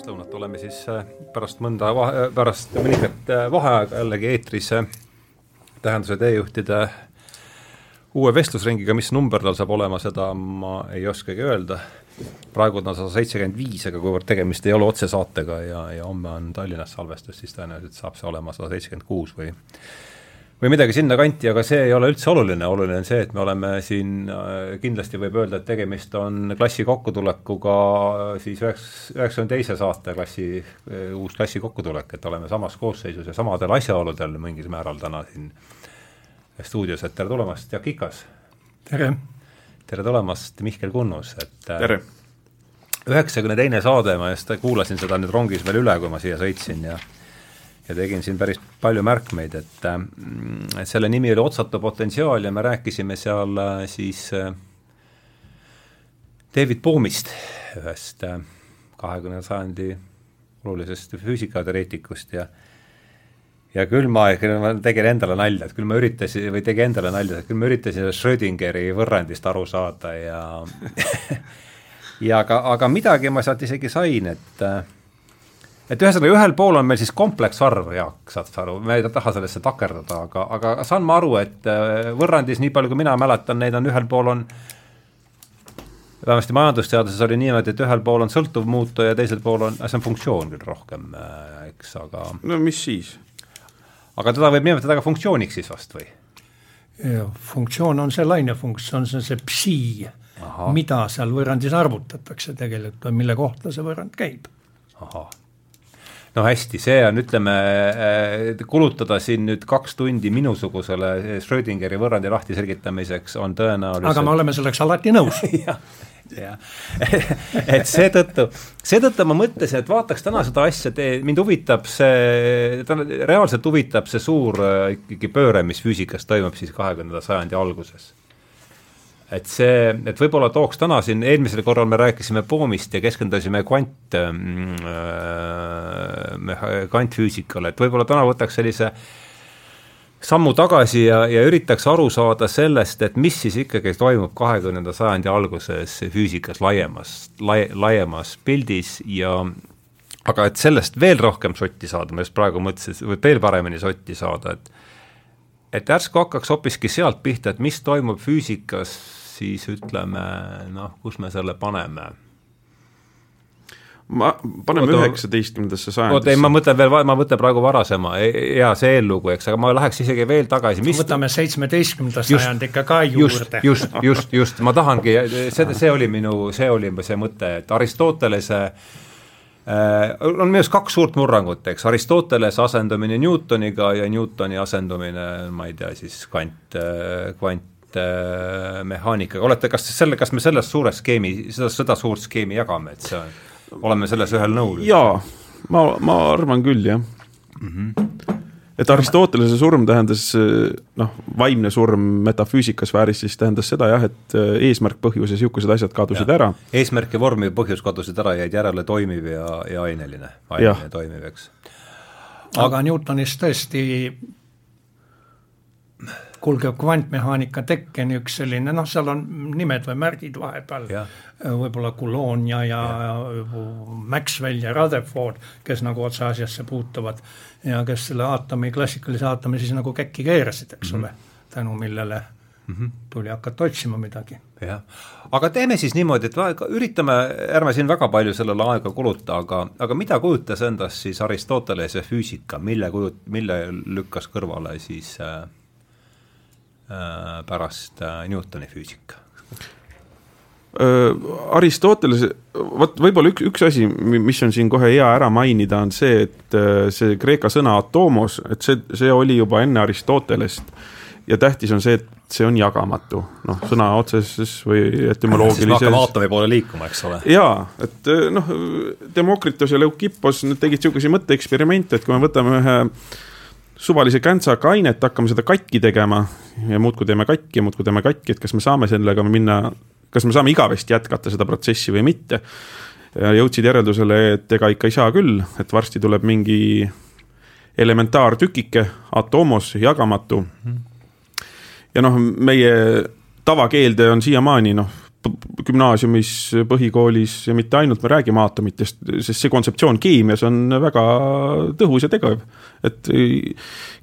pärastlõunat oleme siis äh, pärast mõnda vahe, pärast mõningat äh, vaheaega jällegi eetris äh, tähenduse teejuhtide uue vestlusringiga, mis number tal saab olema, seda ma ei oskagi öelda. praegu on ta sada seitsekümmend viis, aga kuivõrd tegemist ei ole otsesaatega ja, ja homme on Tallinnas salvestus, siis tõenäoliselt saab see olema sada seitsekümmend kuus või või midagi sinnakanti, aga see ei ole üldse oluline, oluline on see, et me oleme siin, äh, kindlasti võib öelda, et tegemist on klassi kokkutulekuga äh, siis üheks, üheksakümne teise saate klassi, äh, uus klassi kokkutulek, et oleme samas koosseisus ja samadel asjaoludel mingil määral täna siin stuudios, et tere tulemast, Jaak Ikas! tere! tere tulemast, Mihkel Kunnus, et tere! üheksakümne teine saade, ma just kuulasin seda nüüd rongis veel üle, kui ma siia sõitsin ja ja tegin siin päris palju märkmeid, et et selle nimi oli Otsatu potentsiaal ja me rääkisime seal äh, siis äh, David Bohmist, ühest äh, kahekümnenda sajandi olulisest füüsikateoreetikust ja ja küll ma, ma tegin endale nalja, et küll ma üritasin või tegin endale nalja, et küll ma üritasin Schrödingeri võrrandist aru saada ja ja aga, aga midagi ma sealt isegi sain, et et ühesõnaga, ühel pool on meil siis kompleksarv, Jaak, saad sa aru, me ei taha sellesse takerdada, aga, aga saan ma aru, et äh, võrrandis, nii palju kui mina mäletan, neid on ühel pool on vähemasti majandusteaduses oli niimoodi, et ühel pool on sõltuv muutuja ja teisel pool on, see on funktsioon küll rohkem, äh, eks, aga no mis siis? aga teda võib nimetada ka funktsiooniks siis vast või? funktsioon on see lainefunktsioon, see on see psi, mida seal võrrandis arvutatakse tegelikult, mille kohta see võrrand käib. ahah no hästi, see on, ütleme, äh, kulutada siin nüüd kaks tundi minusugusele Schrödingeri võrrandi lahti selgitamiseks on tõenäoliselt aga me oleme selleks alati nõus. Jah, jah, et seetõttu, seetõttu ma mõtlesin, et vaataks täna seda asja, mind huvitab see, reaalselt huvitab see suur äh, ikkagi pööre, mis füüsikas toimub siis kahekümnenda sajandi alguses et see, et võib-olla tooks täna siin, eelmisel korral me rääkisime poomist ja keskendusime kvant äh,, kvantfüüsikale, et võib-olla täna võtaks sellise sammu tagasi ja, ja üritaks aru saada sellest, et mis siis ikkagi toimub kahekümnenda sajandi alguses füüsikas laiemas, lai-, laiemas pildis ja aga et sellest veel rohkem sotti saada, ma just praegu mõtlesin, või veel paremini sotti saada, et et järsku hakkaks hoopiski sealt pihta, et mis toimub füüsikas siis ütleme noh, kus me selle paneme? ma, paneme üheksateistkümnendasse sajandisse. oota, ei ma mõtlen veel, ma mõtlen praegu varasema, jaa, see eellugu, eks, aga ma läheks isegi veel tagasi. võtame seitsmeteistkümnenda sajandi ikka ka juurde. just, just, just, ma tahangi, see, see oli minu, see oli see mõte, et Aristotelese äh, on minu arust kaks suurt murrangut, eks, Aristotelese asendumine Newtoniga ja Newtoni asendumine, ma ei tea, siis kvant, äh, kvant kvantmehaanikaga, olete, kas selle, kas me selles suures skeemi, seda, seda suurt skeemi jagame, et see, oleme selles ühel nõul? jaa, ma, ma arvan küll, jah mm. -hmm. et Aristotelese surm tähendas noh, vaimne surm metafüüsikasfääris siis tähendas seda jah, et eesmärk, põhjus ja niisugused asjad kadusid ja. ära. eesmärk ja vorm ja põhjus kadusid ära, jäid järele toimiv ja, ja aineline, aineline ja toimiv, eks. aga Newtonist tõesti kulgev kvantmehaanika tekkeni üks selline noh, seal on nimed või märgid vahepeal, võib-olla Coulomb ja, ja, ja Maxwell ja Rutherford, kes nagu otse asjasse puutuvad ja kes selle aatomi, klassikalise aatomi siis nagu käkki keerasid, eks mm -hmm. ole, tänu millele mm -hmm. tuli hakata otsima midagi. jah, aga teeme siis niimoodi, et üritame, ärme siin väga palju sellele aega kuluta, aga, aga mida kujutas endast siis Aristotelese füüsika, mille kujut-, mille lükkas kõrvale siis Äh, pärast äh, Newtoni füüsika? Äh, Aristoteles, vot võib-olla üks, üks asi, mis on siin kohe hea ära mainida, on see, et see kreeka sõna atomos, et see, see oli juba enne Aristotelest ja tähtis on see, et see on jagamatu, noh, sõna otseses või etümoloogilises. hakkame aatomi poole liikuma, eks ole. jaa, et noh, Demokritos ja Leukippos, tegid niisuguseid mõtteeksperimente, et kui me võtame ühe äh, suvalise käntsaka ainet, hakkame seda katki tegema ja muudkui teeme katki ja muudkui teeme katki, et kas me saame sellega minna, kas me saame igavesti jätkata seda protsessi või mitte. ja jõudsid järeldusele, et ega ikka ei saa küll, et varsti tuleb mingi elementaartükike, atomos, jagamatu. ja noh, meie tavakeelde on siiamaani noh, gümnaasiumis, põhikoolis ja mitte ainult me räägime aatomitest, sest see kontseptsioon keemias on väga tõhus ja tegev. et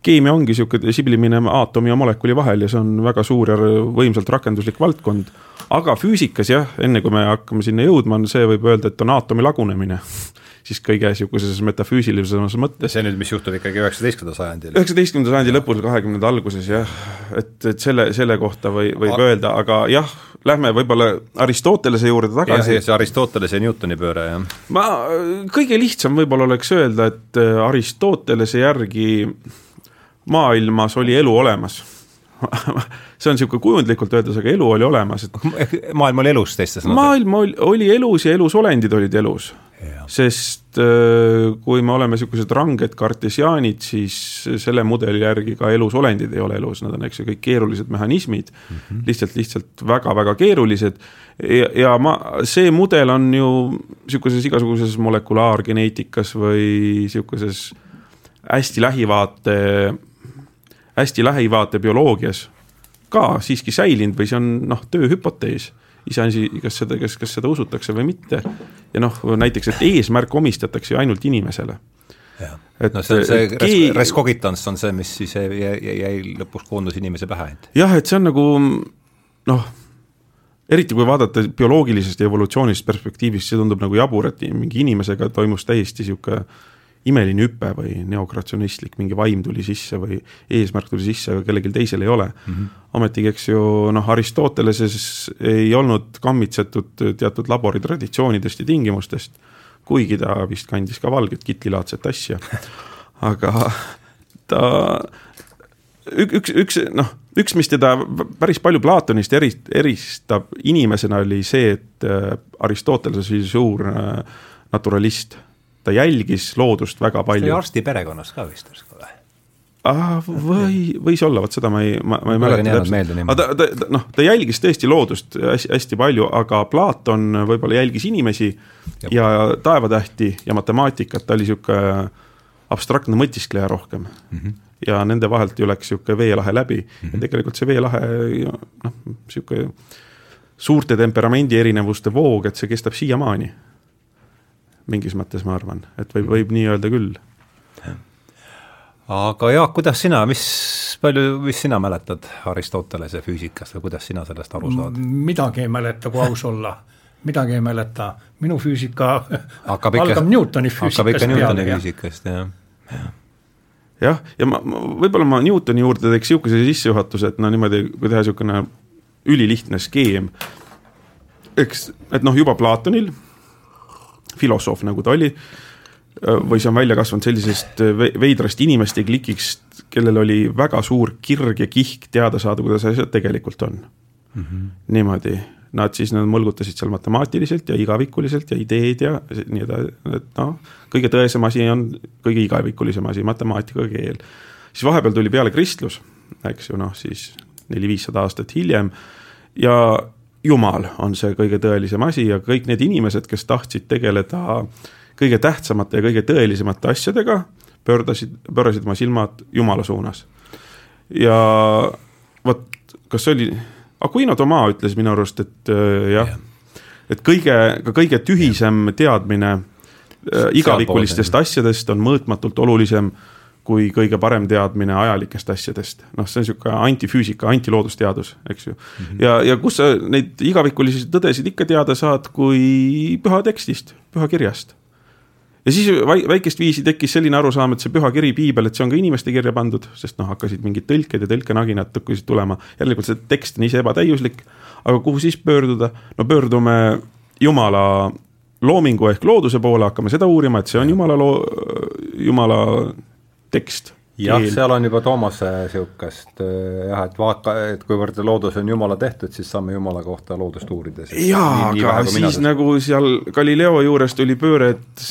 keemia ongi niisugune siblimine aatomi ja molekuli vahel ja see on väga suur ja võimsalt rakenduslik valdkond. aga füüsikas jah, enne kui me hakkame sinna jõudma, on see, võib öelda, et on aatomi lagunemine siis kõige niisuguses metafüüsilisemas mõttes. see nüüd, mis juhtub ikkagi üheksateistkümnendal sajandil? üheksateistkümnenda sajandi lõpul, kahekümnenda alguses jah, et, et selle, selle kohta või, võib A öelda, aga jah, lähme võib-olla Aristotelese juurde tagasi. see Aristotelese ja Newtoni pööre, jah. ma, kõige lihtsam võib-olla oleks öelda, et äh, Aristotelese järgi maailmas oli elu olemas see on niisugune kujundlikult öeldes, aga elu oli olemas, et maailm oli elus teiste sõnadega? maailm oli, oli elus ja elusolendid olid elus sest äh, kui me oleme niisugused ranged kartesiaanid, siis selle mudeli järgi ka elusolendid ei ole elus, nad on, eks ju, kõik keerulised mehhanismid mm, -hmm. lihtsalt, lihtsalt väga-väga keerulised. ja, ja ma, see mudel on ju niisuguses igasuguses molekulaargeneetikas või niisuguses hästi lähivaate, hästi lähivaate bioloogias ka siiski säilinud või see on noh, tööhüpotees iseasi, kas seda, kas, kas seda usutakse või mitte. ja noh, näiteks, et eesmärk omistatakse ju ainult inimesele. et no see, see keegi... res cogitans on see, mis siis jäi, jäi, jäi lõpuks koondus inimese pähe. jah, et see on nagu noh, eriti kui vaadata bioloogilisest ja evolutsioonilisest perspektiivist, see tundub nagu jabur, et mingi inimesega toimus täiesti niisugune imeline hüpe või neokratsionistlik, mingi vaim tuli sisse või eesmärk tuli sisse, aga kellelgi teisel ei ole mm. -hmm. ometigi, eks ju, noh, Aristoteleses ei olnud kammitsetud teatud laboritraditsioonidest ja tingimustest, kuigi ta vist kandis ka valget kitlilaadset asja. aga ta, üks, üks noh, üks, mis teda päris palju Platonist eri, eristab inimesena, oli see, et äh, Aristoteles oli suur äh, naturalist ta jälgis loodust väga palju. arsti perekonnas ka vist või? ah,. või, võis olla, vot seda ma ei, ma, ma ei mäleta täpselt. aga ta, ta, ta, noh, ta jälgis tõesti loodust hästi, hästi palju, aga Platon võib-olla jälgis inimesi ja, ja taevatähti ja matemaatikat, ta oli niisugune abstraktne mõtiskleja rohkem mm. -hmm. ja nende vahelt ju läks niisugune veelahe läbi mm -hmm. ja tegelikult see veelahe noh, niisugune suurte temperamendi erinevuste voog, et see kestab siiamaani mingis mõttes ma arvan, et võib, võib nii öelda küll. aga Jaak, kuidas sina, mis palju, mis sina mäletad Aristotelese füüsikast või kuidas sina sellest aru saad? midagi ei mäleta, kui aus olla. Midagi ei mäleta, minu füüsika hakkab ikka, algab Newtoni füüsikast hakkab ikka Newtoni füüsikast, jah. Jah, jah, ja ma, ma, võib-olla ma Newtoni juurde teeks niisuguse sissejuhatuse, et no niimoodi, kui teha niisugune ülilihtne skeem, eks, et noh, juba Platonil filosoof, nagu ta oli, või see on välja kasvanud sellisest veidrast inimeste klikist, kellel oli väga suur kirg ja kihk teada saada, kuidas asjad tegelikult on mm. -hmm. niimoodi, nad siis, nad mõlgutasid seal matemaatiliselt ja igavikuliselt ja ideed ja nii edasi, et noh, kõige tõesem asi on kõige igavikulisem asi, matemaatika keel. siis vahepeal tuli peale kristlus, eks ju, noh siis neli-viissada aastat hiljem ja Jumal on see kõige tõelisem asi ja kõik need inimesed, kes tahtsid tegeleda kõige tähtsamate ja kõige tõelisemate asjadega, pöördasid, pöörasid oma silmad Jumala suunas. ja vot, kas see oli, Aquino Toma ütles minu arust, et äh, jah yeah., et kõige, ka kõige tühisem teadmine äh, igavikulistest asjadest on mõõtmatult olulisem äh, kui kõige parem teadmine ajalikest asjadest. noh, see on niisugune antifüüsika, antiloodusteadus, eks ju mm. -hmm. ja, ja kus sa neid igavikulisi tõdesid ikka teada saad, kui püha tekstist, püha kirjast. ja siis väikest viisi tekkis selline arusaam, et see püha kiri, piibel, et see on ka inimeste kirja pandud, sest noh, hakkasid mingid tõlked ja tõlkenaginad hakkasid tulema. järelikult see tekst on ise ebatäiuslik, aga kuhu siis pöörduda? no pöördume Jumala loomingu ehk looduse poole, hakkame seda uurima, et see on Jumala loo, Jumala tekst. jah, seal on juba Toomase niisugust äh, jah, et vaata, et kuivõrd loodus on Jumala tehtud, siis saame Jumala kohta loodust uurida. jaa, aga siis nagu seal Galileo juures tuli pööre, et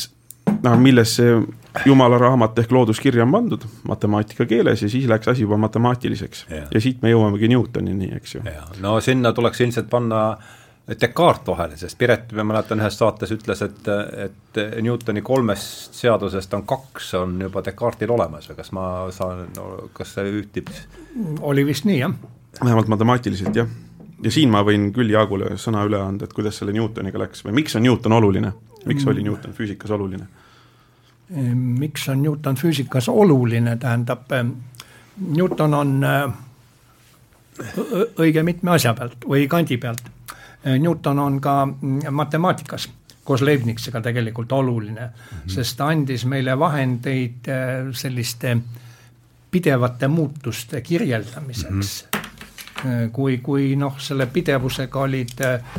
noh, milles see Jumala raamat ehk loodus kirja on pandud matemaatika keeles ja siis läks asi juba matemaatiliseks ja, ja siit me jõuamegi Newtonini, eks ju. no sinna tuleks ilmselt panna äh, Descartes vahele, sest Piret, ma mäletan, ühes saates ütles, et, et Newtoni kolmest seadusest on kaks, on juba Descartesil olemas või kas ma saan no,, kas see ühtib? oli vist nii, jah. vähemalt matemaatiliselt, jah. ja siin ma võin küll Jaagule sõna üle anda, et kuidas selle Newtoniga läks või miks on Newton oluline, miks oli Newton füüsikas oluline? miks on Newton füüsikas oluline, tähendab Newton on õige mitme asja pealt või kandi pealt. Newton on ka matemaatikas koos Leibniziga tegelikult oluline mm, -hmm. sest ta andis meile vahendeid selliste pidevate muutuste kirjeldamiseks mm. -hmm kui, kui noh, selle pidevusega olid äh,,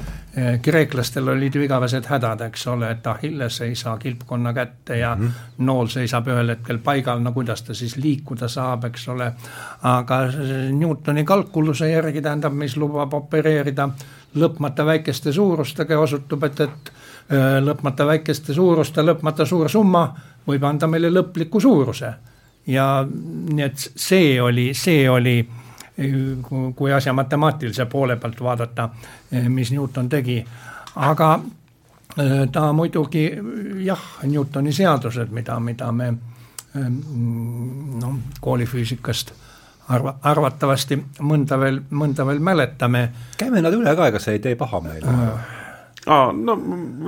kreeklastel olid ju igavesed hädad, eks ole, et Achilles ei saa kilpkonna kätte ja mm -hmm. nool seisab ühel hetkel paigal, no kuidas ta siis liikuda saab, eks ole. aga Newtoni kalkuluse järgi tähendab, mis lubab opereerida lõpmata väikeste suurustega ja osutub, et, et äh, lõpmata väikeste suuruste lõpmata suur summa võib anda meile lõpliku suuruse. ja nii et see oli, see oli kui asja matemaatilise poole pealt vaadata, mis Newton tegi. aga äh, ta muidugi jah, Newtoni seadused, mida, mida me noh, koolifüüsikast arva, arvatavasti mõnda veel, mõnda veel mäletame. käime nad üle ka, ega see ei tee paha meile äh.? aa, no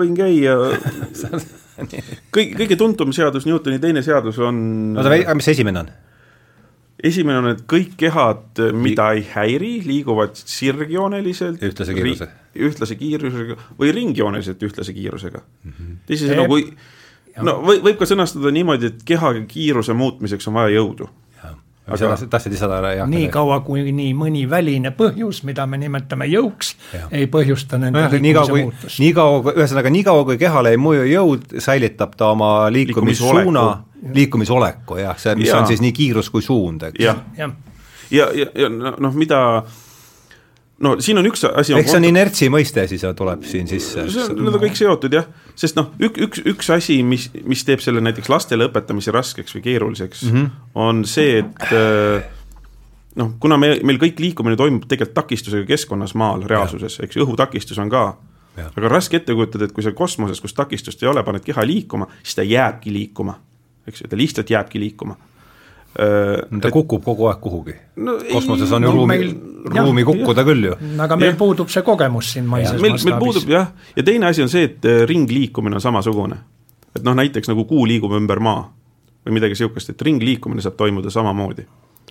võin käia kõige, kõige tuntum seadus, Newtoni teine seadus on oota, mis esimene on? esimene on, et kõik kehad, mida ei häiri, liiguvad sirgjooneliselt. ühtlase kiiruse. ühtlase kiirusega või ringjooneliselt ühtlase kiirusega mm. -hmm. teisisõnu, kui no või, võib ka sõnastada niimoodi, et keha kiiruse muutmiseks on vaja jõudu aga tahtsid lisada ära? niikaua, kui nii mõni väline põhjus, mida me nimetame jõuks, ei põhjusta nende no, liikumise kui, muutust. niikaua, ühesõnaga niikaua, kui kehale ei mõju jõud, säilitab ta oma liikumissuuna, liikumisoleku jah, see, mis ja. on siis nii kiirus kui suund, eks. jah, ja, ja, ja, ja noh, mida no siin on üks asi. ehk see on inertsi mõiste siis tuleb siin sisse. Need on kõik seotud jah, sest noh, üks, üks, üks asi, mis, mis teeb selle näiteks lastele õpetamise raskeks või keeruliseks mm, -hmm. on see, et äh, noh, kuna me, meil kõik liikumine toimub tegelikult takistusega keskkonnas maal, reaalsuses, eks ju, õhutakistus on ka. aga raske ette kujutada, et kui sa kosmoses, kus takistust ei ole, paned keha liikuma, siis ta jääbki liikuma. eks ju, ta lihtsalt jääbki liikuma ta et, kukub kogu aeg kuhugi no,. kosmoses on ju no, ruumi meil,, ruumi jah, kukkuda jah. küll ju. aga meil ja. puudub see kogemus siin maises meil, meil puudub jah, ja teine asi on see, et äh, ringliikumine on samasugune. et noh, näiteks nagu Kuu liigub ümber Maa või midagi niisugust, et ringliikumine saab toimuda samamoodi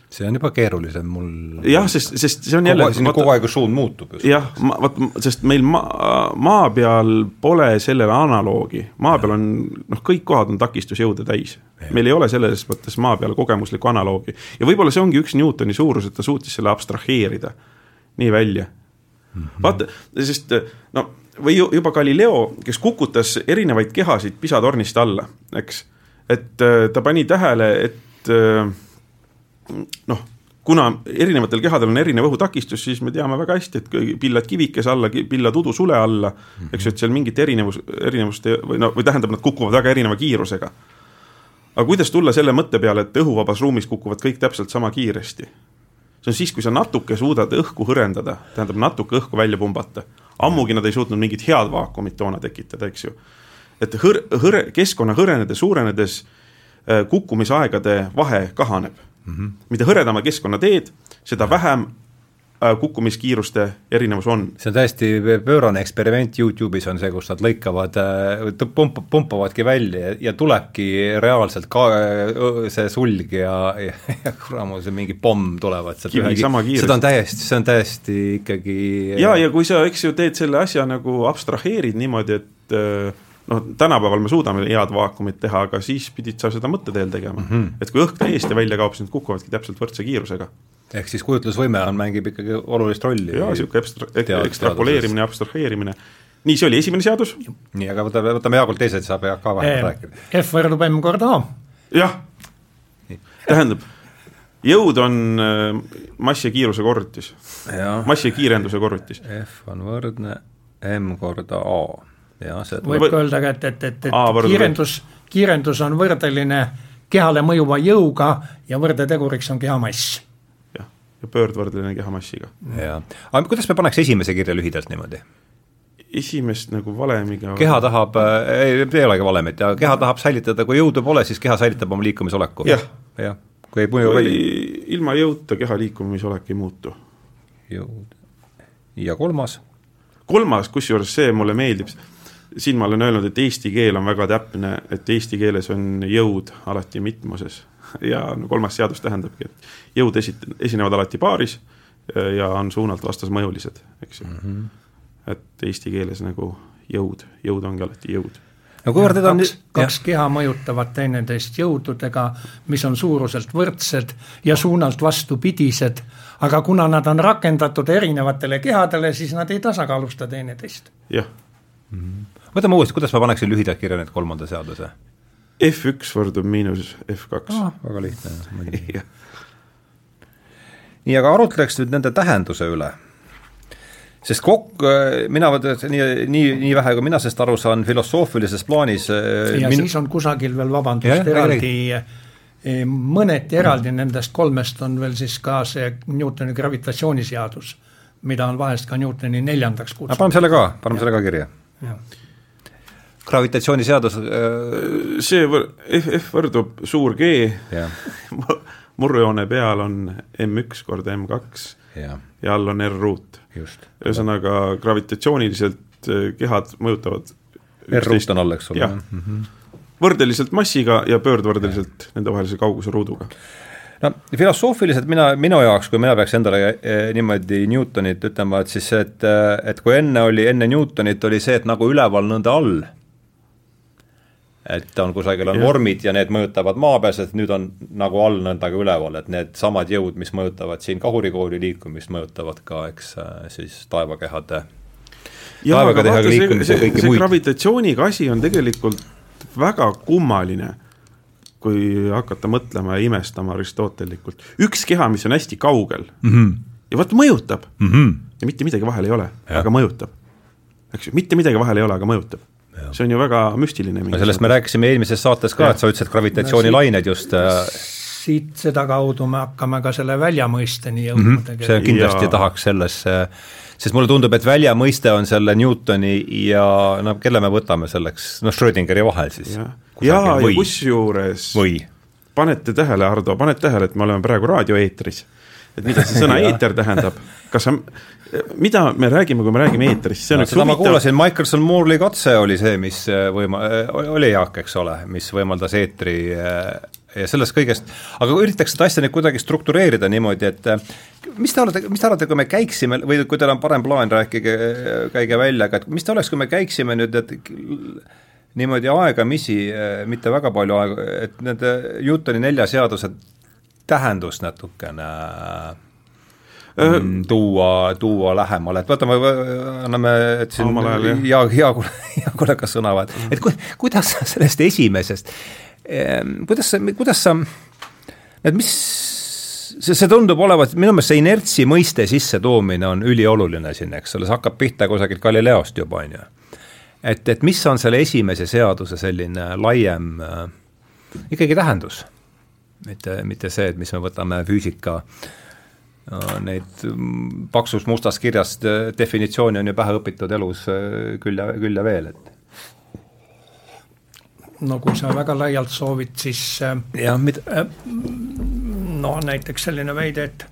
see on juba keerulisem mul. jah, sest, sest see on jälle. kogu aeg suund muutub. jah, vot sest meil maa, maa peal pole sellele analoogi, maa peal on noh, kõik kohad on takistusjõude täis. meil ei ole selles mõttes maa peal kogemuslikku analoogi ja võib-olla see ongi üks Newtoni suurus, et ta suutis selle abstraheerida nii välja mm. -hmm. vaata, sest no või juba Galileo, kes kukutas erinevaid kehasid pisatornist alla, eks, et äh, ta pani tähele, et äh, noh, kuna erinevatel kehadel on erinev õhutakistus, siis me teame väga hästi, et pillad kivikese alla, pillad udusule alla, eks ju, et seal mingit erinevus, erinevust või no, või tähendab, nad kukuvad väga erineva kiirusega. aga kuidas tulla selle mõtte peale, et õhuvabas ruumis kukuvad kõik täpselt sama kiiresti? see on siis, kui sa natuke suudad õhku hõrendada, tähendab natuke õhku välja pumbata. ammugi nad ei suutnud mingit head vaakumit toona tekitada, eks ju. et hõr-, hõre, keskkonna hõrenedes, suurenedes äh, kukkumisaegade vahe kahaneb mm. -hmm. mida hõredama keskkonna teed, seda vähem äh, kukkumiskiiruste erinevus on. see on täiesti pöörane eksperiment, Youtube'is on see, kus nad lõikavad, äh, pump-, pumpavadki välja ja tulebki reaalselt ka see sulg ja, ja, ja kuramus, mingi pomm tulevad sealt ühegi, seda on täiesti, see on täiesti ikkagi ja, ja kui sa, eks ju, teed selle asja nagu abstraheerid niimoodi, et äh, noh, tänapäeval me suudame head vaakumit teha, aga siis pidid sa seda mõtteteel tegema mm. -hmm. et kui õhk täiesti välja kaob, siis nad kukuvadki täpselt võrdse kiirusega. ehk siis kujutlusvõime on, mängib ikkagi olulist rolli. jaa, niisugune ekstra-, ekstrapoleerimine, abstraheerimine. nii, see oli esimene seadus. nii, aga võtame, võtame Jaakult teised, saab Jaak ka vahepeal rääkida. F võrdub M korda A. jah, tähendab jõud on äh, mass ja kiiruse korrutis. mass ja kiirenduse korrutis. F on võrdne M korda A võib ka öelda ka, et, et, et, et Aa, kiirendus, kiirendus on võrdeline kehale mõjuva jõuga ja võrdeteguriks on keha mass. jah, ja pöördvõrdeline keha massiga. jah, aga kuidas me paneks esimese kirja lühidalt niimoodi? esimest nagu valemiga keha tahab, ei, ei olegi valemit, ja keha tahab säilitada, kui jõudu pole, siis keha säilitab oma liikumisoleku ja.. jah, kui ei mõju ilma jõuta keha liikumisolek ei muutu. jõud ja kolmas? kolmas, kusjuures see mulle meeldib, siin ma olen öelnud, et eesti keel on väga täpne, et eesti keeles on jõud alati mitmuses ja no kolmas seadus tähendabki, et jõud esit-, esinevad alati paaris ja on suunalt vastasmõjulised, eks ju mm. -hmm. et eesti keeles nagu jõud, jõud ongi alati jõud no kuivõrd need on kaks, kaks keha mõjutavad teineteist jõududega, mis on suuruselt võrdsed ja suunalt vastupidised, aga kuna nad on rakendatud erinevatele kehadele, siis nad ei tasakaalusta teineteist. jah mm -hmm.. Võtame uuesti, kuidas ma paneksin lühidalt kirja nüüd kolmanda seaduse? F1 võrdub miinus F2 ah,. väga lihtne, muidugi nii, aga arutleks nüüd nende tähenduse üle sest kokk, äh, mina nii, nii, nii vähe, kui mina sellest aru saan, filosoofilises plaanis äh, ja min... siis on kusagil veel, vabandust, eraldi eh, mõneti eraldi nendest kolmest on veel siis ka see Newtoni gravitatsiooniseadus, mida on vahest ka Newtoni neljandaks kutsutud. paneme selle ka, paneme ja. selle ka kirja. Gravitatsiooniseadus äh... see võr-, F, F võrdub suur G. Murrujoone peal on M1 korda M2 ja, ja all on R-ruut. ühesõnaga gravitatsiooniliselt äh, kehad mõjutavad R-ruut on all, eks ole? Mm -hmm. võrdeliselt massiga ja pöördvõrdeliselt nendevahelise kauguse ruuduga. No filosoofiliselt mina, minu jaoks, kui mina peaks endale eh, niimoodi Newtonit ütlema, et siis, et, et kui enne oli, enne Newtonit oli see, et nagu üleval, nõnda all et on kusagil on ja. vormid ja need mõjutavad maapealset, nüüd on nagu all nõnda ka üleval, et needsamad jõud, mis mõjutavad siin kahurikooli liikumist, mõjutavad ka, eks siis taevakehade jaa, aga vaata, see, see, see gravitatsiooniga asi on tegelikult väga kummaline, kui hakata mõtlema ja imestama aristotellikult. üks keha, mis on hästi kaugel mm -hmm. ja vot mõjutab mm -hmm. ja mitte midagi vahel ei ole, aga mõjutab. eks ju, mitte midagi vahel ei ole, aga mõjutab see on ju väga müstiline. sellest me rääkisime eelmises saates ka, et sa ütlesid gravitatsioonilained just äh, siit sedakaudu me hakkame ka selle väljamõisteni jõudma mm. -hmm. see kindlasti ja. tahaks sellesse, sest mulle tundub, et väljamõiste on selle Newtoni ja no kelle me võtame selleks, noh, Schrödingeri vahel siis. ja, ja, ja kusjuures panete tähele, Hardo, paned tähele, et me oleme praegu raadioeetris et mida see sõna eeter tähendab, kas sa, mida me räägime, kui me räägime eetrist, see on no, üks huvitav ma kuulasin, Michelson Moore'i katse oli see, mis äh, võima-, äh, oli Jaak, eks ole, mis võimaldas eetri äh, ja sellest kõigest, aga üritaks seda asja nüüd kuidagi struktureerida niimoodi, et mis te olete, mis te arvate, kui me käiksime või kui teil on parem plaan, rääkige, käige välja, aga et mis ta oleks, kui me käiksime nüüd, et niimoodi aegamisi, mitte väga palju aega, et nende Newtoni nelja seaduse tähendust natukene mm, tuua, tuua lähemale, et võtame, anname, et siin hea, hea, hea kollega sõna, et ku, kuidas sa sellest esimesest, kuidas sa, kuidas sa, et mis, see, see tundub olevat, minu meelest see inertsi mõiste sissetoomine on ülioluline siin, eks ole, see hakkab pihta kusagilt Galileost juba, on ju. et, et mis on selle esimese seaduse selline laiem äh, ikkagi tähendus mitte, mitte see, et mis me võtame füüsika neid mm, paksus mustas kirjas definitsiooni on ju pähe õpitud elus äh, küll ja, küll ja veel, et no kui sa väga laialt soovid, siis äh, jah, mida äh, no näiteks selline väide, et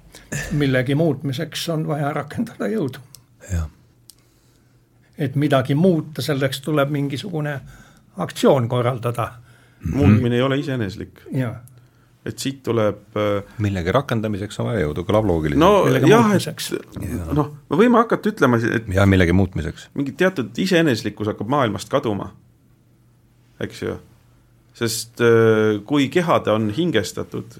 millegi muutmiseks on vaja rakendada jõudu. et midagi muuta, selleks tuleb mingisugune aktsioon korraldada. muutmine ei ole iseeneslik. jah et siit tuleb äh, millegi rakendamiseks on vaja jõudu, kõlab loogiliselt. no jah, et noh, me võime hakata ütlema, et jah, millegi muutmiseks. mingi teatud iseeneslikkus hakkab maailmast kaduma, eks ju. sest äh, kui kehad on hingestatud,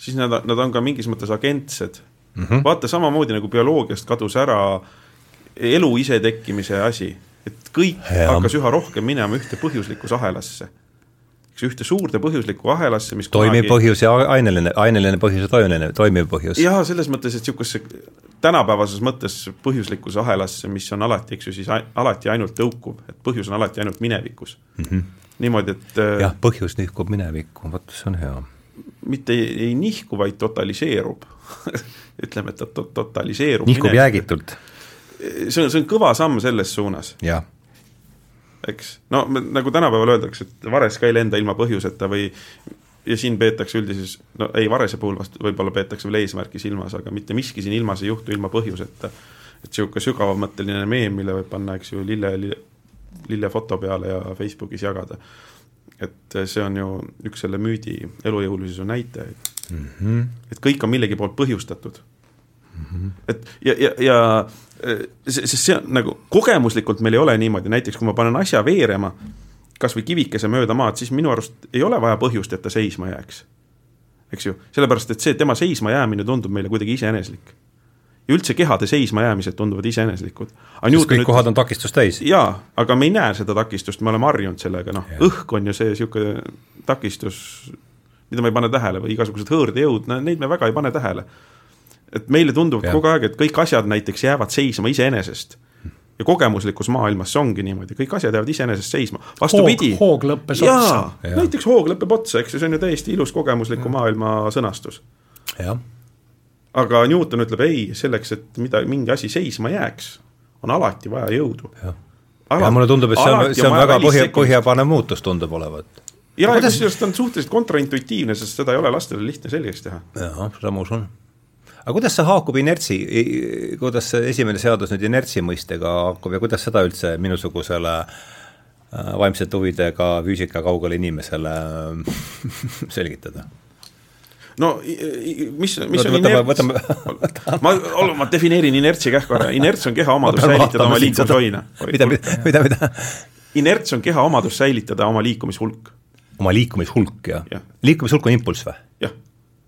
siis nad, nad on ka mingis mõttes agentsed mm. -hmm. vaata, samamoodi nagu bioloogiast kadus ära elu isetekkimise asi, et kõik ja. hakkas üha rohkem minema ühte põhjuslikkusahelasse üks ühte suurde põhjuslikku ahelasse, mis toimiv kunagi... põhjus ja aineline, aineline põhjus ja toimeline, toimiv põhjus. jaa, selles mõttes, et niisugusesse tänapäevases mõttes põhjuslikkuse ahelasse, mis on alati, eks ju, siis alati ainult tõukuv, et põhjus on alati ainult minevikus mm. -hmm. niimoodi, et äh, jah, põhjus nihkub minevikku, vot see on hea. mitte ei, ei nihku, vaid totaliseerub ütleme, et ta to totaliseerub. nihkub minevikku. jäägitult. see on, see on kõva samm selles suunas. jah eks. no nagu tänapäeval öeldakse, et vares ka ei lenda ilma põhjuseta või ja siin peetakse üldises, no ei, varese puhul vast võib-olla peetakse veel eesmärki silmas, aga mitte miski siin ilmas ei juhtu ilma põhjuseta. et niisugune sügavamõtteline meem, mille võib panna, eks ju, lille, lille, lillefoto peale ja Facebookis jagada. et see on ju üks selle müüdi elujõulisuse näitajaid mm. -hmm. et kõik on millegi poolt põhjustatud mm. -hmm. et ja, ja, ja sest see on nagu kogemuslikult meil ei ole niimoodi, näiteks kui ma panen asja veerema, kas või kivikese mööda maad, siis minu arust ei ole vaja põhjust, et ta seisma jääks. eks ju, sellepärast et see tema seisma jäämine tundub meile kuidagi iseeneslik ja üldse kehade seismajäämised tunduvad iseeneslikud. sest kõik nüüd... kohad on takistust täis? jaa, aga me ei näe seda takistust, me oleme harjunud sellega, noh, õhk on ju see niisugune takistus, mida me ei pane tähele või igasugused hõõrdejõud, no neid me väga ei pane tähele. Et meile tunduvad kogu aeg, et kõik asjad näiteks jäävad seisma iseenesest ja kogemuslikus maailmas see ongi niimoodi, kõik asjad jäävad iseenesest seisma, vastupidi. hoog, lõppes otsa. näiteks hoog lõpeb otsa, eks ju, see on ju täiesti ilus kogemusliku ja. maailma sõnastus. aga Newton ütleb ei, selleks, et mida, mingi asi seisma jääks, on alati vaja jõudu. ja mulle tundub, et see on, see on väga põhja, põhjapanev muutus tundub olevat. ja, ja kusjuures ta on suhteliselt kontraintuitiivne, sest seda ei ole lastele lihtne selgeks teha. jah, seda ma usun. Aga kuidas see haakub inertsi, kuidas see esimene seadus nüüd inertsi mõistega haakub ja kuidas seda üldse minusugusele äh, vaimsete huvidega füüsika kaugele inimesele selgitada? no mis, mis on inerts, ma, ma defineerin inertsi kah korra, inerts on keha omadus säilitada oma liikumishoina. mida, mida, mida? inerts on keha omadus säilitada oma liikumishulk. oma liikumishulk, jah ja.? liikumishulk on impulss või? jah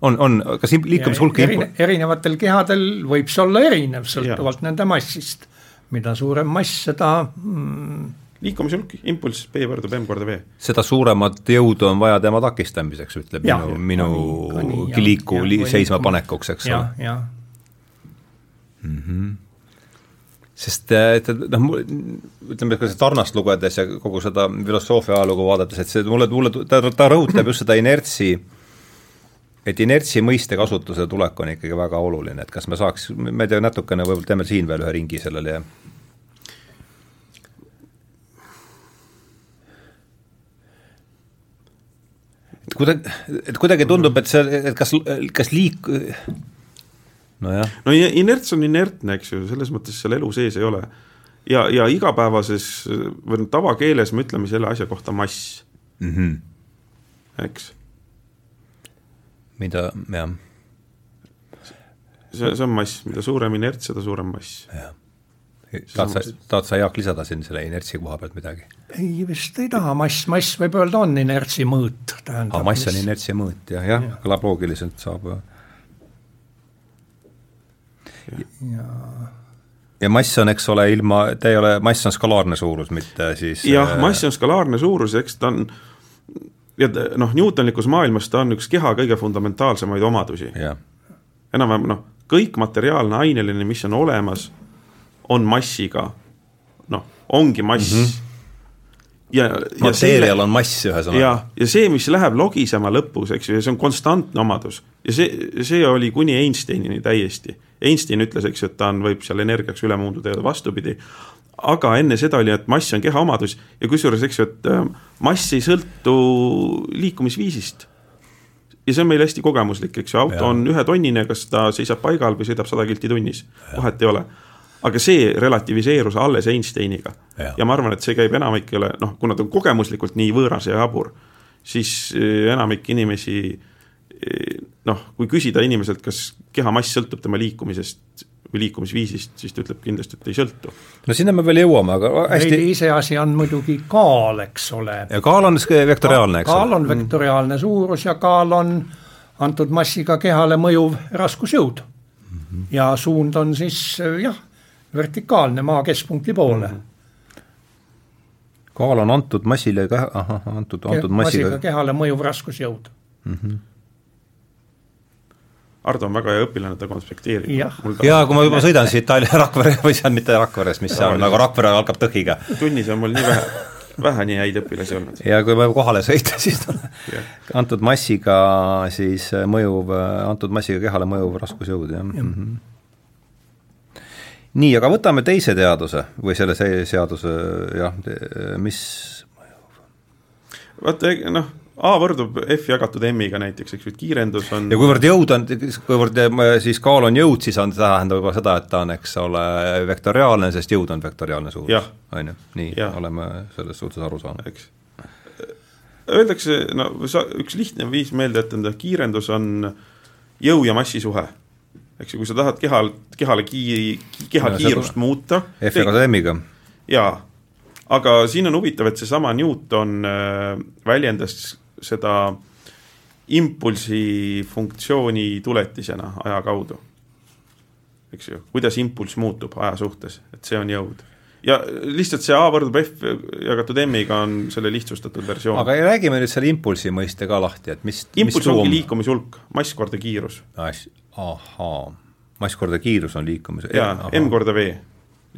on, on, kas liikumishulk erine, erinevatel kehadel võib see olla erinev, sõltuvalt ja. nende massist. mida suurem mass, seda mm, liikumishulk, impulss, B võrdub M korda V. seda suuremat jõudu on vaja tema takistamiseks, ütleb ja, minu, minu liiku li, seisma panekuks, eks ole. Mm -hmm. sest et noh, ütleme ka Tarnast lugedes ja kogu seda filosoofia ajalugu vaadates, et see mulle, mulle, ta, ta rõhutab just seda inertsi, et inertsi mõiste kasutuse tulek on ikkagi väga oluline, et kas me saaks, ma ei tea, natukene võib-olla teeme siin veel ühe ringi sellele ja kuidagi, et kuidagi tundub, et see, et kas, kas liik-, nojah. no inerts on inertne, eks ju, selles mõttes seal elu sees ei ole. ja, ja igapäevases või tavakeeles me ütleme selle asja kohta mass mm. -hmm. eks. Mida, jah. see, see on mass, mida suurem inerts, seda suurem mass. jah tahad sa, tahad sa Jaak lisada siin selle inertsi koha pealt midagi? ei, vist ei taha, mass, mass võib öelda, on inertsi mõõt, tähendab. aa, mass on inertsi mõõt jah, jah ja., kõlab loogiliselt, saab. ja, ja mass on, eks ole, ilma, ta ei ole, mass on skalaarne suurus, mitte siis jah, mass on skalaarne suurus, eks ta on ja noh, Newtonlikus maailmas ta on üks keha kõige fundamentaalsemaid omadusi. enam-vähem noh, kõik materiaalne, aineline, mis on olemas on massiga, noh, ongi mass mm. -hmm ja, ja mateerial on mass ühesõnaga. ja, ja see, mis läheb logisema lõpus, eks ju, ja see on konstantne omadus ja see, see oli kuni Einsteinini täiesti. Einstein ütles, eks ju, et ta on, võib seal energiaks üle muunduda ja vastupidi. Aga enne seda oli, et mass on keha omadus ja kusjuures, eks ju, et äh, mass ei sõltu liikumisviisist. ja see on meil hästi kogemuslik, eks ju, auto ja. on ühetonnine, kas ta seisab paigal või sõidab sada kilti tunnis, vahet ei ole aga see relativiseerus alles Einsteiniga. ja ma arvan, et see käib enamikele, noh, kuna ta on kogemuslikult nii võõras ja jabur, siis eh, enamik inimesi eh, noh, kui küsida inimeselt, kas keha mass sõltub tema liikumisest või liikumisviisist, siis ta ütleb kindlasti, et ei sõltu. no sinna me veel jõuame, aga hästi iseasi on muidugi kaal, eks ole. ja kaal on vektoriaalne, eks ole? kaal on vektoriaalne suurus ja kaal on antud massiga kehale mõjuv raskusjõud mm. -hmm. ja suund on siis jah, vertikaalne maa keskpunkti poole mm. -hmm kaal on antud massile, ahah, antud, antud massiga. massiga kehale mõjuv raskusjõud mm. -hmm. Ardo on väga hea õpilane, ta konspekteerib. jaa, kui ma juba sõidan siit Tallinna Rakvere või seal mitte Rakveres, mis see on, aga Rakvere algab tõhiga. tunnis on mul nii vähe, vähe nii häid õpilasi olnud. ja kui ma kohale sõita, siis antud massiga siis mõjuv, antud massiga kehale mõjuv raskusjõud, jah ja. mm. -hmm nii, aga võtame teise teaduse või selle seaduse jah, mis vaata, noh, A võrdub F jagatud M-iga näiteks, eks ju, et kiirendus on ja kuivõrd jõud on, kuivõrd siis kaal on jõud, siis on, tähendab juba seda, et ta on, eks ole, vektoriaalne, sest jõud on vektoriaalne suurus. on ju, nii, oleme selles suhtes aru saanud. eks. Öeldakse, no sa, üks lihtne viis meelde jätta, kiirendus on jõu ja massi suhe eks ju, kui sa tahad kehal, kehale kiiri, keha ja, kiirust muuta. F-iga sa M-iga. jaa, aga siin on huvitav, et seesama Newton äh, väljendas seda impulsi funktsiooni tuletisena aja kaudu. eks ju, kuidas impulss muutub aja suhtes, et see on jõud ja lihtsalt see A võrdub F jagatud M-iga on selle lihtsustatud versioon. aga räägime nüüd selle impulsi mõiste ka lahti, et mis impulss ongi liikumishulk, mass korda kiirus. ahaa, mass korda kiirus on liikumise jaa, M korda V,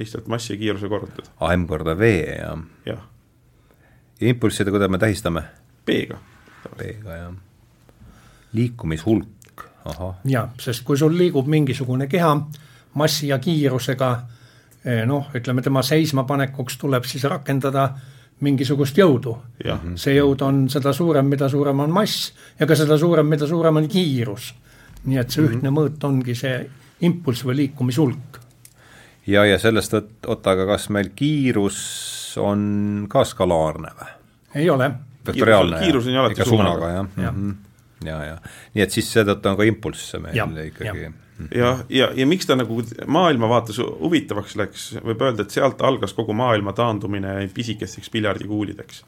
lihtsalt massi ja kiiruse korrutatud. aa, M korda V, jah. jah. ja impulsside, kuidas me tähistame? B-ga. B-ga, jah. liikumishulk, ahah. jah, sest kui sul liigub mingisugune keha massi ja kiirusega eh, noh, ütleme tema seismapanekuks tuleb siis rakendada mingisugust jõudu. see jõud on seda suurem, mida suurem on mass ja ka seda suurem, mida suurem on kiirus. nii et see mm -hmm. ühtne mõõt ongi see impulss või liikumishulk. ja, ja sellest, oota, aga kas meil kiirus on ka skalaarne või? ei ole vektoriaalne. kiirus on ju alati suunaga, jah ja. Mm. -hmm. ja, ja nii et siis seetõttu on ka impulsse meil ja, ikkagi ja jah, ja, ja, ja miks ta nagu maailmavaates huvitavaks läks, võib öelda, et sealt algas kogu maailma taandumine pisikesteks piljardikuulideks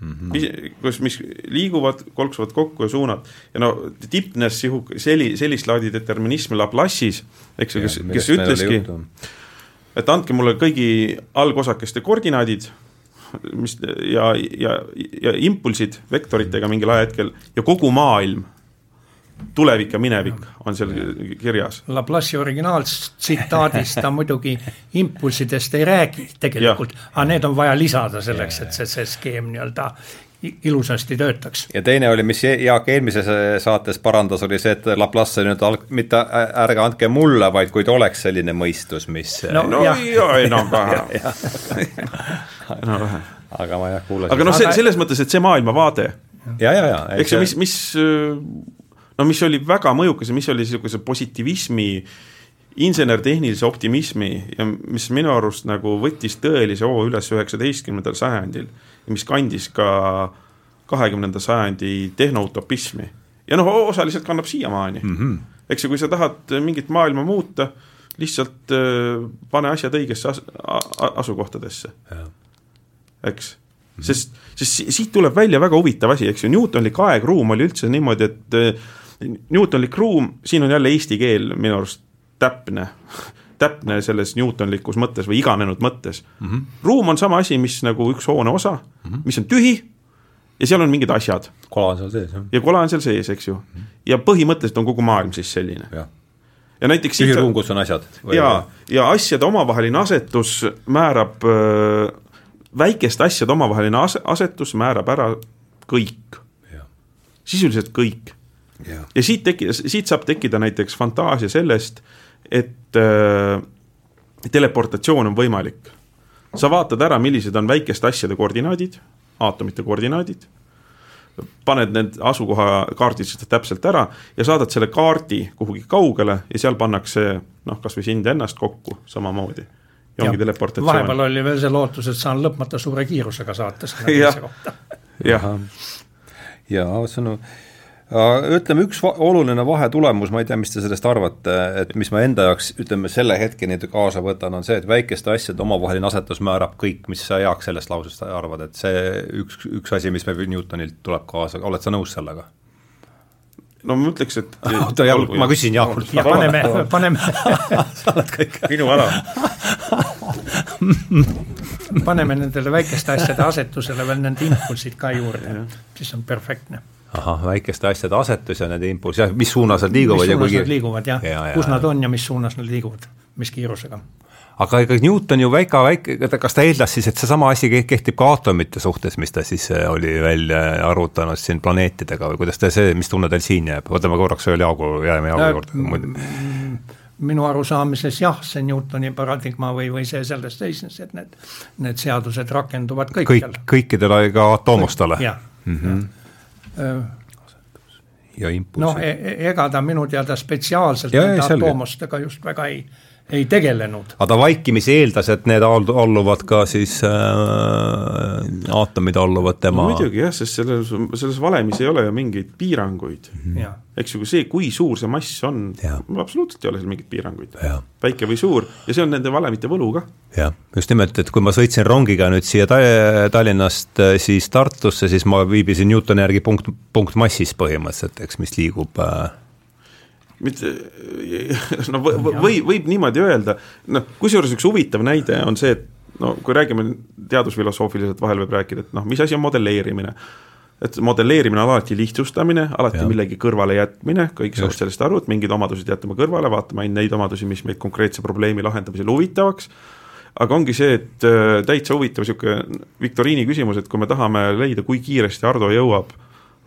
mm. -hmm. kus, mis liiguvad, kolksuvad kokku ja suunad ja no Tipnes sihu-, selli-, sellist laadi determinism Laplace'is, eks ju, kes, kes ütleski, et andke mulle kõigi algosakeste koordinaadid mis ja, ja, ja impulsid vektoritega mingil ajahetkel ja kogu maailm, tulevik ja minevik on seal kirjas. Laplace'i originaaltsitaadis ta muidugi impulssidest ei räägi tegelikult, aga need on vaja lisada selleks, et see, see skeem nii-öelda ilusasti töötaks. ja teine oli, mis Jaak eelmises saates parandas, oli see, et Laplace nüüd alg-, mitte ärge andke mulle, vaid kui ta oleks selline mõistus, mis no, no jah ja, enam-vähem enam-vähem. aga ma jah, kuulasin. aga noh, see selles mõttes, et see maailmavaade. ja, ja, ja. eks see, mis, mis no mis oli väga mõjukas ja mis oli niisuguse positiivismi insener-tehnilise optimismi ja mis minu arust nagu võttis tõelise hoo üles üheksateistkümnendal sajandil ja mis kandis ka kahekümnenda sajandi tehnoutopismi. ja noh, osaliselt kannab siiamaani mm. -hmm. eks ju, kui sa tahad mingit maailma muuta, lihtsalt äh, pane asjad õigesse as asukohtadesse. eks mm, -hmm. sest, sest siit tuleb välja väga huvitav asi, eks ju, Newtonlik aegruum oli üldse niimoodi, et äh, Newtonlik ruum, siin on jälle eesti keel minu arust täpne täpne selles Newtonlikus mõttes või iganenud mõttes mm. -hmm. ruum on sama asi, mis nagu üks hoone osa mm, -hmm. mis on tühi ja seal on mingid asjad. kola on seal sees, jah. ja kola on seal sees, eks ju mm. -hmm. ja põhimõtteliselt on kogu maailm siis selline. ja näiteks tühi ruum, kus on asjad. ja, ja asjade omavaheline asetus määrab äh,, väikeste asjade omavaheline ase-, asetus määrab ära kõik. sisuliselt kõik ja, siit teki-, siit saab tekkida näiteks fantaasia sellest, et äh, teleportatsioon on võimalik. sa vaatad ära, millised on väikeste asjade koordinaadid, aatomite koordinaadid, paned need asukohakaardid täpselt ära ja saadad selle kaardi kuhugi kaugele ja seal pannakse noh, kas või sind ennast kokku samamoodi. ja ongi teleportatsioon. vahepeal oli veel see lootus, et saan lõpmata suure kiirusega saata selle teise kohta. jah, ja see on ütleme, üks va oluline vahetulemus, ma ei tea, mis te sellest arvate, et mis ma enda jaoks, ütleme, selle hetkeni kaasa võtan, on see, et väikeste asjade omavaheline asetus määrab kõik, mis sa Jaak sellest lausest arvad, et see üks, üks asi, mis meil Newtonilt tuleb kaasa, oled sa nõus sellega? no ma ütleks, et oota, Jaak, ma küsin Jaakult. paneme, paneme. Sa oled kõik minu ala. Paneme nendele väikeste asjade asetusele veel nende impulsid ka juurde, siis on perfektne ahah, väikeste asjade asetus ja nende impulss, jah, mis suunas nad liiguvad ja kuigi nad liiguvad jah ja, ja, kus nad on ja mis suunas nad liiguvad, mis kiirusega. aga ega Newton ju väike, väike, kas ta eeldas siis, et seesama asi kehtib ka aatomite suhtes, mis ta siis äh, oli välja arvutanud siin planeetidega või kuidas ta see, mis tunne teil siin jääb, võtame korraks veel Jaagu, jääme Jaagu juurde muidu minu arusaamises jah, see Newtoni paradigma või, või see selles seisnes, et need, need seadused rakenduvad kõikjal kõik,. kõikidele, ka atoomustele? jah mm -hmm., ja impulsid. noh, ega ta minu teada spetsiaalselt nende atoomustega just väga ei ei tegelenud. aga ta vaikimisi eeldas, et need alluvad ka siis äh,, aatomid alluvad tema no, muidugi jah, sest selles, selles valemis ei ole ju mingeid piiranguid mm. -hmm. eks ju, see, kui suur see mass on, absoluutselt ei ole seal mingeid piiranguid. väike või suur ja see on nende valemite võlu ka. jah, just nimelt, et kui ma sõitsin rongiga nüüd siia Tallinnast äh, siis Tartusse, siis ma viibisin Newtoni järgi punkt, punktmassis põhimõtteliselt, eks, mis liigub äh, mitte no või, võib niimoodi öelda, noh, kusjuures üks huvitav näide on see, et no kui räägime teadusfilosoofiliselt, vahel võib rääkida, et noh, mis asi on modelleerimine. et modelleerimine on alati lihtsustamine, alati ja. millegi kõrvale jätmine, kõik saavad sellest aru, et mingid omadused jätame kõrvale, vaatame ainult neid omadusi, mis meid konkreetse probleemi lahendamisel huvitavaks aga ongi see, et äh, täitsa huvitav niisugune viktoriini küsimus, et kui me tahame leida, kui kiiresti Ardo jõuab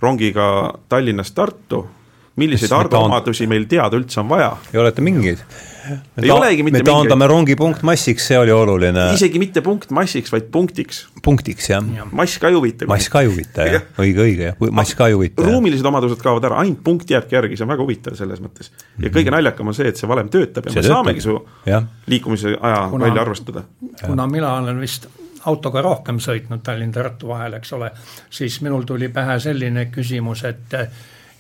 rongiga Tallinnast Tartu milliseid arveomadusi meil teada üldse on vaja? ei olete mingeid? ei olegi mitte me taandame mingeid. rongi punktmassiks, see oli oluline. isegi mitte punktmassiks, vaid punktiks. punktiks, jah ja.. mass ka ei huvita. mass ka ei huvita, jah, õige, õige, jah, mass ka ei huvita. ruumilised omadused kaovad ära, ainult punkt jääbki järgi, see on väga huvitav selles mõttes. ja mhm. kõige naljakam on see, et see valem töötab ja see me töötab. saamegi su ja. liikumise aja kuna, välja arvestada. kuna mina olen vist autoga rohkem sõitnud Tallinn-Tartu vahel, eks ole, siis minul tuli pähe selline küsimus, et,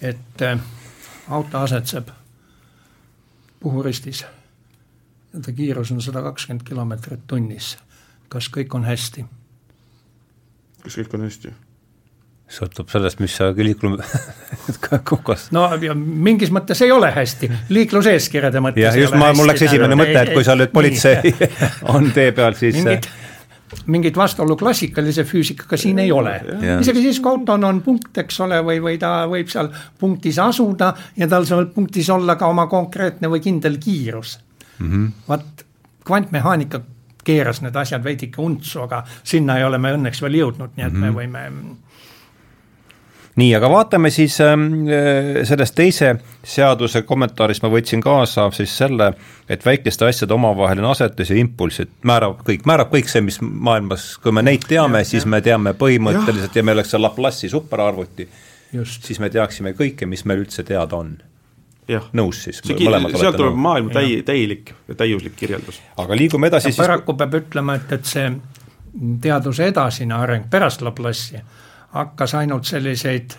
et auto asetseb Puhuristis ja ta kiirus on sada kakskümmend kilomeetrit tunnis. kas kõik on hästi? kas kõik on hästi? sõltub sellest, mis sa liiklum- kukas. no ja mingis mõttes ei ole hästi, liikluseeskirjade mõttes. jah, just ma, mul läks esimene mõte, et kui sa nüüd politsei on tee peal, siis mingit mingit vastuolu klassikalise füüsikaga siin ei ole. isegi siis, kui auton on punkt, eks ole, või, või ta võib seal punktis asuda ja tal saab punktis olla ka oma konkreetne või kindel kiirus mm -hmm.. vaat kvantmehaanika keeras need asjad veidike untsu, aga sinna ei ole me õnneks veel jõudnud, nii et mm -hmm. me mhm. võime nii, aga vaatame siis ähm, äh, sellest teise seaduse kommentaarist ma võtsin kaasa siis selle, et väikeste asjade omavaheline asetus ja impulsid määrab kõik, määrab kõik see, mis maailmas, kui me neid teame, siis me teame põhimõtteliselt ja, ja meil oleks see Laplace'i superarvuti, siis me teaksime kõike, mis meil üldse teada on. Nõus siis? sealt tuleb maailma täi-, täielik ja täiuslik kirjeldus. aga liigume edasi siis paraku peab ütlema, et, et see teaduse edasine areng pärast Laplace'i hakkas ainult selliseid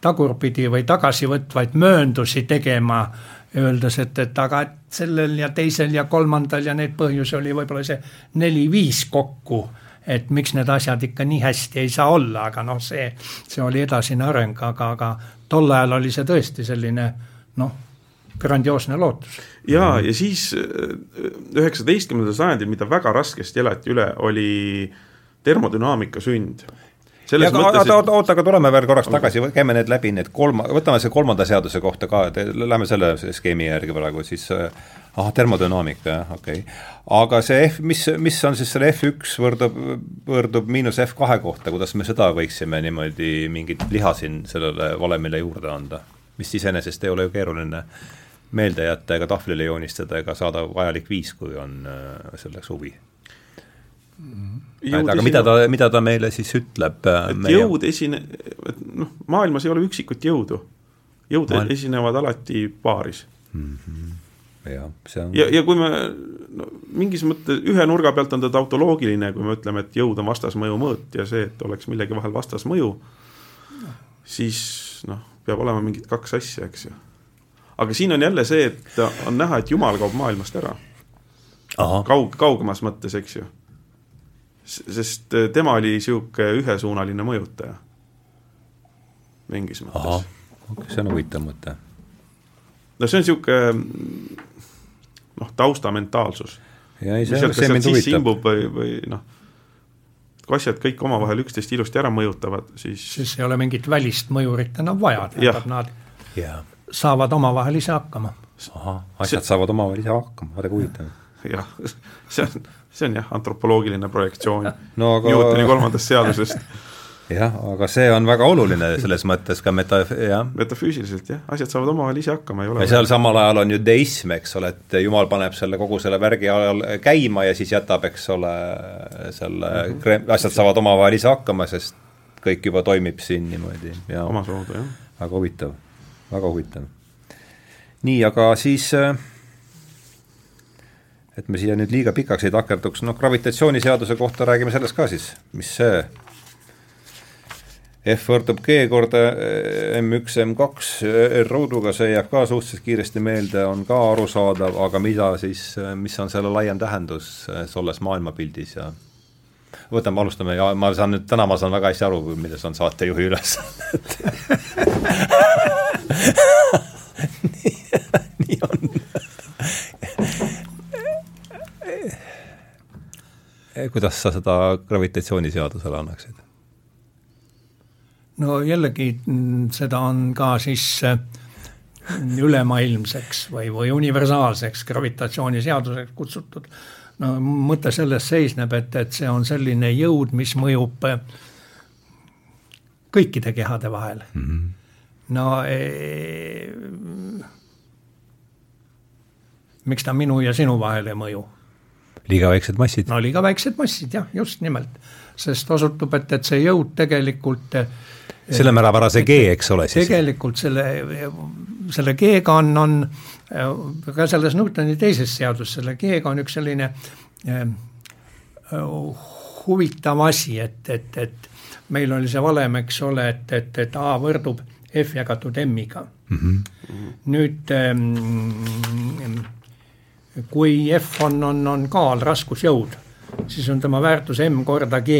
tagurpidi või tagasivõtvaid mööndusi tegema, öeldes, et, et aga et sellel ja teisel ja kolmandal ja neid põhjusi oli võib-olla see neli-viis kokku, et miks need asjad ikka nii hästi ei saa olla, aga noh, see, see oli edasine areng, aga, aga tol ajal oli see tõesti selline noh, grandioosne lootus. ja, ja siis üheksateistkümnendal sajandil, mida väga raskesti elati üle, oli termodünaamika sünd selles ja, mõttes. oota, oota, aga tuleme veel korraks tagasi, käime need läbi, need kolma, võtame see kolmanda seaduse kohta ka, lähme selle skeemi järgi praegu siis. ahah, termodünaamika jah, okei okay.. aga see F, mis, mis on siis selle F1 võrdub, võrdub miinus F2 kohta, kuidas me seda võiksime niimoodi mingit liha siin sellele valemile juurde anda? mis iseenesest ei ole ju keeruline meelde jätta ega tahvlile joonistada ega saada vajalik viis, kui on äh, selleks huvi et aga mida ta, mida ta meile siis ütleb? Äh, et meie... jõud esine-, et noh, maailmas ei ole üksikut jõudu. jõud Maailm... esinevad alati paaris mm. -hmm. jah, see on ja, ja kui me no, mingis mõttes ühe nurga pealt on ta tautoloogiline, kui me ütleme, et jõud on vastasmõju mõõt ja see, et oleks millegi vahel vastasmõju, siis noh, peab olema mingid kaks asja, eks ju. aga siin on jälle see, et on näha, et Jumal kaob maailmast ära. kaug-, kaugemas mõttes, eks ju sest äh, tema oli niisugune ühesuunaline mõjutaja mingis mõttes. see on huvitav mõte. no see on niisugune noh, taustamentaalsus. ja ei, see, see mind huvitab. või, või noh, kui asjad kõik omavahel üksteist ilusti ära mõjutavad, siis siis ei ole mingit välist mõjurit enam vaja, tähendab nad ja. saavad omavahel ise hakkama. ahah, asjad see... saavad omavahel ise hakkama, vaadake huvitav. jah, see on see on jah, antropoloogiline projektsioon no, aga... Newtoni kolmandast seadusest jah, aga see on väga oluline selles mõttes ka meta, jah. metafüüsiliselt jah, asjad saavad omavahel ise hakkama, ei ole ja seal samal ajal on ju deism, eks ole, et jumal paneb selle kogu selle värgi ajal käima ja siis jätab, eks ole, selle mm -hmm. asjad saavad omavahel ise hakkama, sest kõik juba toimib siin niimoodi ja omasoodu, jah. väga huvitav, väga huvitav. nii, aga siis äh, et me siia nüüd liiga pikaks ei takerduks, noh gravitatsiooniseaduse kohta räägime sellest ka siis, mis see? F võrdub G korda M1, M2 R-ruuduga, see jääb ka suhteliselt kiiresti meelde, on ka arusaadav, aga mida siis, mis on selle laiem tähendus selles maailmapildis ja võtame, alustame ja ma saan nüüd, täna ma saan väga hästi aru, milles on saatejuhi ülesanded nii, nii on kuidas sa seda gravitatsiooniseadusele annaksid? no jällegi, seda on ka siis äh, ülemaailmseks või, või universaalseks gravitatsiooniseaduseks kutsutud. no mõte selles seisneb, et, et see on selline jõud, mis mõjub äh, kõikide kehade vahel mm. -hmm. no e, miks ta minu ja sinu vahel ei mõju liiga väiksed massid. no liiga väiksed massid jah, just nimelt, sest osutub, et, et see jõud tegelikult. selle märapärase G, eks ole siis. tegelikult selle, selle G-ga on, on ka selles Newtoni teises seaduses, selle G-ga on üks selline äh, huvitav asi, et, et, et meil oli see valem, eks ole, et, et, et A võrdub F jagatud M-iga mm. -hmm. nüüd ähm, kui F on, on, on kaal, raskusjõud, siis on tema väärtus M korda G.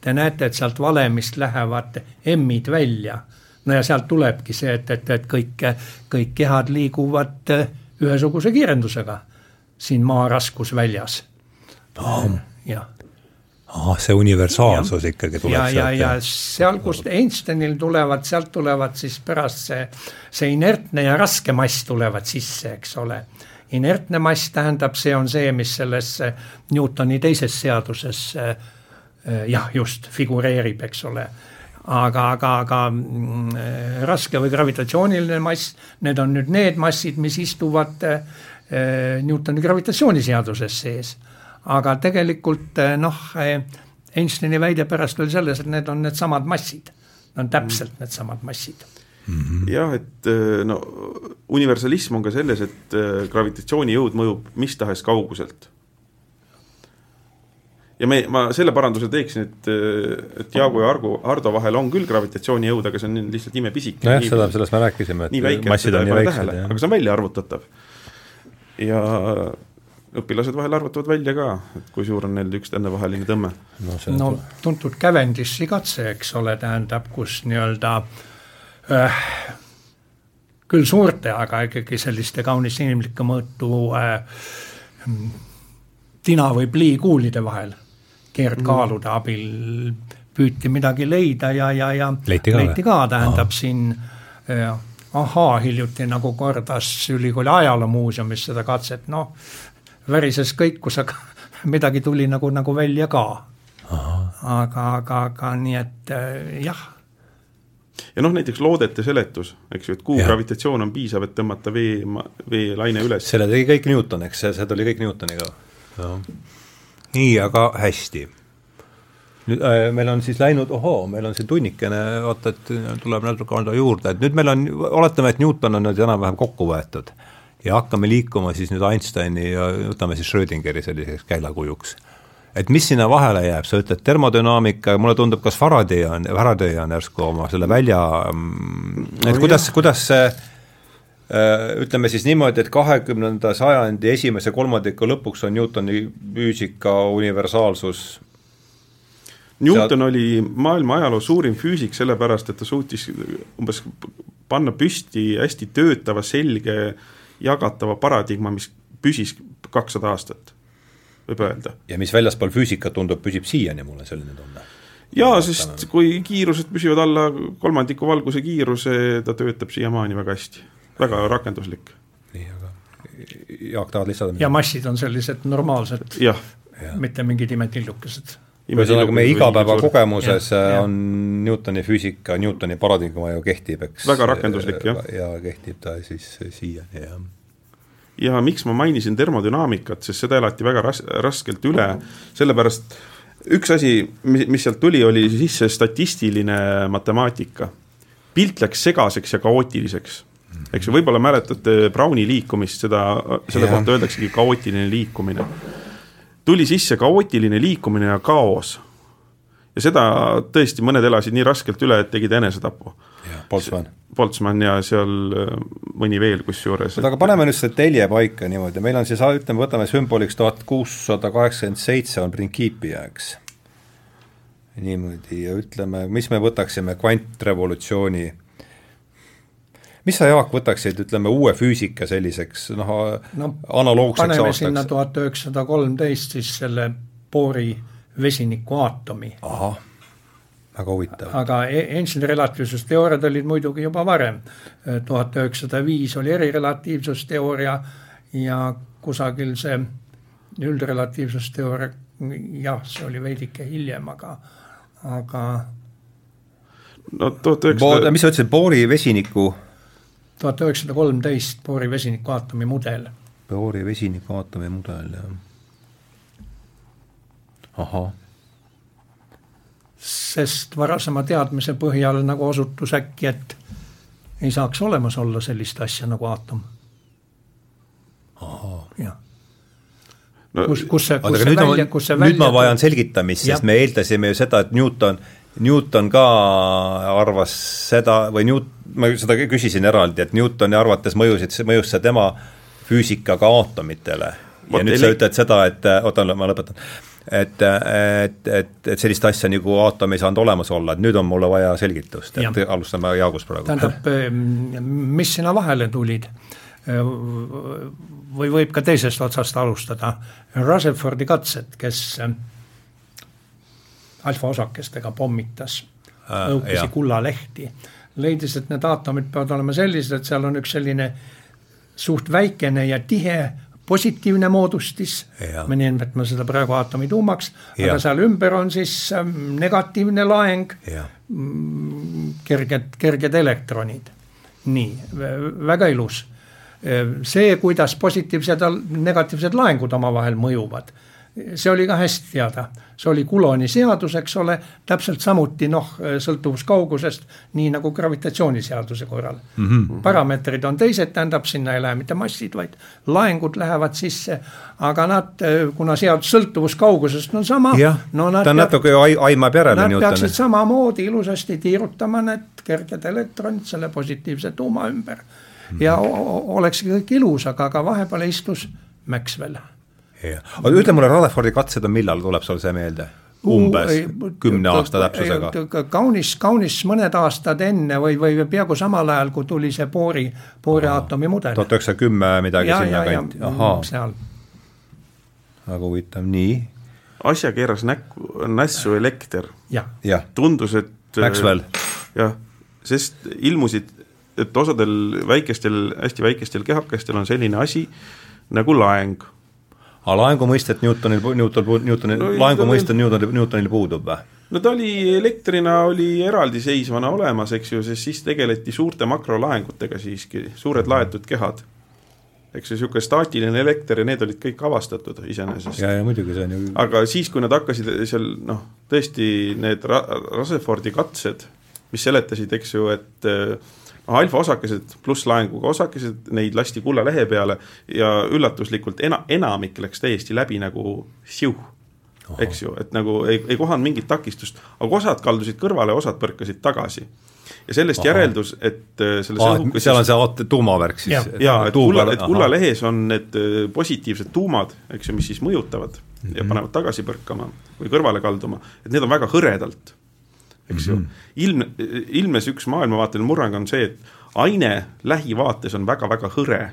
Te näete, et sealt valemist lähevad M-id välja. no ja sealt tulebki see, et, et, et kõik, kõik kehad liiguvad ühesuguse kiirendusega siin maa raskusväljas oh.. jah ah, see universaalsus ja, ikkagi tuleb ja, sealt. ja, ja seal, kust Einsteinil tulevad, sealt tulevad siis pärast see, see inertne ja raske mass tulevad sisse, eks ole inertne mass tähendab, see on see, mis selles Newtoni teises seaduses äh, jah, just figureerib, eks ole. Aga, aga, aga mm, raske või gravitatsiooniline mass, need on nüüd need massid, mis istuvad äh, Newtoni gravitatsiooniseaduses sees. aga tegelikult äh, noh, Einsteini väide pärast oli selles, et need on needsamad massid, on täpselt needsamad massid mm. -hmm. jah, et äh, no universalism on ka selles, et äh, gravitatsioonijõud mõjub mis tahes kauguselt. ja me, ma selle paranduse teeksin, et, äh, et Jaagu ja Argo, Hardo vahel on küll gravitatsioonijõud, aga see on lihtsalt imepisike. nojah, seda, sellest me rääkisime, et väike, massid on nii väiksed, aga see on välja arvutatav. ja õpilased vahel arvutavad välja ka, et kui suur on neil üksteisevaheline tõmme. no, no tuntud Cavendish'i katse, eks ole, tähendab, kus nii-öelda äh, äh, küll suurte, aga ikkagi selliste kaunis inimlike mõõtu äh, tina või pliikuulide vahel keerdkaalude mm. abil püüti midagi leida ja, ja, ja leiti ka, leiti ka tähendab Aha. siin äh, ahaa, hiljuti nagu kordas ülikooli ajaloomuuseumis seda katset, noh, värises kõikus, aga midagi tuli nagu, nagu välja ka. aga, aga, aga nii et äh, jah ja noh, näiteks loodete seletus, eks ju, et kuu ja. gravitatsioon on piisav, et tõmmata vee, veelaine üles. selle tegi kõik Newton, eks, see, see tuli kõik Newtoniga. nii, aga hästi. nüüd äh, meil on siis läinud, ohoo, meil on siin tunnikene, vaata, et tuleb natuke anda juurde, et nüüd meil on, oletame, et Newton on nüüd enam-vähem kokku võetud ja hakkame liikuma siis nüüd Einsteini ja võtame siis Schrödingeri selliseks käilakujuks et mis sinna vahele jääb, sa ütled termodünaamika, mulle tundub, kas Faraday on, Faraday on järsku oma selle välja mm, et no kuidas, kuidas see äh, ütleme siis niimoodi, et kahekümnenda sajandi esimese kolmandiku lõpuks on Newtoni füüsika universaalsus. Newton oli maailma ajaloo suurim füüsik sellepärast, et ta suutis umbes panna püsti hästi töötava, selge, jagatava paradigma, mis püsis kakssada aastat võib öelda. ja mis väljaspool füüsikat tundub, püsib siiani, mul on selline tunne. jaa, sest kui kiirused püsivad alla kolmandiku valguse kiiruse, ta töötab siiamaani väga hästi, väga rakenduslik. nii, aga Jaak, tahad lisada? ja massid on sellised normaalsed, mitte mingid imetillukesed ühesõnaga meie igapäevakogemuses on Newtoni füüsika, Newtoni paradigma ju kehtib, eks. väga rakenduslik, jah. ja kehtib ta siis siiani, jah ja miks ma mainisin termodünaamikat, sest seda elati väga ras-, raskelt üle, sellepärast üks asi, mis, mis sealt tuli, oli sisse statistiline matemaatika. pilt läks segaseks ja kaootiliseks eks ju, võib-olla mäletate Browni liikumist, seda, selle ja. kohta öeldaksegi kaootiline liikumine. tuli sisse kaootiline liikumine ja kaos. Ja seda tõesti mõned elasid nii raskelt üle, et tegid enesetapu. Boltzmann. Boltzmann ja seal äh, mõni veel kusjuures. oota, aga paneme nüüd selle telje paika niimoodi, meil on siis, ütleme, võtame sümboliks tuhat kuussada kaheksakümmend seitse on Principia, eks. niimoodi ja ütleme, mis me võtaksime kvantrevolutsiooni mis sa, Jaak, võtaksid, ütleme, uue füüsika selliseks noh no, analoogseks paneme aastaks? sinna tuhat üheksasada kolmteist siis selle Bohri vesinikuaatomi. ahah, väga huvitav. aga Einsteini relatiivsusteooriad olid muidugi juba varem. tuhat üheksasada viis oli erirelatiivsusteooria ja kusagil see üldrelatiivsusteooria, jah, see oli veidike hiljem, aga, aga no tuhat üheksasada mis sa ütlesid, Bohri vesiniku tuhat üheksasada kolmteist Bohri vesinikuaatomi mudel. Bohri vesinikuaatomi mudel, jah. Sest varasema teadmise põhjal nagu osutus äkki, et ei saaks olemas olla sellist asja nagu aatom. jah no, kus, kus see, kus see välja, kus see välja nüüd ma vajan selgitamist, sest me eeldasime ju seda, et Newton Newton ka arvas seda või Newt-, ma seda küsisin eraldi, et Newtoni arvates mõjusid, mõjus see tema füüsikaga aatomitele. ja nüüd sa ütled seda, et oota, ma lõpetan. Et, et, et, et sellist asja nagu aatom ei saanud olemas olla, et nüüd on mulle vaja selgitust, et ja. alustame Jaagust praegu. tähendab, mis sinna vahele tulid? või võib ka teisest otsast alustada, Rutherfordi katsed, kes alfaosakestega pommitas õhukesi kullalehti. leidis, et need aatomid peavad olema sellised, et seal on üks selline suht väikene ja tihe positiivne moodustis, me nimetame seda praegu aatomi tuumaks, aga seal ümber on siis ähm, negatiivne laeng, mm, kerged, kerged elektronid. nii, väga ilus. Äh, see, kuidas positiivsed ja negatiivsed laengud omavahel mõjuvad see oli ka hästi teada, see oli Coulombi seadus, eks ole, täpselt samuti noh, sõltuvus kaugusest, nii nagu gravitatsiooniseaduse korral mm. -hmm. parameetrid on teised, tähendab, sinna ei lähe mitte massid, vaid laengud lähevad sisse, aga nad, kuna seadus sõltuvus kaugusest on sama. no ta natuke aimab järele. Nad peaksid samamoodi ilusasti tiirutama need kerged elektronid selle positiivse tuuma ümber mm -hmm. ja olekski kõik ilus, aga, aga vahepeal istus Maxwell aga ütle mulle, Rutherfordi katsed on millal, tuleb sul see meelde? umbes kümne aasta täpsusega? kaunis, kaunis mõned aastad enne või, või peaaegu samal ajal, kui tuli see Bohri, Bohri aatomi mudel. tuhat üheksasada kümme midagi ja, sinna kanti, ahaa. seal. väga huvitav, nii. asja keeras näkku, nässu elekter. tundus, et Maxwell. jah, sest ilmusid, et osadel väikestel, hästi väikestel kehakestel on selline asi nagu laeng aga laengu mõistet Newtonil, Newton, Newtonil no,, laengu mõiste Newtonil, Newtonil puudub või? no ta oli elektrina oli eraldiseisvana olemas, eks ju, sest siis tegeleti suurte makrolaengutega siiski, suured laetud kehad. eks ju, niisugune staatiline elekter ja need olid kõik avastatud iseenesest. ja, ja muidugi see on ju aga siis, kui nad hakkasid seal noh, tõesti need Ra-, Rutherfordi katsed, mis seletasid, eks ju, et äh, alfaosakesed pluss laenguga osakesed, neid lasti kullalehe peale ja üllatuslikult ena-, enamik läks täiesti läbi nagu siuh. eks ju, et nagu ei, ei kohanud mingit takistust, aga osad kaldusid kõrvale, osad põrkasid tagasi ja sellest Aha. järeldus, et äh, selles ah, õhukeses seal on see tuumavärk siis? jaa, et kulla, et kullalehes on need äh, positiivsed tuumad, eks ju, mis siis mõjutavad mm -hmm. ja mhm. panevad tagasi põrkama või kõrvale kalduma, et need on väga hõredalt eks mm -hmm. ju. Mhm. ilm, ilmnes üks maailmavaateline murrang on see, et aine lähivaates on väga-väga hõre.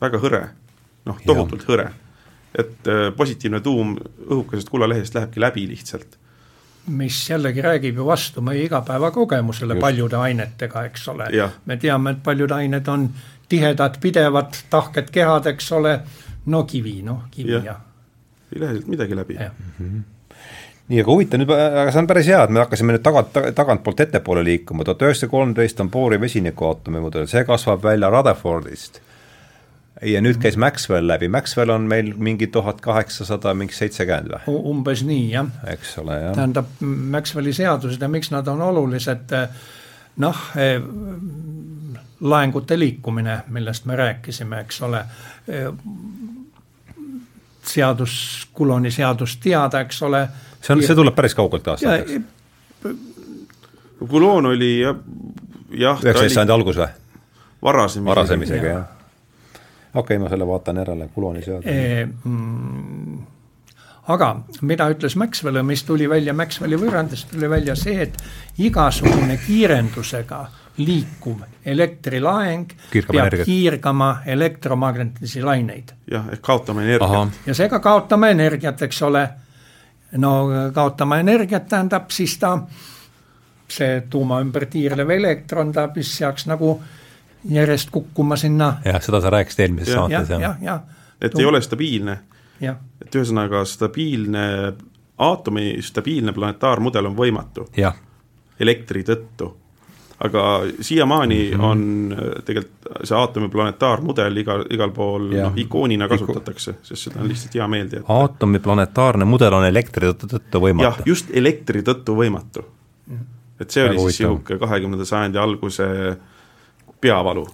väga hõre, noh, tohutult ja. hõre. et äh, positiivne tuum õhukesest kullalehest lähebki läbi lihtsalt mis jällegi räägib ju vastu meie igapäevakogemusele Just. paljude ainetega, eks ole. me teame, et paljud ained on tihedad, pidevad, tahked kehad, eks ole, no kivi, noh, kivi ja, ja. ei lähe sealt midagi läbi. Mm -hmm nii, aga huvitav nüüd, aga see on päris hea, et me hakkasime nüüd tagant, tagantpoolt ettepoole liikuma, tuhat üheksasada kolmteist on Bohri vesinikuaatomi mudel, see kasvab välja Rutherfordist. ja nüüd käis Maxwell läbi, Maxwell on meil mingi tuhat kaheksasada, mingi seitsekümmend või? umbes nii, jah. eks ole, jah. tähendab, Maxwelli seadused ja miks nad on olulised, noh, laengute liikumine, millest me rääkisime, eks ole, seadus, Coulombi seadus teada, eks ole. See on, see tuleb päris kaugelt aastateks. Coulomb oli jah, jah. üheksateist sajandi algus või? varasem. varasem isegi, jah okei okay,, ma selle vaatan järele, Kuloni seadus e,. Mm, aga mida ütles Maxwell, mis tuli välja Maxwelli võrrandist, tuli välja see, et igasugune kiirendusega liikuv elektrilaeng Kiirkama peab energiat. kiirgama elektromagnetilisi laineid. jah, ehk kaotame energiat. ja seega kaotame energiat, eks ole. No kaotama energiat tähendab siis ta, see tuuma ümber tiirlev elektron, ta mis seaks nagu järjest kukkuma sinna. jah, seda sa rääkisid eelmises ja, saates, jah. jah, jah. et Tum... ei ole stabiilne. et ühesõnaga stabiilne, aatomi stabiilne planetaarmudel on võimatu. elektri tõttu. Aga siiamaani mm -hmm. on äh, tegelikult see aatomi planetaarmudel igal, igal pool noh, ikoonina kasutatakse, sest seda on lihtsalt hea meelde jätta. aatomi planetaarne mudel on elektri tõttu võimatu? jah, just elektri tõttu võimatu. et see oli siis niisugune kahekümnenda sajandi alguse peavalu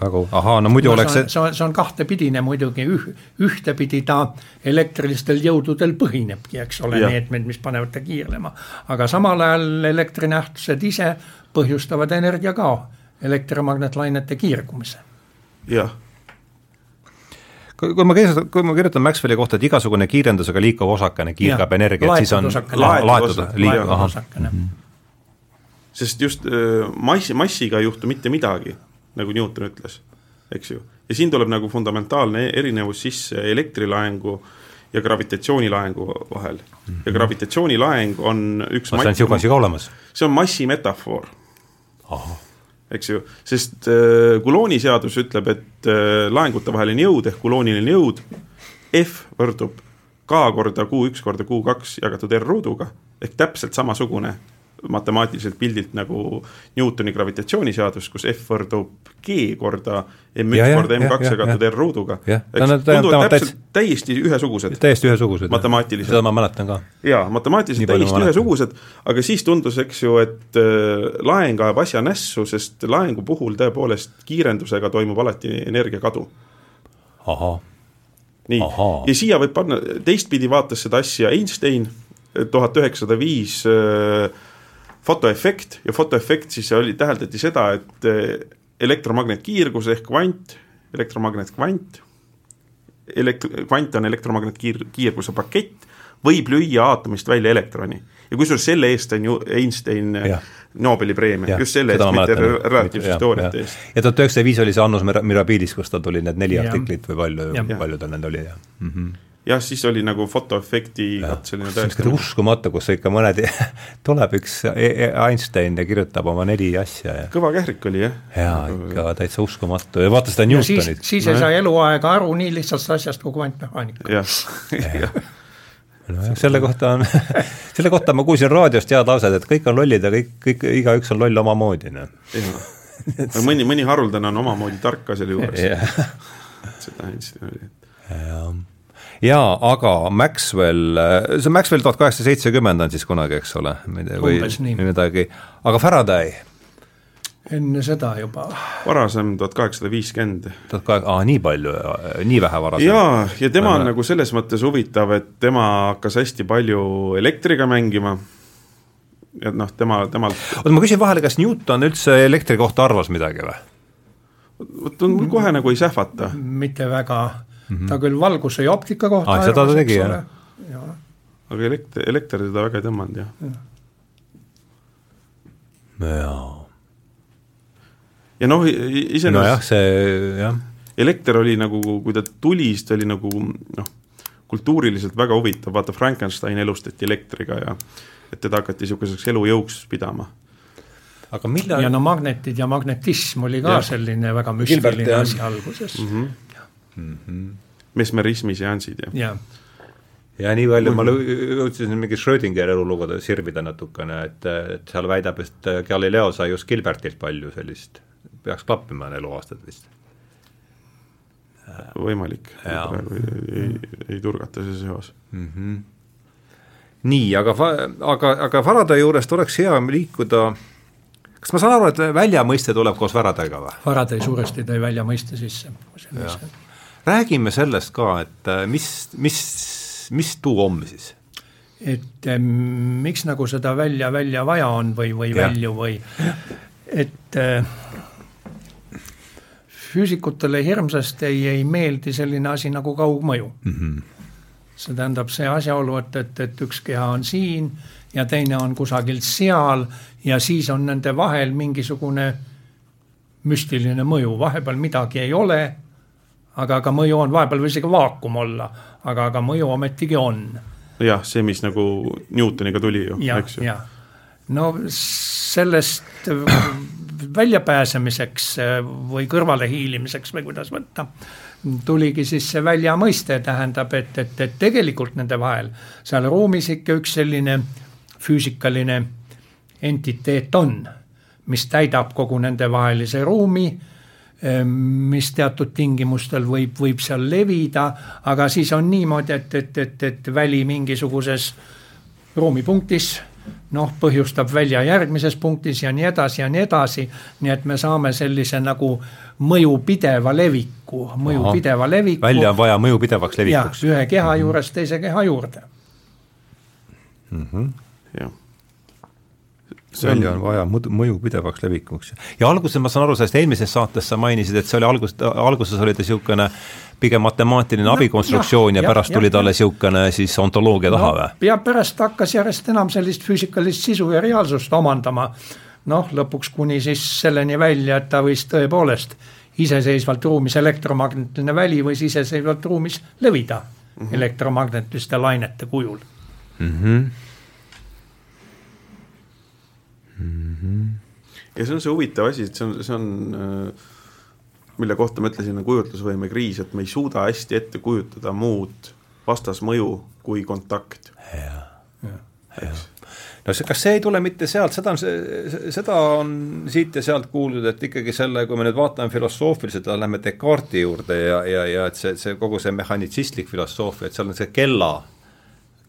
väga, ahaa, no muidu no, oleks see see on, see on kahtepidine muidugi, üh-, ühtepidi ta elektrilistel jõududel põhinebki, eks ole, meetmed, mis panevad ta kiirlema. aga samal ajal elektrinähtused ise põhjustavad energiakao, elektromagnetlainete kiirgumise. jah. Kui, kui ma kirjutan, kui ma kirjutan Maxwelli kohta, et igasugune kiirendusega liikuv osakene kiirgab energiat, siis on laetud, laetud osakene. Sest just äh, massi, massiga ei juhtu mitte midagi, nagu Newton ütles, eks ju. ja siin tuleb nagu fundamentaalne erinevus sisse elektrilaengu ja gravitatsioonilaengu vahel mm. -hmm. ja gravitatsioonilaeng on üks see on niisugune asi ka olemas? see on massi metafoor. eks ju, sest äh, Coulombi seadus ütleb, et äh, laengute vaheline jõud ehk Coulomb'iline jõud F võrdub K korda Q1 korda Q2 jagatud R ruuduga ehk täpselt samasugune matemaatiliselt pildilt nagu Newtoni gravitatsiooniseadus, kus F võrdub G korda M1 ja, korda M2 jagatud R ruuduga. tunduvad täpselt täiesti ühesugused. täiesti ühesugused. matemaatiliselt. seda ma mäletan ka. jaa, matemaatiliselt täiesti ühesugused, aga siis tundus, eks ju, et äh, laeng ajab asja nässu, sest laengu puhul tõepoolest kiirendusega toimub alati energiakadu. ahah. nii, ja siia võib panna, teistpidi vaatas seda asja Einstein tuhat üheksasada viis äh, fotoefekt ja fotoefekt siis oli, täheldati seda, et eh, elektromagnetkiirgus ehk kvant, elektromagnetkvant, elekt-, kvant on elektromagnetkiirguse pakett, võib lüüa aatomist välja elektroni. ja kusjuures selle eest on ju Einstein ja. Nobeli preemia, just selle eest, mitte relatiivsusteooriate eest. ja tuhat üheksasada viis oli see Annus Mirabilis, kus tal tuli need neli ja. artiklit või palju, palju tal neid oli, jah mm -hmm jah, siis oli nagu fotoefekti katseline tõestamine. uskumatu, kus ikka mõned tuleb üks e-, e-, Einstein ja kirjutab oma neli asja ja. kõva kährik oli jah. jaa, ikka täitsa uskumatu ja vaata seda Newtonit. siis, siis ei saa eluaega aru nii lihtsast asjast kui kvantmehaanika. jah, jah nojah, selle kohta on selle kohta ma kuulsin raadiost head lauset, et kõik on lollid ja kõik, kõik, igaüks on loll omamoodi, noh. mõni, mõni haruldane on omamoodi tark ka selle juures. seda Einstein oli. jah jaa, aga Maxwell, see Maxwell tuhat kaheksasada seitsekümmend on siis kunagi, eks ole, või midagi, aga Faraday? enne seda juba. varasem, tuhat kaheksasada viiskümmend. tuhat kaheksa, aa nii palju, nii vähe varasem? jaa, ja tema on nagu selles mõttes huvitav, et tema hakkas hästi palju elektriga mängima et noh, tema, temalt oota, ma küsin vahele, kas Newton üldse elektri kohta arvas midagi või? vot mul kohe nagu ei sähvata. mitte väga mm. -hmm. ta küll valguse ja optika kohta ah, seda ta tegi, jah ja.? aga elekter, elekter teda väga ei tõmmanud, jah ja.. jaa. ja noh, iseenesest nojah, see jah. elekter oli nagu, kui ta tuli, siis ta oli nagu noh, kultuuriliselt väga huvitav, vaata Frankenstein elustati elektriga ja et teda hakati niisuguseks elujõuks pidama aga millal ja no magnetid ja magnetism oli ka ja. selline väga müstiline asi alguses mm. -hmm mm. -hmm. mesmerismi seansid ja, ja ja nii palju ma jõudsin mingi Schrödingeri elulugude sirvida natukene, et, et seal väidab, et Galileo sai just Gilbertilt palju sellist, peaks klappima eluaastad vist. võimalik, praegu ei, ei, ei turgata see seos mm. -hmm. nii, aga, aga, aga Faraday juurest oleks hea liikuda kas ma saan aru, et väljamõiste tuleb koos Faradayga või? Faraday suuresti tõi väljamõiste sisse. Räägime sellest ka, et äh, mis, mis, mis tuuommi siis? et eh, miks nagu seda välja, välja vaja on või, või ja. välju või et eh, füüsikutele hirmsasti ei, ei meeldi selline asi nagu kaugmõju mm. -hmm. see tähendab see asjaolu, et, et, et üks keha on siin ja teine on kusagilt seal ja siis on nende vahel mingisugune müstiline mõju, vahepeal midagi ei ole, aga, aga mõju on, vahepeal võib isegi vaakum olla, aga, aga mõju ometigi on. jah, see, mis nagu Newtoniga tuli ju, eks ju. no sellest väljapääsemiseks või kõrvalehiilimiseks või kuidas võtta, tuligi siis see väljamõiste, tähendab, et, et, et tegelikult nende vahel seal ruumis ikka üks selline füüsikaline entiteet on, mis täidab kogu nendevahelise ruumi, mis teatud tingimustel võib, võib seal levida, aga siis on niimoodi, et, et, et, et väli mingisuguses ruumipunktis noh, põhjustab välja järgmises punktis ja nii edasi ja nii edasi. nii et me saame sellise nagu mõju pideva leviku, mõju Aha. pideva leviku. välja on vaja mõju pidevaks levikuks. ühe keha mhm. juurest teise keha juurde mm. -hmm. jah välja on vaja mõju pidevaks levikuks. ja alguses ma saan aru, sellest eelmisest saatest sa mainisid, et see oli algus, alguses oli ta niisugune pigem matemaatiline no, abikonstruktsioon ja, ja pärast ja, tuli talle niisugune siis ontoloogia taha või no,? ja pärast hakkas järjest enam sellist füüsikalist sisu ja reaalsust omandama. noh, lõpuks kuni siis selleni välja, et ta võis tõepoolest iseseisvalt ruumis elektromagnetiline väli võis iseseisvalt ruumis levida mm -hmm. elektromagnetiliste lainete kujul mm. -hmm mm. -hmm. ja see on see huvitav asi, et see on, see on äh, mille kohta ma ütlesin, on kujutlusvõime kriis, et me ei suuda hästi ette kujutada muud vastasmõju kui kontakt. no see, kas see ei tule mitte sealt, seda on, seda on siit ja sealt kuuldud, et ikkagi selle, kui me nüüd vaatame filosoofiliselt, lähme Descartesi juurde ja, ja, ja et see, see kogu see mehhanitsistlik filosoofia, et seal on see kella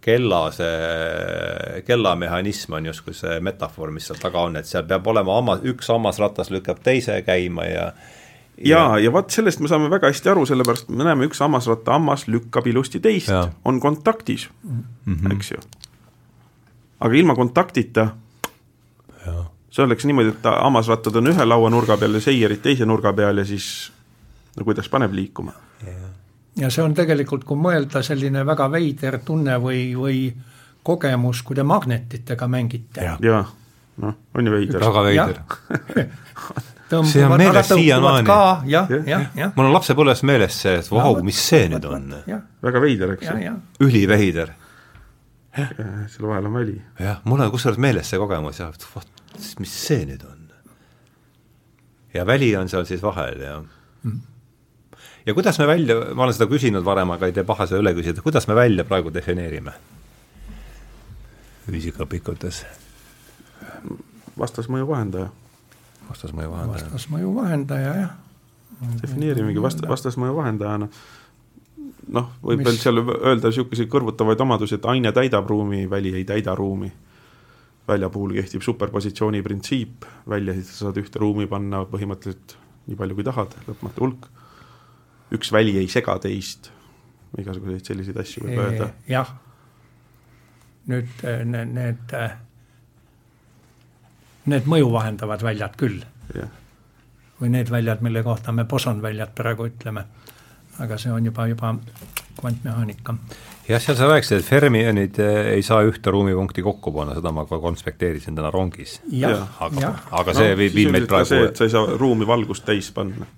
kella see, kellamehhanism on justkui see metafoor, mis seal taga on, et seal peab olema hammas, üks hammasratas lükkab teise käima ja ja, ja, ja vot sellest me saame väga hästi aru, sellepärast me näeme, üks hammasratta hammas lükkab ilusti teist, on kontaktis mm, -hmm. eks ju. aga ilma kontaktita, see oleks niimoodi, et hammasrattad on ühe lauanurga peal ja seierid teise nurga peal ja siis no kuidas paneb liikuma ja see on tegelikult, kui mõelda, selline väga veider tunne või, või kogemus, kui te magnetitega mängite. jaa, noh, on ju veider. väga veider see on meeles siiamaani. jah, jah, jah. mul on lapsepõlves meeles see, et vau, mis see nüüd on. väga veider, eks ju. üliveider. selle vahel on väli. jah, mul on kusjuures meeles see kogemus ja vot, mis see nüüd on. ja väli on seal siis vahel ja mm ja kuidas me välja, ma olen seda küsinud varem, aga ei tee paha seda üle küsida, kuidas me välja praegu defineerime füüsikaõpikutes? vastasmõju vahendaja. vastasmõju vahendaja. vastasmõju vahendaja, jah. defineerimegi vast-, vastasmõju vahendajana. noh, võib veel seal öelda niisuguseid kõrvutavaid omadusi, et aine täidab ruumi, väli ei täida ruumi. välja puhul kehtib superpositsiooni printsiip, välja siis sa saad ühte ruumi panna põhimõtteliselt nii palju, kui tahad, lõpmatu hulk üks väli ei sega teist, igasuguseid selliseid asju võib öelda. jah, nüüd äh, need, need, äh, need mõju vahendavad väljad küll. või need väljad, mille kohta me bosonväljad praegu ütleme. aga see on juba, juba kvantmehaanika. jah, seal sa rääkisid, et fermionid äh, ei saa ühte ruumipunkti kokku panna, seda ma ka konspekteerisin täna rongis. aga, aga see no, viib meid praegu. see, et sa ei saa ruumi valgust täis panna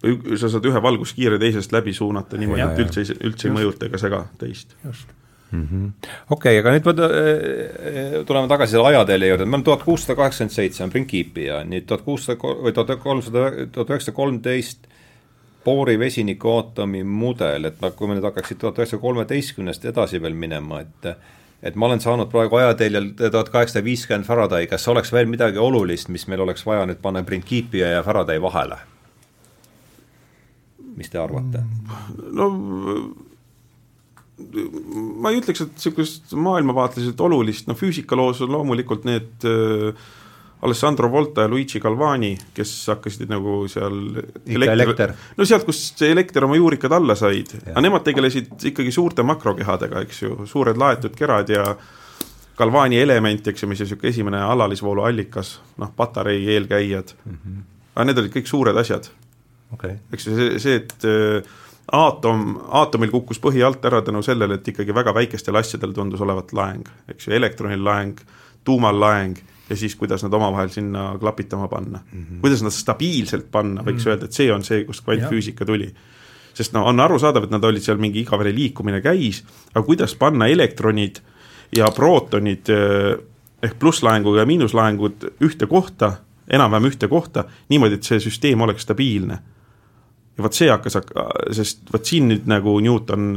sa saad ühe valguskiire teisest läbi suunata niimoodi, et üldse, üldse ei mõjuta ega sega teist. just. -hmm.. okei aga nüüd me äh, tuleme tagasi selle ajatelje juurde, me oleme tuhat kuussada kaheksakümmend seitse on Principi ja nüüd tuhat kuussada või tuhat kolmsada, tuhat üheksasada kolmteist Boori vesinikuaatomi mudel, et kui me nüüd hakkaksid tuhat üheksasaja kolmeteistkümnest edasi veel minema, et et ma olen saanud praegu ajateljel tuhat kaheksasada viiskümmend Faraday, kas oleks veel midagi olulist, mis meil oleks vaja nüüd panna Principi ja Faraday vahele? Mis te arvate? no ma ei ütleks, et niisugust maailmavaateliselt olulist, no füüsikaloos on loomulikult need äh, Alessandro Volta ja Luigi Galvani, kes hakkasid nagu seal ikka elekter? no sealt, kus see elekter oma juurikad alla said, aga nemad tegelesid ikkagi suurte makrokehadega, eks ju, suured laetud kerad ja Galvani element, eks ju, mis on niisugune esimene alalisvoolu allikas, noh, patarei eelkäijad mm. -hmm. aga need olid kõik suured asjad okay.. eks see, see, et äh, aatom, aatomil kukkus põhi alt ära tänu sellele, et ikkagi väga väikestel asjadel tundus olevat laeng, eks ju, elektronil laeng, tuumal laeng ja siis, kuidas nad omavahel sinna klapitama panna mm. -hmm. kuidas nad stabiilselt panna, võiks mm -hmm. öelda, et see on see, kust kvantfüüsika tuli. sest no on arusaadav, et nad olid seal mingi igavene liikumine käis, aga kuidas panna elektronid ja prootonid eh, ehk plusslaenguga ja miinuslaengud ühte kohta, enam-vähem ühte kohta, niimoodi, et see süsteem oleks stabiilne. Ja vot see hakkas, sest vot siin nüüd nagu Newton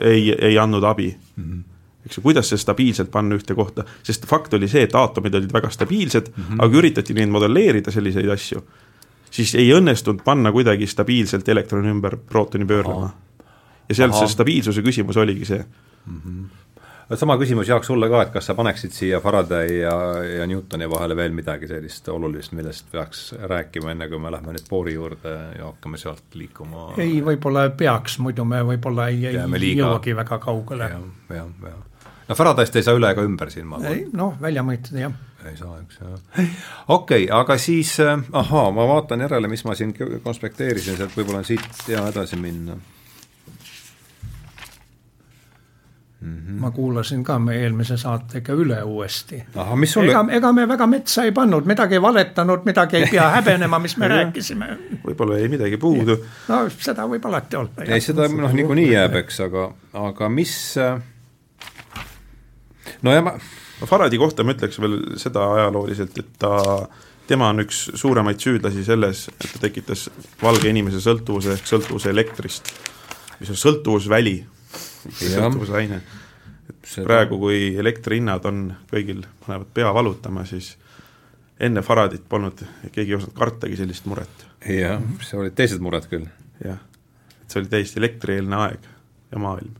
ei, ei andnud abi mm. -hmm eks ju, kuidas see stabiilselt panna ühte kohta, sest fakt oli see, et aatomid olid väga stabiilsed mm, -hmm. aga üritati neid modelleerida, selliseid asju, siis ei õnnestunud panna kuidagi stabiilselt elektroni ümber prootoni pöörlema. ja seal Aha. see stabiilsuse küsimus oligi see mm. -hmm sama küsimus, Jaak, sulle ka, et kas sa paneksid siia Faraday ja, ja Newtoni vahele veel midagi sellist olulist, millest peaks rääkima, enne kui me lähme nüüd Boori juurde ja hakkame sealt liikuma? ei, võib-olla peaks, muidu me võib-olla ei, ei jõuagi väga kaugele ja,. jah, jah, no Faradayst ei saa üle ega ümber siin, ma arvan. noh, välja mõõta, jah. ei saa, eks jah. okei okay,, aga siis äh, ahaa, ma vaatan järele, mis ma siin konspekteerisin, sealt võib-olla on siit hea edasi minna Mm -hmm. ma kuulasin ka meie eelmise saatega üle uuesti. Sulle... ega, ega me väga metsa ei pannud, midagi ei valetanud, midagi ei pea häbenema, mis me rääkisime. võib-olla jäi midagi puudu. no seda võib alati olla. ei, seda noh, niikuinii jääb, eks, aga, aga mis äh, no ja ma Faradi kohta ma ütleks veel seda ajalooliselt, et ta, tema on üks suuremaid süüdlasi selles, et ta tekitas valge inimese sõltuvuse ehk sõltuvuse elektrist, mis on sõltuvusväli, sõltuvusaine. et Seda... praegu, kui elektrihinnad on kõigil, panevad pea valutama, siis enne Faradit polnud, keegi ei osanud kartagi sellist muret. jah, see olid teised mured küll. jah, et see oli täiesti elektrieelne aeg ja maailm.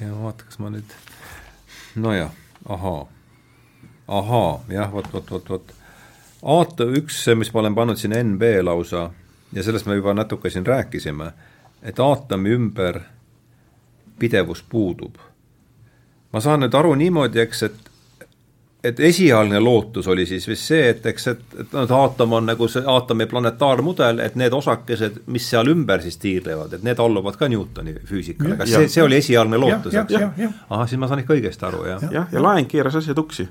ja vaata, kas ma nüüd nojah, ahaa, ahaa, jah, vot, vot, vot, vot. aata üks, mis ma olen pannud siin NB lausa ja sellest me juba natuke siin rääkisime, et aatomi ümber pidevus puudub. ma saan nüüd aru niimoodi, eks, et et esialgne lootus oli siis vist see, et eks, et, et noh, aatom on nagu see aatomi planetaarmudel, et need osakesed, mis seal ümber siis tiirlevad, et need alluvad ka Newtoni füüsikale, kas ja, see, see oli esialgne lootus, eks? ahah, siis ma saan ikka õigesti aru, jah. jah, ja, ja laeng keeras asja tuksi.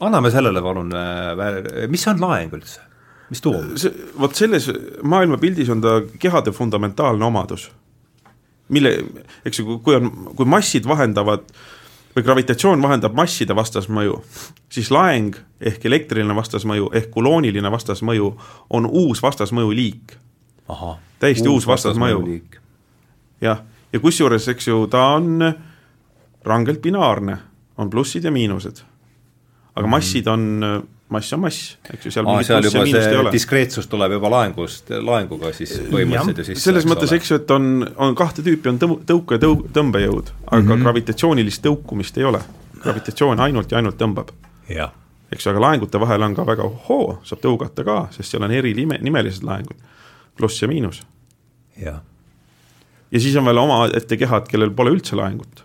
anname sellele palun, äh, mis on laeng üldse? mis toob? vot selles maailmapildis on ta kehade fundamentaalne omadus. Mille, eks ju, kui on, kui massid vahendavad või gravitatsioon vahendab masside vastasmõju, siis laeng ehk elektriline vastasmõju ehk kulooniline vastasmõju on uus vastasmõju liik. täiesti uus, uus vastasmõju. jah, ja kusjuures, eks ju, ta on rangelt binaarne, on plussid ja miinused. aga mhm. massid on mass on mass, eks ju, seal Aa, seal juba see diskreetsus tuleb juba laengust, laenguga siis põhimõtteliselt ju sisse. selles mõttes, eks ju, et on, on kahte tüüpi, on tõu-, tõuke- ja tõu-, tõmbejõud, aga mm -hmm. gravitatsioonilist tõukumist ei ole. gravitatsioon ainult ja ainult tõmbab. eks ju, aga laengute vahel on ka väga ohoo, saab tõugata ka, sest seal on eri nime, nimelised laengud, pluss ja miinus. ja siis on veel omaette kehad, kellel pole üldse laengut.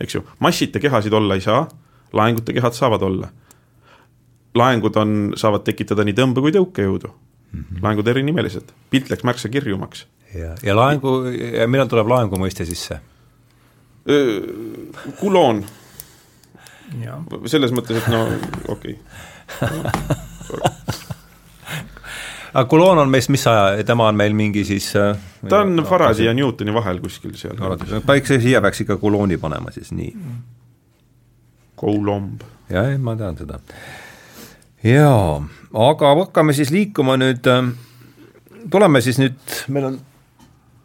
eks ju, massita kehasid olla ei saa, laengute kehad saavad olla laengud on, saavad tekitada nii tõmbe- kui tõukejõudu mm. -hmm. laengud erinimelised, pilt läks märksa kirjumaks. ja, ja laengu, ja millal tuleb laengu mõiste sisse? kuloon. selles mõttes, et no okei okay. aga kuloon on meist mis aja, tema on meil mingi siis ta on no, Faradi ja Newtoni vahel kuskil seal. päikse siia peaks ikka kulooni panema siis, nii. Coulomb. jah, ma tean seda jaa, aga hakkame siis liikuma nüüd, ähm, tuleme siis nüüd, meil on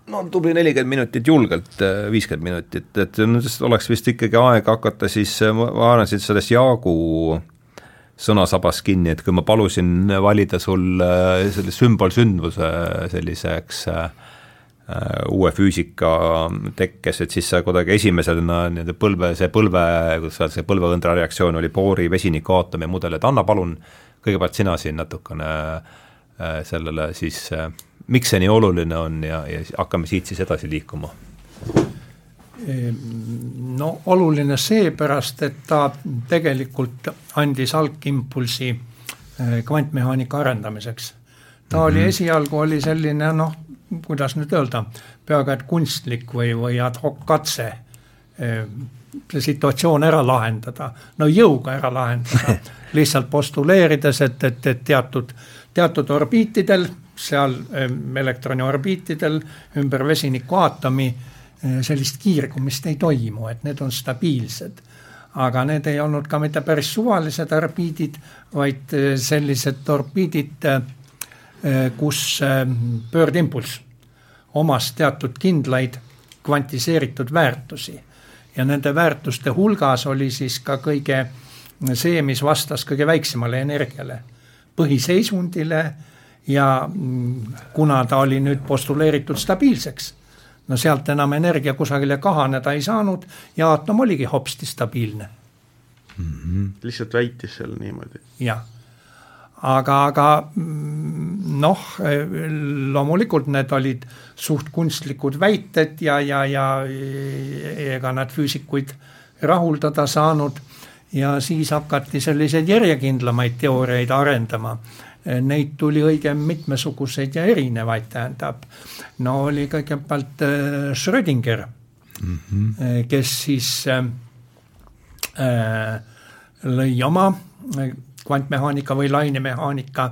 no tubli nelikümmend minutit julgelt, äh, viiskümmend minutit, et nüüd oleks vist ikkagi aeg hakata siis, äh, ma arvan, siit sellest Jaagu, sõnasabas kinni, et kui ma palusin valida sul selle sümbolsündmuse selliseks äh, uue füüsika tekkes, et siis sa kuidagi esimesena nii-öelda põlve, see põlve, kuidas öelda, see põlveõndra reaktsioon oli boori, vesiniku, aatomi mudel, et anna palun kõigepealt sina siin natukene äh, sellele siis äh, miks see nii oluline on ja, ja hakkame siit siis edasi liikuma? Ehm, no oluline seepärast, et ta tegelikult andis algimpulsi eh, kvantmehaanika arendamiseks. ta mm -hmm. oli esialgu oli selline noh, kuidas nüüd öelda, peaaegu et kunstlik või, või ad hoc katse ehm, see situatsioon ära lahendada, no jõuga ära lahendada lihtsalt postuleerides, et, et, et teatud, teatud orbiitidel seal ehm, elektroni orbiitidel ümber vesiniku aatomi eh, sellist kiirgumist ei toimu, et need on stabiilsed. aga need ei olnud ka mitte päris suvalised orbiidid, vaid eh, sellised orbiidid, eh, kus pöördimpulss omas teatud kindlaid kvantiseeritud väärtusi ja nende väärtuste hulgas oli siis ka kõige see, mis vastas kõige väiksemale energiale, põhiseisundile ja mm, kuna ta oli nüüd postuleeritud stabiilseks, no sealt enam energia kusagile kahaneda ei saanud ja aatom oligi hopsti stabiilne mm. -hmm. lihtsalt väitis seal niimoodi. jah, aga, aga mm, noh, loomulikult need olid suht kunstlikud väited ja, ja, ja ega nad füüsikuid rahuldada saanud ja siis hakati selliseid järjekindlamaid teooriaid arendama neid tuli õige mitmesuguseid ja erinevaid, tähendab. no oli kõigepealt äh, Schrödinger mm, -hmm. kes siis äh, äh, lõi oma kvantmehaanika või lainemehaanika,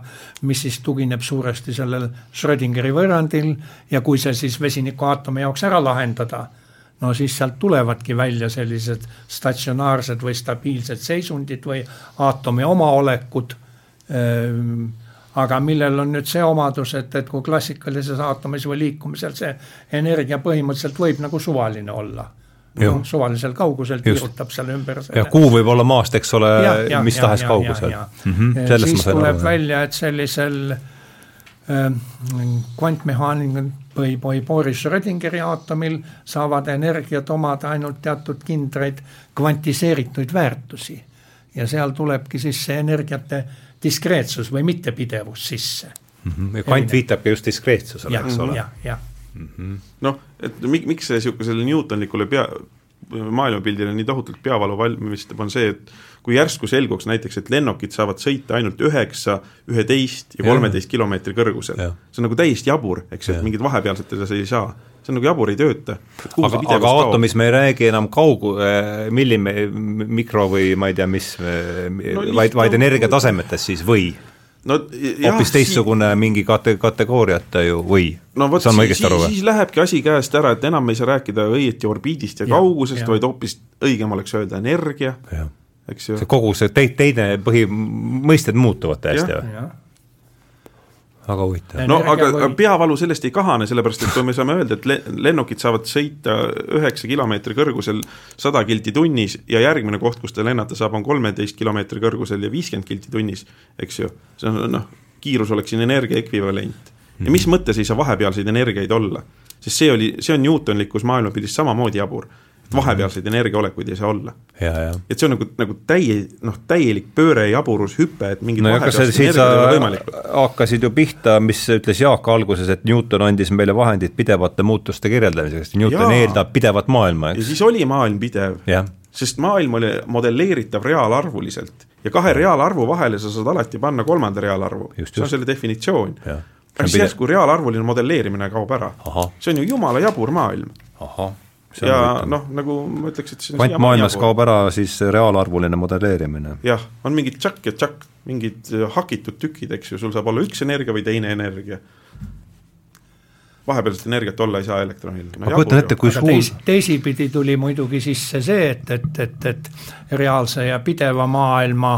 mis siis tugineb suuresti sellel Schrödingeri võrrandil ja kui see siis vesinikuaatomi jaoks ära lahendada, no siis sealt tulevadki välja sellised statsionaarsed või stabiilsed seisundid või aatomi omaolekud Ehm, aga millel on nüüd see omadus, et, et kui klassikalises aatomis või liikumisel see energia põhimõtteliselt võib nagu suvaline olla. No, suvalisel kaugusel tiirutab seal ümber selle. ja kuu võib olla maast, eks ole, mis tahes ja, kaugusel. Mm -hmm. siis tuleb aru, välja, et sellisel äh, kvantmehaanikul või, või Boris Schrödingeri aatomil saavad energiat omada ainult teatud kindraid kvantiseerituid väärtusi. ja seal tulebki siis see energiate diskreetsus või mittepidevus sisse mm. -hmm. kvant viitabki just diskreetsusele, eks ole. jah, jah mm -hmm.. noh, et miks see niisugusele Newtonlikule pea, maailmapildile nii tohutult peavalu valmistab, on see, et kui järsku selguks näiteks, et lennukid saavad sõita ainult üheksa, üheteist ja kolmeteist kilomeetri kõrgusel, see on nagu täiesti jabur, eks ju, et mingid vahepealsed teda ei saa. See on nagu jabur, ei tööta. aga, aga aatomis me ei räägi enam kaugu- äh,, millime-, mikro või ma ei tea, mis no,, vaid, vaid energiatasemetes siis või? No hoopis teistsugune sii... mingi kate-, kategooriata ju või? No vot, siis, siis, siis lähebki asi käest ära, et enam ei saa rääkida õieti orbiidist ja, ja kaugusest, vaid hoopis õigem oleks öelda energia, eks ju. see kogu see te-, teine põhi, mõisted muutuvad täiesti või? Väga huvitav. no aga või... peavalu sellest ei kahane, sellepärast et kui me saame öelda, et lennukid saavad sõita üheksa kilomeetri kõrgusel sada kilti tunnis ja järgmine koht, kus ta lennata saab, on kolmeteist kilomeetri kõrgusel ja viiskümmend kilti tunnis, eks ju, see on noh, kiirus oleks siin energia ekvivalent. ja mis mõttes ei saa vahepealseid energiaid olla? sest see oli, see on Newtonlikus maailmapildis samamoodi jabur et vahepealseid energiaolekuid ei saa olla. et see on nagu, nagu täie, noh, täielik pööre, jaburus, hüpe, et mingid no vahepealsed energiat ei ole võimalik. hakkasid ju pihta, mis ütles Jaak alguses, et Newton andis meile vahendid pidevate muutuste kirjeldamiseks, Newton Jaa. eeldab pidevat maailma, eks. ja siis oli maailm pidev, sest maailm oli modelleeritav reaalarvuliselt ja kahe reaalarvu vahele sa saad alati panna kolmanda reaalarvu, see on selle definitsioon. aga siis järsku reaalarvuline modelleerimine kaob ära, see on ju jumala jabur maailm. ahah ja noh, nagu ma ütleks, et kvantmaailmas kaob ära siis reaalarvuline modelleerimine. jah, on mingid tšakk ja tšakk, mingid äh, hakitud tükid, eks ju, sul saab olla üks energia või teine energia. vahepealset energiat olla ei saa elektronil no,. ma kujutan ette, kui suur teis, teisipidi tuli muidugi sisse see, et, et, et, et reaalse ja pideva maailma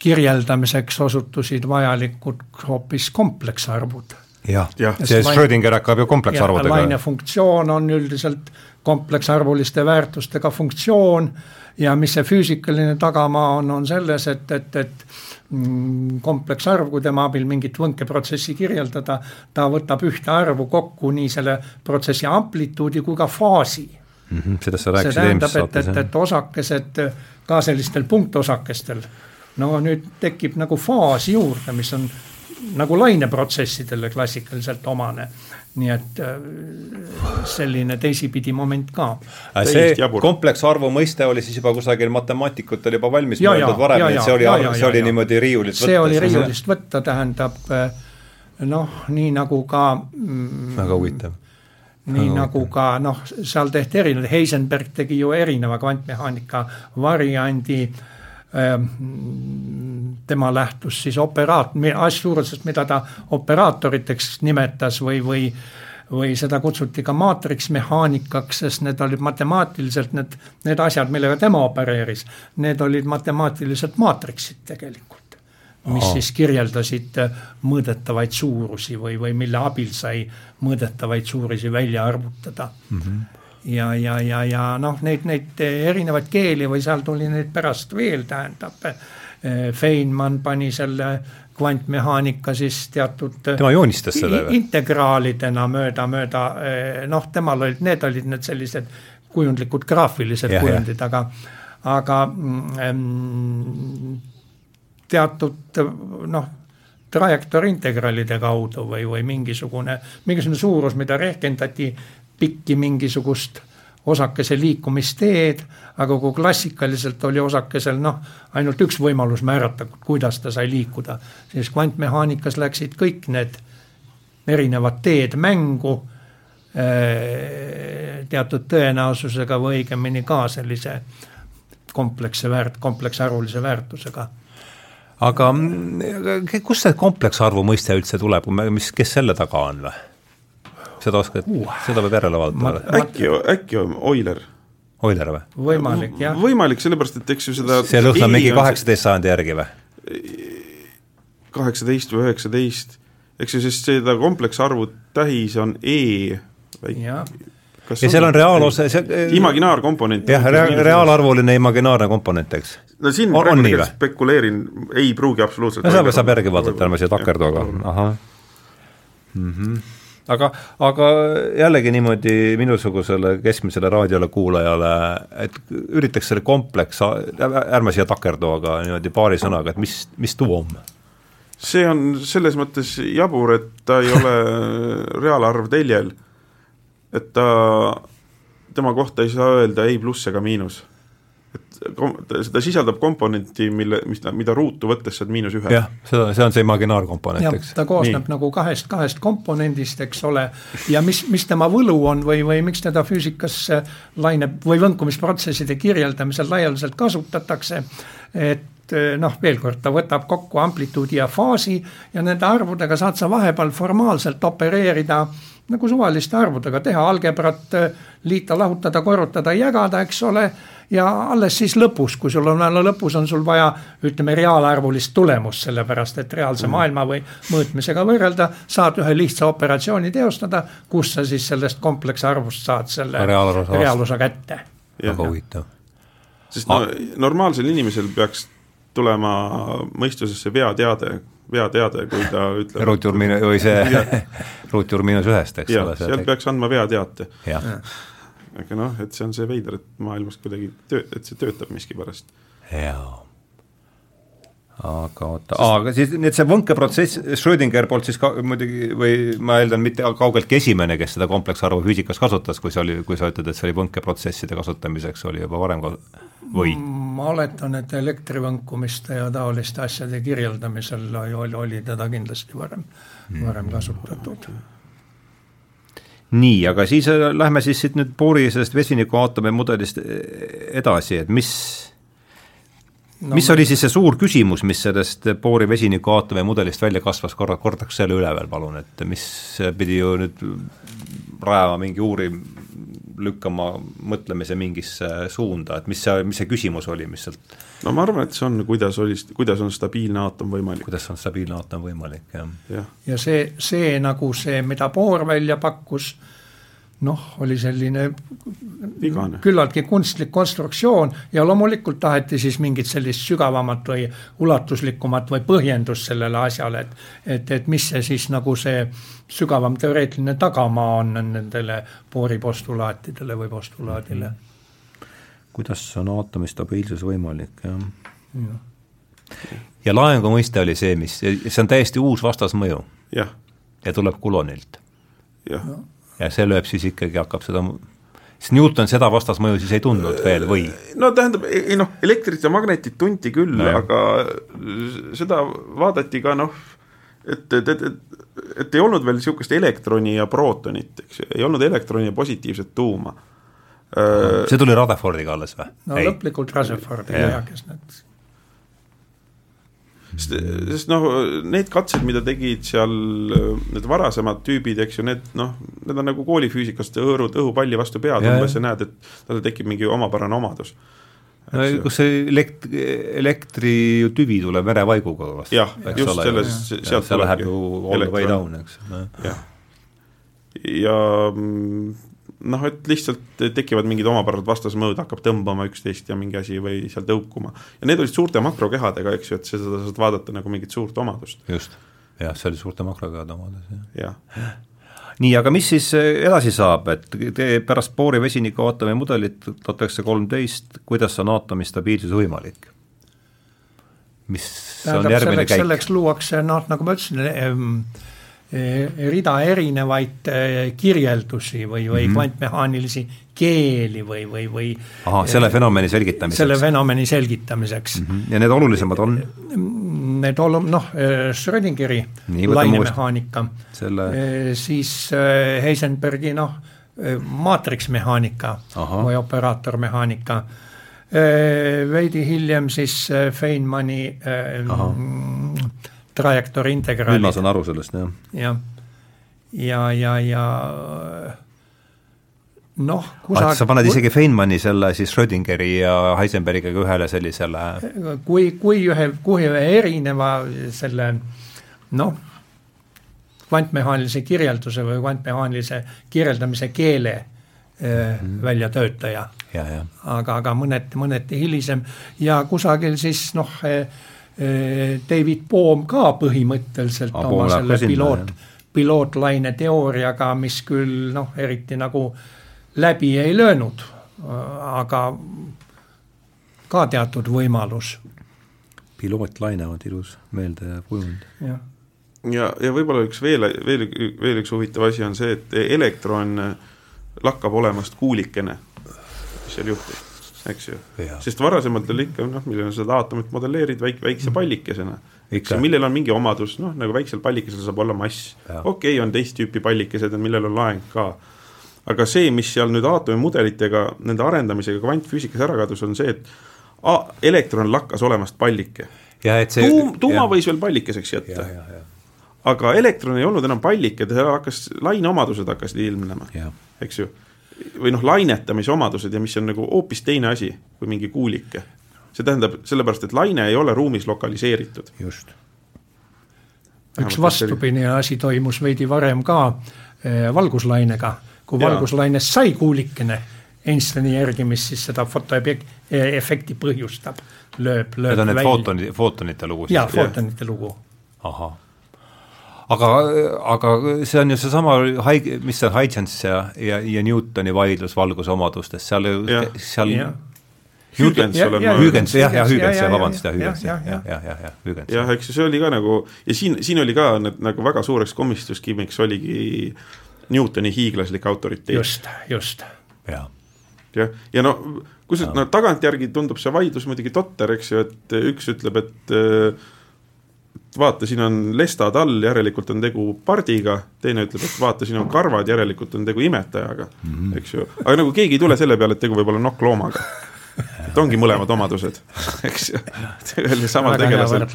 kirjeldamiseks osutusid vajalikud hoopis kompleksarvud jah ja., see Schrödinger hakkab ju kompleksarvudega. laine funktsioon on üldiselt kompleksarvuliste väärtustega funktsioon ja mis see füüsikaline tagamaa on, on selles, et, et, et mm, kompleksarv, kui tema abil mingit võnkeprotsessi kirjeldada, ta võtab ühte arvu kokku nii selle protsessi amplituudi kui ka faasi mm. -hmm, sellest sa rääkisid eelmises saates. et, et, et osakesed ka sellistel punktosakestel, no nüüd tekib nagu faas juurde, mis on nagu laineprotsessidele klassikaliselt omane. nii et äh, selline teisipidi moment ka. Äh, see kompleksarvu mõiste oli siis juba kusagil matemaatikutel juba valmis mõeldud varem, et see oli, see oli niimoodi riiulilt võtta? see oli riiulist võtta, tähendab äh, noh, nii nagu ka mm, väga huvitav nii Aga nagu ka noh, seal tehti erinevaid, Heisenberg tegi ju erineva kvantmehaanika variandi ähm, tema lähtus siis operaat-, asjsuurusest, mida ta operaatoriteks nimetas või, või või seda kutsuti ka maatriksmehaanikaks, sest need olid matemaatiliselt need, need asjad, millega tema opereeris, need olid matemaatiliselt maatriksid tegelikult mis Aha. siis kirjeldasid mõõdetavaid suurusi või, või mille abil sai mõõdetavaid suurusi välja arvutada mm. -hmm. Ja, ja, ja, ja noh, neid, neid erinevaid keeli või seal tuli neid pärast veel, tähendab. Äh, Feynman pani selle kvantmehaanika siis teatud. Äh, tema joonistas selle või? integraalidena mööda, mööda noh, temal olid, need olid need sellised kujundlikud graafilised ja, kujundid, aga, aga mm, teatud noh, trajektooriintegraalide kaudu või, või mingisugune, mingisugune suurus, mida rehkendati pikki mingisugust osakese liikumisteed, aga kui klassikaliselt oli osakesel noh, ainult üks võimalus määrata, kuidas ta sai liikuda, siis kvantmehaanikas läksid kõik need erinevad teed mängu eh, teatud tõenäosusega või õigemini ka sellise kompleksse väärt, kompleksarvulise väärtusega aga kust see kompleksarvu mõiste üldse tuleb, mis, kes selle taga on või? Seda oskad uh., seda peab järele vaatama. äkki, äkki on Euler? Euler või? võimalik, jah. võimalik, sellepärast et eks ju seda see lõhnab mingi kaheksateist sajandi järgi või? kaheksateist või üheksateist, eks ju, sest seda kompleksarvu tähis on E. ja seal on reaalosa, see imaginaarkomponent. jah, reaalarvuline imaginaarne komponent, eks no siin on, praegu tegelikult spekuleerin, ei pruugi absoluutselt. no saab, saab järgi vaadata, ärme siia takerdu, aga ahah mm. -hmm. Aga, aga jällegi niimoodi minusugusele keskmisele raadiole kuulajale, et üritaks selle kompleks, ärme siia takerdu, aga niimoodi paari sõnaga, et mis, mis tuum? see on selles mõttes jabur, et ta ei ole reaalarv teljel. et ta, tema kohta ei saa öelda ei pluss ega miinus ta sisaldab komponenti, mille, mis ta, mida ruutu võttes saad miinus ühe. jah, seda, see on see imaginaarkomponent, eks. ta koosneb Nii. nagu kahest, kahest komponendist, eks ole, ja mis, mis tema võlu on või, või miks teda füüsikas laine või võnkumisprotsesside kirjeldamisel laialdaselt kasutatakse, et noh, veel kord, ta võtab kokku amplituudi ja faasi ja nende arvudega saad sa vahepeal formaalselt opereerida nagu suvaliste arvudega, teha algebrat, liita, lahutada, korrutada, jagada, eks ole ja alles siis lõpus, kui sul on alla lõpus, on sul vaja ütleme reaalarvulist tulemust, sellepärast et reaalse mm. maailma või mõõtmisega võrrelda, saad ühe lihtsa operatsiooni teostada, kus sa siis sellest kompleksarvust saad selle reaaluse kätte. väga huvitav. sest no normaalsel inimesel peaks tulema mõistusesse veateade, veateade, kui ta ütleb. ruutjuur miinus või see ruutjuur miinus ühest, eks ole. sealt peaks andma veateate aga noh, et see on see veider, et maailmas kuidagi töö, et see töötab miskipärast. jaa aga oota, aga siis, nii et see võnkeprotsess, Schrödinger poolt siis ka muidugi või ma eeldan, mitte kaugeltki esimene, kes seda kompleksarvu füüsikas kasutas, kui see oli, kui sa ütled, et see oli võnkeprotsesside kasutamiseks, oli juba varem ka või? ma oletan, et elektrivõnkumiste ja taoliste asjade kirjeldamisel oli, oli teda kindlasti varem varem kasutatud mm nii, aga siis äh, lähme siis siit nüüd Bohri sellest vesinikuaatomi mudelist äh, edasi, et mis no, mis oli siis see suur küsimus, mis sellest Bohri vesinikuaatomi mudelist välja kasvas, korra, kordaks selle üle veel palun, et mis pidi ju nüüd rajama mingi uurim, lükkama mõtlemise mingisse suunda, et mis see, mis see küsimus oli, mis sealt no ma arvan, et see on, kuidas oli, kuidas on stabiilne aatom võimalik. kuidas on stabiilne aatom võimalik, jah. ja, ja see, see nagu see, mida Bohr välja pakkus, noh, oli selline Vigane. küllaltki kunstlik konstruktsioon ja loomulikult taheti siis mingit sellist sügavamat või ulatuslikumat või põhjendust sellele asjale, et et, et mis see siis nagu see sügavam teoreetiline tagamaa on nendele Bohri postulaatidele või postulaadile. -hmm kuidas on aatomi stabiilsus võimalik, jah ja. ja laengu mõiste oli see, mis, see on täiesti uus vastasmõju. ja tuleb Coulombilt. ja see lööb siis ikkagi, hakkab seda siis Newton seda vastasmõju siis ei tundnud veel või? no tähendab, ei noh, elektrit ja magnetit tunti küll no,, aga seda vaadati ka noh, et, et, et, et, ei olnud veel niisugust elektroni ja prootonit, eks ju, ei olnud elektroni ja positiivset tuuma see tuli Rutherfordiga alles või? no Ei. lõplikult Rutherfordiga jah, kes need sest, sest noh, need katsed, mida tegid seal need varasemad tüübid, eks ju, need noh, need on nagu koolifüüsikast hõõrud õhupalli vastu pead umbes ja näed, et tal tekib mingi omapärane omadus. No kus see elekt-, elektritüvi tuleb verevaiguga vast. jah, just selles, sealt see läheb ju all the way down, eks. jah, ja mm, noh, et lihtsalt tekivad mingid omapärased vastasmõõd, hakkab tõmbama üksteist ja mingi asi või seal tõukuma. ja need olid suurte makrokehadega, eks ju, et seda saad vaadata nagu mingit suurt omadust. just, jah, see oli suurte makrokehade omadus, jah ja. Nii, aga mis siis eh, edasi saab, et te pärast Bohri vesiniku aatomi mudelit tuhat üheksasada kolmteist, kuidas on aatomi stabiilsus võimalik? mis Tähendab, on järgmine selleks, käik? selleks luuakse noh, nagu ma ütlesin, Eh, rida erinevaid eh, kirjeldusi või, või mm -hmm. kvantmehaanilisi keeli või, või, või ahah, selle fenomeni selgitamiseks? selle fenomeni selgitamiseks mm. -hmm. ja need olulisemad on? Need olu-, noh, eh, Schrödingeri lainemehaanika, selle... siis Heisenbergi noh, maatriksmehaanika või operaatormehaanika, veidi hiljem siis Feynmani Aha trajektoori integraalid. nüüd ma saan aru sellest, jah. jah, ja, ja, ja, ja noh, kusagil sa paned isegi Feynmani selle siis Schrödingeri ja Heisenbergiga ühele sellisele kui, kui ühe, kui ühe erineva selle noh, kvantmehaanilise kirjelduse või kvantmehaanilise kirjeldamise keele mm -hmm. väljatöötaja. aga, aga mõneti, mõneti hilisem ja kusagil siis noh eh,, Eh, David Bohm ka põhimõtteliselt A, oma selle piloot, pilootlaine teooriaga, mis küll noh, eriti nagu läbi ei löönud, aga ka teatud võimalus. pilootlaine on ilus meeldejääv kujund. ja, ja, ja võib-olla üks veel, veel, veel üks huvitav asi on see, et elektron lakkab olemast kuulikene, mis seal juhtub eks ju. sest varasemalt oli ikka noh, milline seda aatomit modelleerid väik-, väikse pallikesena. millel on mingi omadus, noh nagu väiksel pallikesel saab olla mass. okei okay,, on teist tüüpi pallikesed, millel on laeng ka. aga see, mis seal nüüd aatomimudelitega, nende arendamisega kvantfüüsikas ära kadus, on see, et a, elektron lakkas olemast pallike. Tuum, tuuma võis veel pallikeseks jätta aga elektron ei olnud enam pallike, ta hakkas, laineomadused hakkasid ilmnema, eks ju või noh, lainetamise omadused ja mis on nagu hoopis teine asi kui mingi kuulike. see tähendab, sellepärast et laine ei ole ruumis lokaliseeritud. just. üks vastupidine asi toimus veidi varem ka eh, valguslainega, kui ja. valguslainest sai kuulikene Einsteini järgi, mis siis seda fotoefekti põhjustab, lööb, lööb Need on need footoni, footonite lugu? jaa, footonite lugu. ahah aga, aga see on ju seesama haig-, mis see Huygens ja, ja, ja Newtoni vaidlus valguse omadustest, seal ju, seal ja. Hügens olen ma Hügens, jah, jah, Hügens, jah, vabandust, jah, Hügens, jah, jah, jah, jah, jah, Hügens. jah, eks see oli ka nagu ja siin, siin oli ka need nagu väga suureks komistuskiviks oligi Newtoni hiiglaslik autoriteet. just, just. jah. jah, ja no kusjuures no tagantjärgi tundub see vaidlus muidugi totter, eks ju, et üks ütleb, et äh, vaata, siin on lestad all, järelikult on tegu pardiga, teine ütleb, et vaata, siin on karvad, järelikult on tegu imetajaga mm, -hmm. eks ju. aga nagu keegi ei tule selle peale, et tegu võib olla nokkloomaga. et ongi mõlemad omadused, eks ju, ühel ja samal tegelasel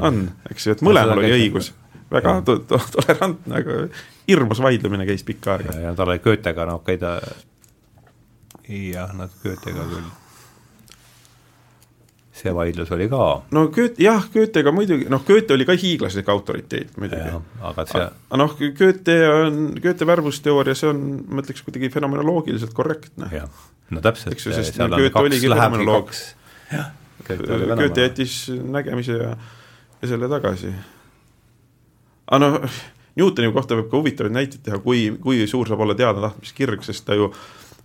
on, eks ju, et mõlemal oli õigus väga to to tolerantne, aga hirmus vaidlemine käis pikka aega. ja tal oli Goethega, no okei okay, ta jah, nad Goethega küll. See vaidlus oli ka. no Goethe, jah, Goethega muidugi, noh, Goethe oli ka hiiglaslik autoriteet muidugi. aga see aga noh, Goethe on, Goethe värvusteooria, see on, ma ütleks, kuidagi fenomenoloogiliselt korrektne. no täpselt. eks ju, sest no, Goethe oligi fenomenoloog. jah. Goethe jättis nägemise ja, ja selle tagasi. aga noh, Newtoni kohta võib ka huvitavaid näiteid teha, kui, kui suur saab olla teadatahtmiskirg, sest ta ju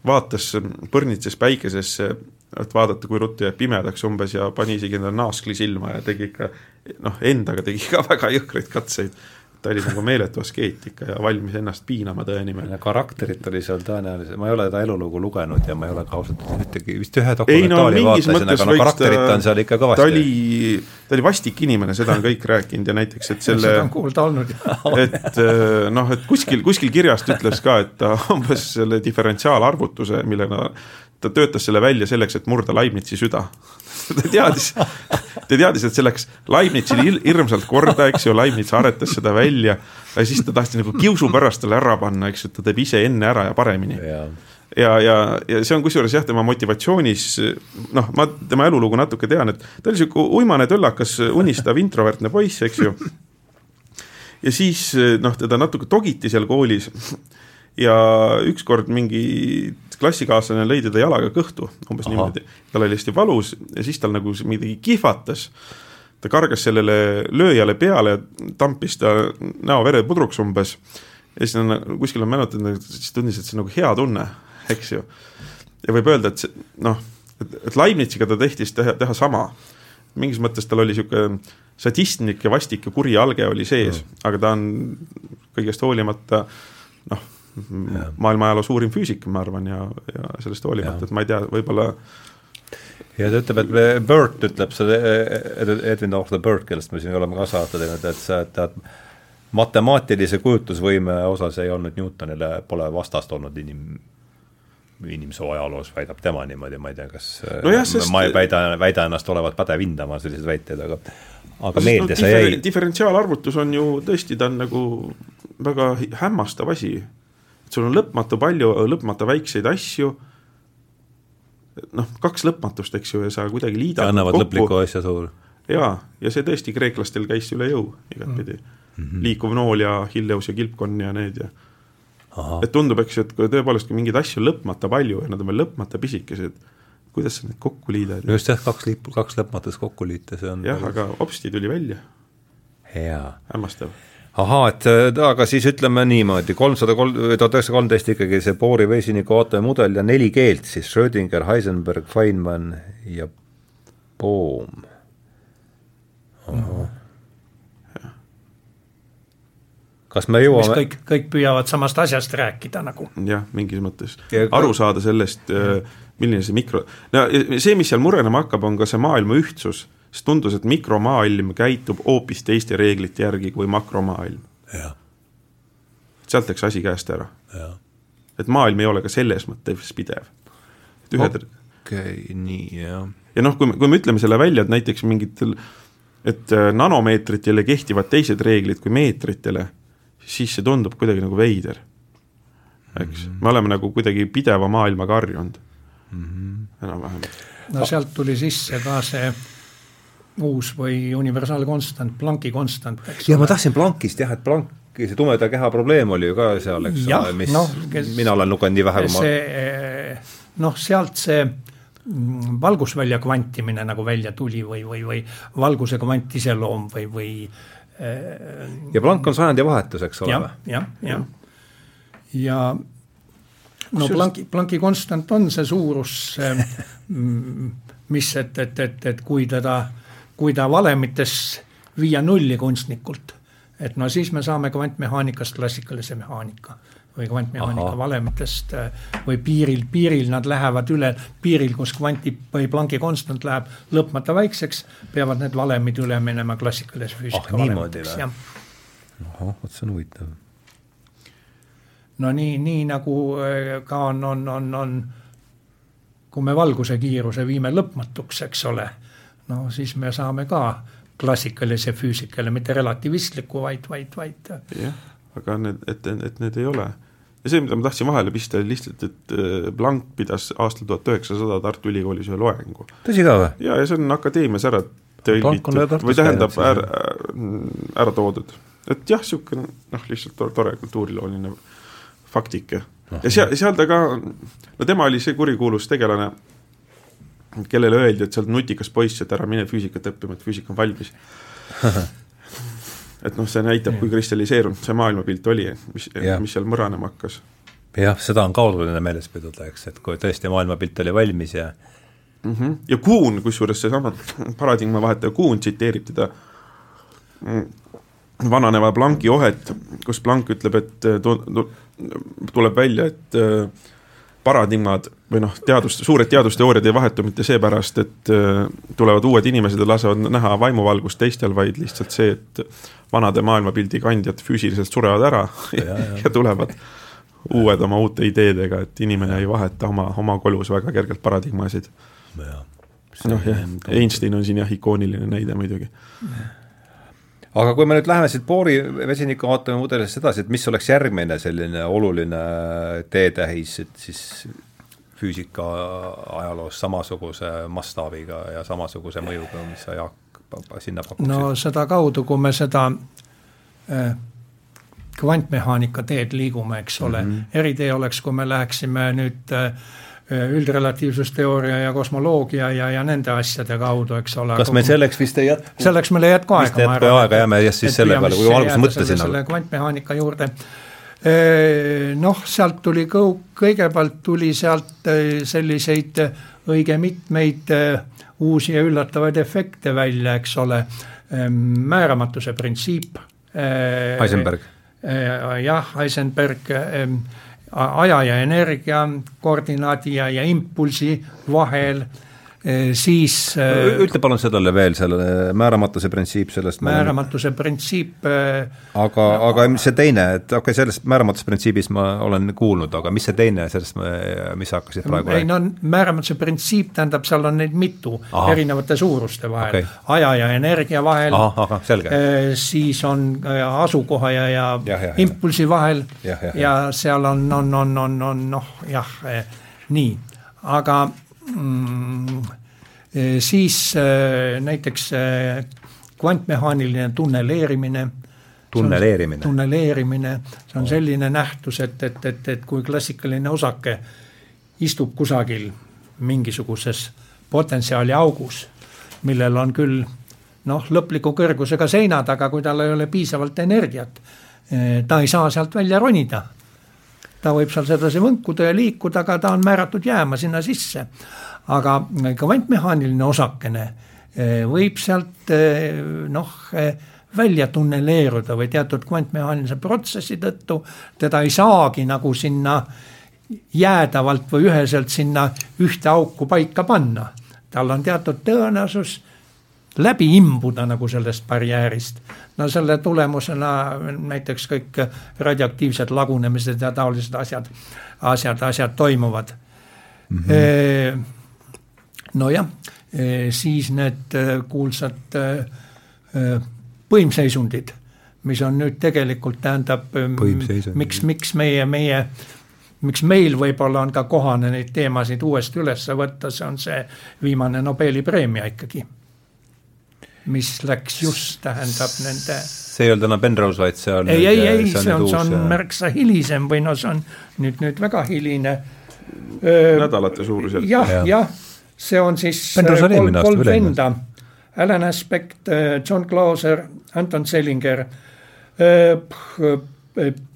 vaatas, põrnitses päikesesse, et vaadata, kui ruttu jääb pimedaks umbes ja pani isegi endale naaskli silma ja tegi ikka noh, endaga tegi ka väga jõhkraid katseid ta oli nagu meeletu askeet ikka ja valmis ennast piinama tõe nimel. karakterit oli seal tõenäoliselt, ma ei ole ta elulugu lugenud ja ma ei ole ka ausalt öeldes ühtegi, vist ühe dokumentaali no, vaatasin, aga no karakterit on seal ikka kõvasti. ta oli, ta oli vastik inimene, seda on kõik rääkinud ja näiteks, et selle seda on kuulda olnud. et äh, noh, et kuskil, kuskil kirjast ütles ka, et ta umbes selle diferentsiaalarvutuse, millega ta töötas selle välja selleks, et murda Leibnizi süda ta teadis, ta teadis, et see läks Leibnizile hirmsalt korda, eks ju, Leibniz aretas seda välja ja siis ta tahtis nagu kiusu pärast talle ära panna, eks ju, et ta teeb ise enne ära ja paremini. ja, ja, ja, ja see on kusjuures jah, tema motivatsioonis, noh, ma tema elulugu natuke tean, et ta oli sihuke uimane, töllakas, unistav, introvertne poiss, eks ju. ja siis noh, teda natuke togiti seal koolis ja ükskord mingi klassikaaslane lõi teda jalaga kõhtu, umbes Aha. niimoodi. tal oli hästi valus ja siis tal nagu midagi kihvatas. ta kargas sellele lööjale peale ja tampis ta näo verepudruks umbes. ja siis on kuskil on mälutanud, siis tundis, et see on nagu hea tunne, eks ju. ja võib öelda, et see noh, et, et Leibniziga ta tehtis teha, teha sama. mingis mõttes tal oli sihuke sadistlik ja vastik ja kuri alge oli sees mm., aga ta on kõigest hoolimata noh maailma ajaloo suurim füüsik, ma arvan, ja, ja sellest hoolimata, et ma ei tea, võib-olla ja ta ütleb, et Burt ütleb, see Edwin Arthur Burt, kellest me siin oleme ka saate teinud, et see, et matemaatilise kujutlusvõime osas ei olnud Newtonile, pole vastast olnud inim-, inimsoo ajaloos, väidab tema niimoodi, ma ei tea, kas no jah, sest... ma ei väida, väida ennast olevat pädev hindama selliseid väiteid, aga aga meelde no, see jäi. diferentsiaalarvutus on ju tõesti, ta on nagu väga hämmastav asi sul on lõpmatu palju, lõpmata väikseid asju, noh, kaks lõpmatust, eks ju, ja sa kuidagi liidad annavad lõpliku asja suur. jaa, ja see tõesti kreeklastel käis üle jõu igatpidi mm. -hmm. liikuv nool ja Hilleus ja Kilpkonn ja need ja et tundub, eks ju, et kui tõepoolest, kui mingeid asju lõpmata palju ja nad on veel lõpmata pisikesed, kuidas sa need kokku liidad? just jah, kaks liipu, kaks lõpmatust kokku liita, see on jah, aga hopsti tuli välja. hämmastav ahaa, et äh, aga siis ütleme niimoodi, kolmsada kolm, tuhat üheksasada kolmteist ikkagi see Bohri vesiniku aatomimudel ja neli keelt siis Schrödinger, Heisenberg, Feynman ja Bohm. kas me jõuame kõik, kõik püüavad samast asjast rääkida nagu. jah, mingis mõttes, aru saada sellest, äh, milline see mikro, no see, mis seal murenema hakkab, on ka see maailma ühtsus siis tundus, et mikromaailm käitub hoopis teiste reeglite järgi kui makromaailm. sealt läks asi käest ära. et maailm ei ole ka selles mõttes pidev. ühed okei okay,, nii, jah. ja noh, kui me, kui me ütleme selle välja, et näiteks mingitel, et äh, nanomeetritele kehtivad teised reeglid kui meetritele, siis see tundub kuidagi nagu veider. eks mm, -hmm. me oleme nagu kuidagi pideva maailmaga harjunud mm -hmm. enam-vähem. no sealt tuli sisse ka see uus või universaalkonstant, Plancki konstant, eks ja ole. ma tahtsin Planckist jah, et Plancki see tumeda keha probleem oli ju ka seal, eks ole, mis no, kes, mina olen lugenud nii vähe, kui ma see noh, sealt see mm, valgusvälja kvantimine nagu välja tuli või, või, või valguse kvantiseloom või, või äh, ja Planck on sajandivahetus, eks ole? jah, jah, jah. ja no Plancki, Plancki konstant on see suurus, mis, et, et, et, et kui teda äh, kui ta valemites viia nulli kunstnikult, et no siis me saame kvantmehaanikast klassikalise mehaanika või kvantmehaanika Aha. valemitest äh, või piiril, piiril nad lähevad üle, piiril, kus kvanti või Plancki konstant läheb lõpmata väikseks, peavad need valemid üle minema klassikalise füüsika ah, valemiteks, jah. ahah, vot see on huvitav. no nii, nii nagu äh, ka on, on, on, on kui me valguse kiiruse viime lõpmatuks, eks ole no siis me saame ka klassikalise füüsikale, mitte relativistliku, vaid, vaid, vaid. jah, aga need, et, et need ei ole. ja see, mida ma tahtsin vahele pista, oli lihtsalt, et Planck pidas aastal tuhat üheksasada Tartu Ülikoolis ühe loengu. tõsi ka või? ja, ja see on akadeemias ära tõlgitud või tähendab ära, ära toodud. et jah, niisugune noh, lihtsalt tore, tore kultuurilooline faktike. ja seal, seal ta ka, no tema oli see kurikuulus tegelane, kellele öeldi, et sa oled nutikas poiss, et ära mine füüsikat õppima, et füüsika on valmis et noh, see näitab, kui kristalliseerunud see maailmapilt oli, mis, mis seal mõranema hakkas. jah, seda on ka oluline meeles pidada, eks, et kui tõesti maailmapilt oli valmis ja mm. -hmm. ja Kuhn, kusjuures seesama paradigma vahetaja Kuhn tsiteerib teda vananeva Plancki ohet, kus Planck ütleb, et tu-, tuleb välja, et äh, paradigmad või noh, teadus, suured teadusteooriad ei vahetu mitte seepärast, et äh, tulevad uued inimesed ja lasevad näha vaimuvalgust teistel, vaid lihtsalt see, et vanade maailmapildi kandjad füüsiliselt surevad ära ja, ja, ja tulevad uued oma uute ideedega, et inimene ja. ei vaheta oma, oma kolus väga kergelt paradigmasid. noh jah, Einstein on siin jah, ikooniline näide muidugi aga kui me nüüd läheme siit Boori vesiniku aatomimudelist edasi, et mis oleks järgmine selline oluline teetähis, et siis füüsika ajaloos samasuguse mastaabiga ja samasuguse mõjuga, mis sa, Jaak, sinna pakkusid? no sedakaudu, kui me seda äh, kvantmehaanika teed liigume, eks ole mm, -hmm. eritee oleks, kui me läheksime nüüd Äh, üldrelatiivsusteooria ja kosmoloogia ja, ja nende asjade kaudu, eks ole. kas meil selleks vist ei jätku? selleks meil ei jätku aega. vist ei jätku aega, jääme jah siis selle peale, kui alguses mõtlesin. selle kvantmehaanika juurde. Äh, noh, sealt tuli kõu-, kõigepealt tuli sealt äh, selliseid õige mitmeid uusi ja üllatavaid efekte välja, eks ole, määramatuse printsiip. Heisenberg. jah, Heisenberg aja ja energia koordinaadi ja, ja impulsi vahel siis ütle palun sellele veel, selle määramatuse printsiip sellest määramatuse printsiip eh, aga, aga see teine, et okei okay,, sellest määramatuse printsiibist ma olen kuulnud, aga mis see teine sellest, mis sa hakkasid praegu ei no määramatuse printsiip tähendab, seal on neid mitu aha. erinevate suuruste vahel. Okay., aja ja energia vahel, siis on asukoha ja, ja, ja, ja impulsi vahel ja, ja, ja. seal on, on, on, on, on noh, jah, nii, aga siis eh, näiteks eh, kvantmehaaniline tunneleerimine. tunneleerimine. tunneleerimine, see on selline nähtus, et, et, et, et kui klassikaline osake istub kusagil mingisuguses potentsiaaliaugus, millel on küll noh, lõpliku kõrgusega seinad, aga kui tal ei ole piisavalt energiat, ta ei saa sealt välja ronida ta võib seal sedasi võnkuda ja liikuda, aga ta on määratud jääma sinna sisse. aga kvantmehaaniline osakene eh, võib sealt eh, noh, eh, välja tunneleeruda või teatud kvantmehaanilise protsessi tõttu teda ei saagi nagu sinna jäädavalt või üheselt sinna ühte auku paika panna. tal on teatud tõenäosus läbi imbuda nagu sellest barjäärist. no selle tulemusena näiteks kõik radioaktiivsed lagunemised ja taolised asjad, asjad, asjad toimuvad mm. -hmm. nojah, siis need kuulsad põimseisundid, mis on nüüd tegelikult tähendab, miks, miks meie, meie miks meil võib-olla on ka kohane neid teemasid uuesti üles võtta, see on see viimane Nobeli preemia ikkagi mis läks just, tähendab nende see ei olnud enam Penrose, vaid see on ei, ei, ei, see on, see on äh, märksa hilisem või no see on nüüd, nüüd väga hiline. nädalate suurusjärk. jah ja., jah, see on siis äh, kolm, kolm venda, Alan Aspect, äh, John Clauser, Anton Sellinger,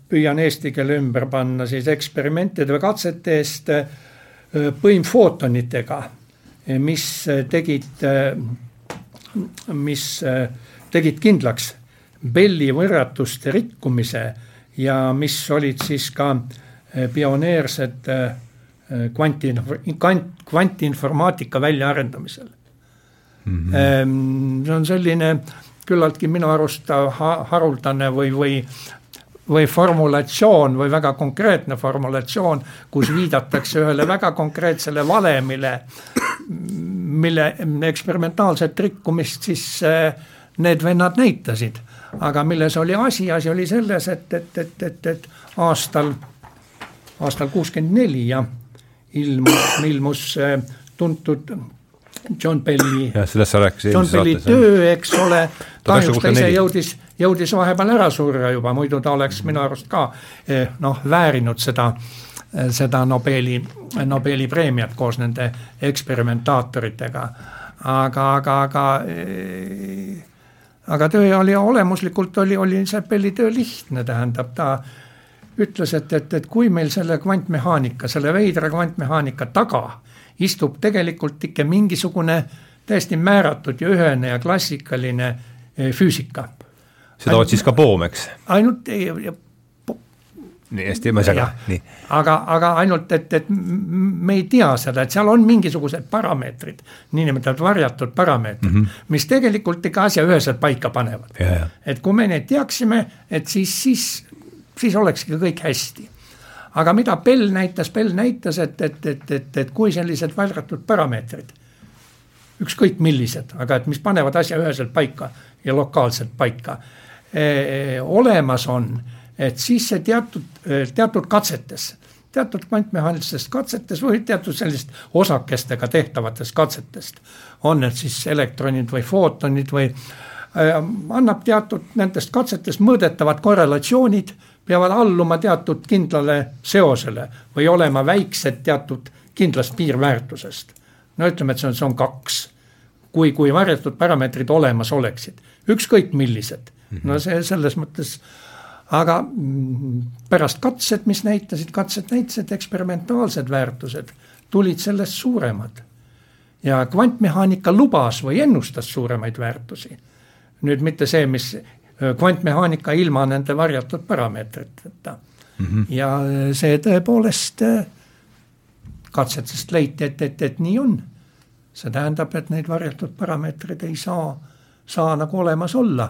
püüan eesti keele ümber panna siis eksperimentide või katsete eest põimfootonitega, mis tegid mis äh, tegid kindlaks Belli võrratuste rikkumise ja mis olid siis ka äh, pioneersed äh, kvanti, kvant, kvantinformaatika väljaarendamisel mm. -hmm. see on selline küllaltki minu arust haruldane või, või või formulatsioon või väga konkreetne formulatsioon, kus viidatakse ühele väga konkreetsele valemile, mille eksperimentaalset rikkumist siis eh, need vennad näitasid. aga milles oli asi, asi oli selles, et, et, et, et, et aastal aastal kuuskümmend neli ja ilmus, ilmus äh, tuntud John Belli. jah, sellest sa rääkisid John Belli töö, eks ole, kahjuks ta ise jõudis, jõudis vahepeal ära surra juba, muidu ta oleks minu arust ka eh, noh, väärinud seda, seda Nobeli, Nobeli preemiat koos nende eksperimentaatoritega. aga, aga, aga eh, aga töö oli olemuslikult oli, oli see Belli töö lihtne, tähendab ta ütles, et, et, et kui meil selle kvantmehaanika, selle veidra kvantmehaanika taga istub tegelikult ikka mingisugune täiesti määratud ja ühene ja klassikaline eh, füüsika. seda otsis ka Bohm, eks? ainult nii hästi ma ei sega, nii. aga, aga ainult, et, et me ei tea seda, et seal on mingisugused parameetrid, niinimetatud varjatud parameetrid mm, -hmm. mis tegelikult ikka asja üheselt paika panevad. et kui me neid teaksime, et siis, siis, siis olekski kõik hästi aga mida Bell näitas, Bell näitas, et, et, et, et, et kui sellised varjatud parameetrid, ükskõik millised, aga et mis panevad asja üheselt paika ja lokaalselt paika olemas on, et siis see teatud, teatud katsetes, teatud kvantmehaanistes katsetes või teatud sellist osakestega tehtavatest katsetest, on need siis elektronid või footonid või äh, annab teatud nendest katsetest mõõdetavad korrelatsioonid peavad alluma teatud kindlale seosele või olema väiksed teatud kindlast piirväärtusest. no ütleme, et see on, see on kaks. kui, kui varjatud parameetrid olemas oleksid, ükskõik millised, no mhm. see selles mõttes, aga pärast katsed, mis näitasid, katsed näitasid, eksperimentaalsed väärtused tulid sellest suuremad. ja kvantmehaanika lubas või ennustas suuremaid väärtusi. nüüd mitte see, mis kvantmehaanika ilma nende varjatud parameetriteta mm. -hmm. ja see tõepoolest katsetest leiti, et, et, et nii on. see tähendab, et neid varjatud parameetreid ei saa, saa nagu olemas olla,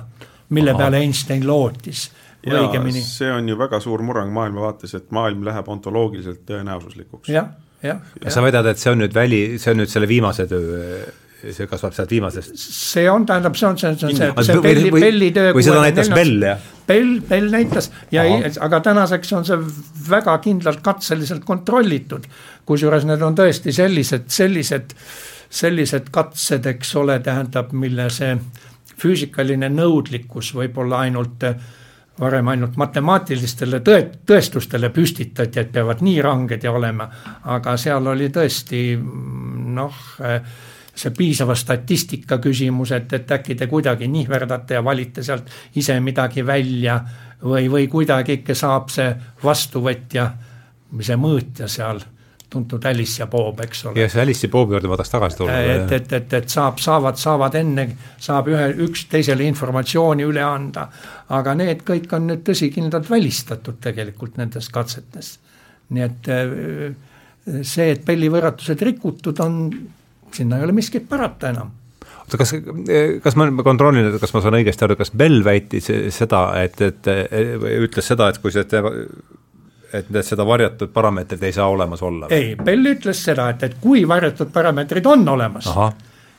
mille Aha. peale Einstein lootis. õigemini. see on ju väga suur murrang maailmavaates, et maailm läheb ontoloogiliselt tõenäosuslikuks. jah, jah. ja sa väidad, et see on nüüd väli, see on nüüd selle viimase töö see kasvab sealt viimasest. see on, tähendab, see on, see on, see on see, see Belli, Belli töö. või seda näitas Bell, jah? Bell, Bell näitas ja ei, aga tänaseks on see väga kindlalt katseliselt kontrollitud. kusjuures need on tõesti sellised, sellised, sellised katsed, eks ole, tähendab, mille see füüsikaline nõudlikkus võib-olla ainult varem ainult matemaatilistele tõe, tõestustele püstitati, et peavad nii ranged ja olema, aga seal oli tõesti noh see piisava statistika küsimus, et, et äkki te kuidagi nihverdate ja valite sealt ise midagi välja või, või kuidagi ikka saab see vastuvõtja see mõõtja seal tuntud Alice ja Bob, eks ole. ja see Alice ja Bobi juurde ma tahaks tagasi tulla. et, et, et, et saab, saavad, saavad enne, saab ühe, üks teisele informatsiooni üle anda. aga need kõik on nüüd tõsikindlalt välistatud tegelikult nendes katsetes. nii et äh, see, et pellivõrratused rikutud on sinna ei ole miskit parata enam oota, kas, kas ma kontrollin, kas ma saan õigesti aru, kas Bell väitis seda, et, et ütles seda, et kui see et seda varjatud parameetrit ei saa olemas olla? ei, Bell ütles seda, et, et kui varjatud parameetrid on olemas,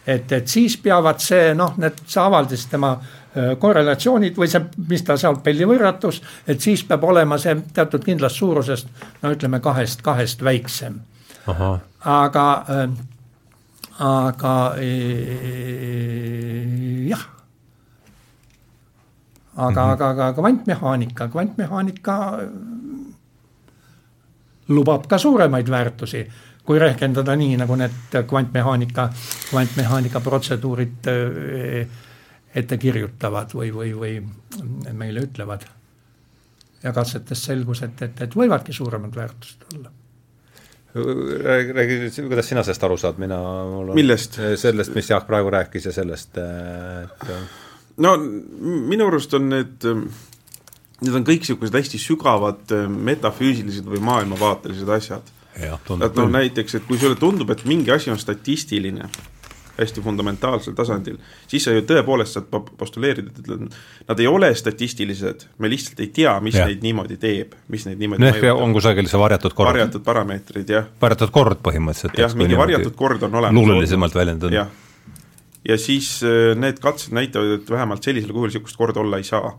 et, et siis peavad see noh, need, sa avaldasid tema äh, korrelatsioonid või see, mis ta seal Belli võrratus, et siis peab olema see teatud kindlast suurusest, no ütleme kahest, kahest väiksem. aga äh, aga jah. aga mm, -hmm. aga, aga kvantmehaanika, kvantmehaanika lubab ka suuremaid väärtusi, kui rehkendada nii, nagu need kvantmehaanika, kvantmehaanika protseduurid ette kirjutavad või, või, või meile ütlevad. ja katsetest selgus, et, et, et võivadki suuremad väärtused olla räägi, räägi, kuidas sina sellest aru saad, mina, mul on millest? sellest, mis Jaak praegu rääkis ja sellest, et no minu arust on need, need on kõik niisugused hästi sügavad metafüüsilised või maailmavaatelised asjad. et noh, näiteks, et kui sulle tundub, et mingi asi on statistiline hästi fundamentaalsel tasandil, siis sa ju tõepoolest saad postuleerida, et nad ei ole statistilised, me lihtsalt ei tea, mis ja. neid niimoodi teeb, mis neid niimoodi no, ehk on kusagil see varjatud kord. varjatud parameetrid, jah. varjatud kord põhimõtteliselt. jah, mingi varjatud kord on olemas. luulelisemalt väljendatud. ja siis äh, need katsed näitavad, et vähemalt sellisel kujul niisugust korda olla ei saa,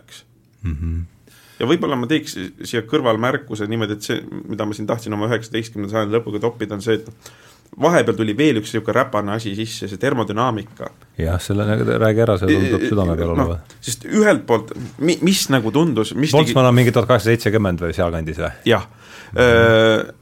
eks mm. -hmm. ja võib-olla ma teeks siia kõrvalmärkuse niimoodi, et see, mida ma siin tahtsin oma üheksateistkümnenda sajandi lõpuga toppida, on see, et vahepeal tuli veel üks niisugune räpane asi sisse, see termodünaamika. jah, selle, räägi ära, see tundub südame peal no, olevat. sest ühelt poolt, mi-, mis nagu tundus, mis Boltzmann on mingi tuhat kaheksasada seitsekümmend või sealkandis või? jah mm, -hmm.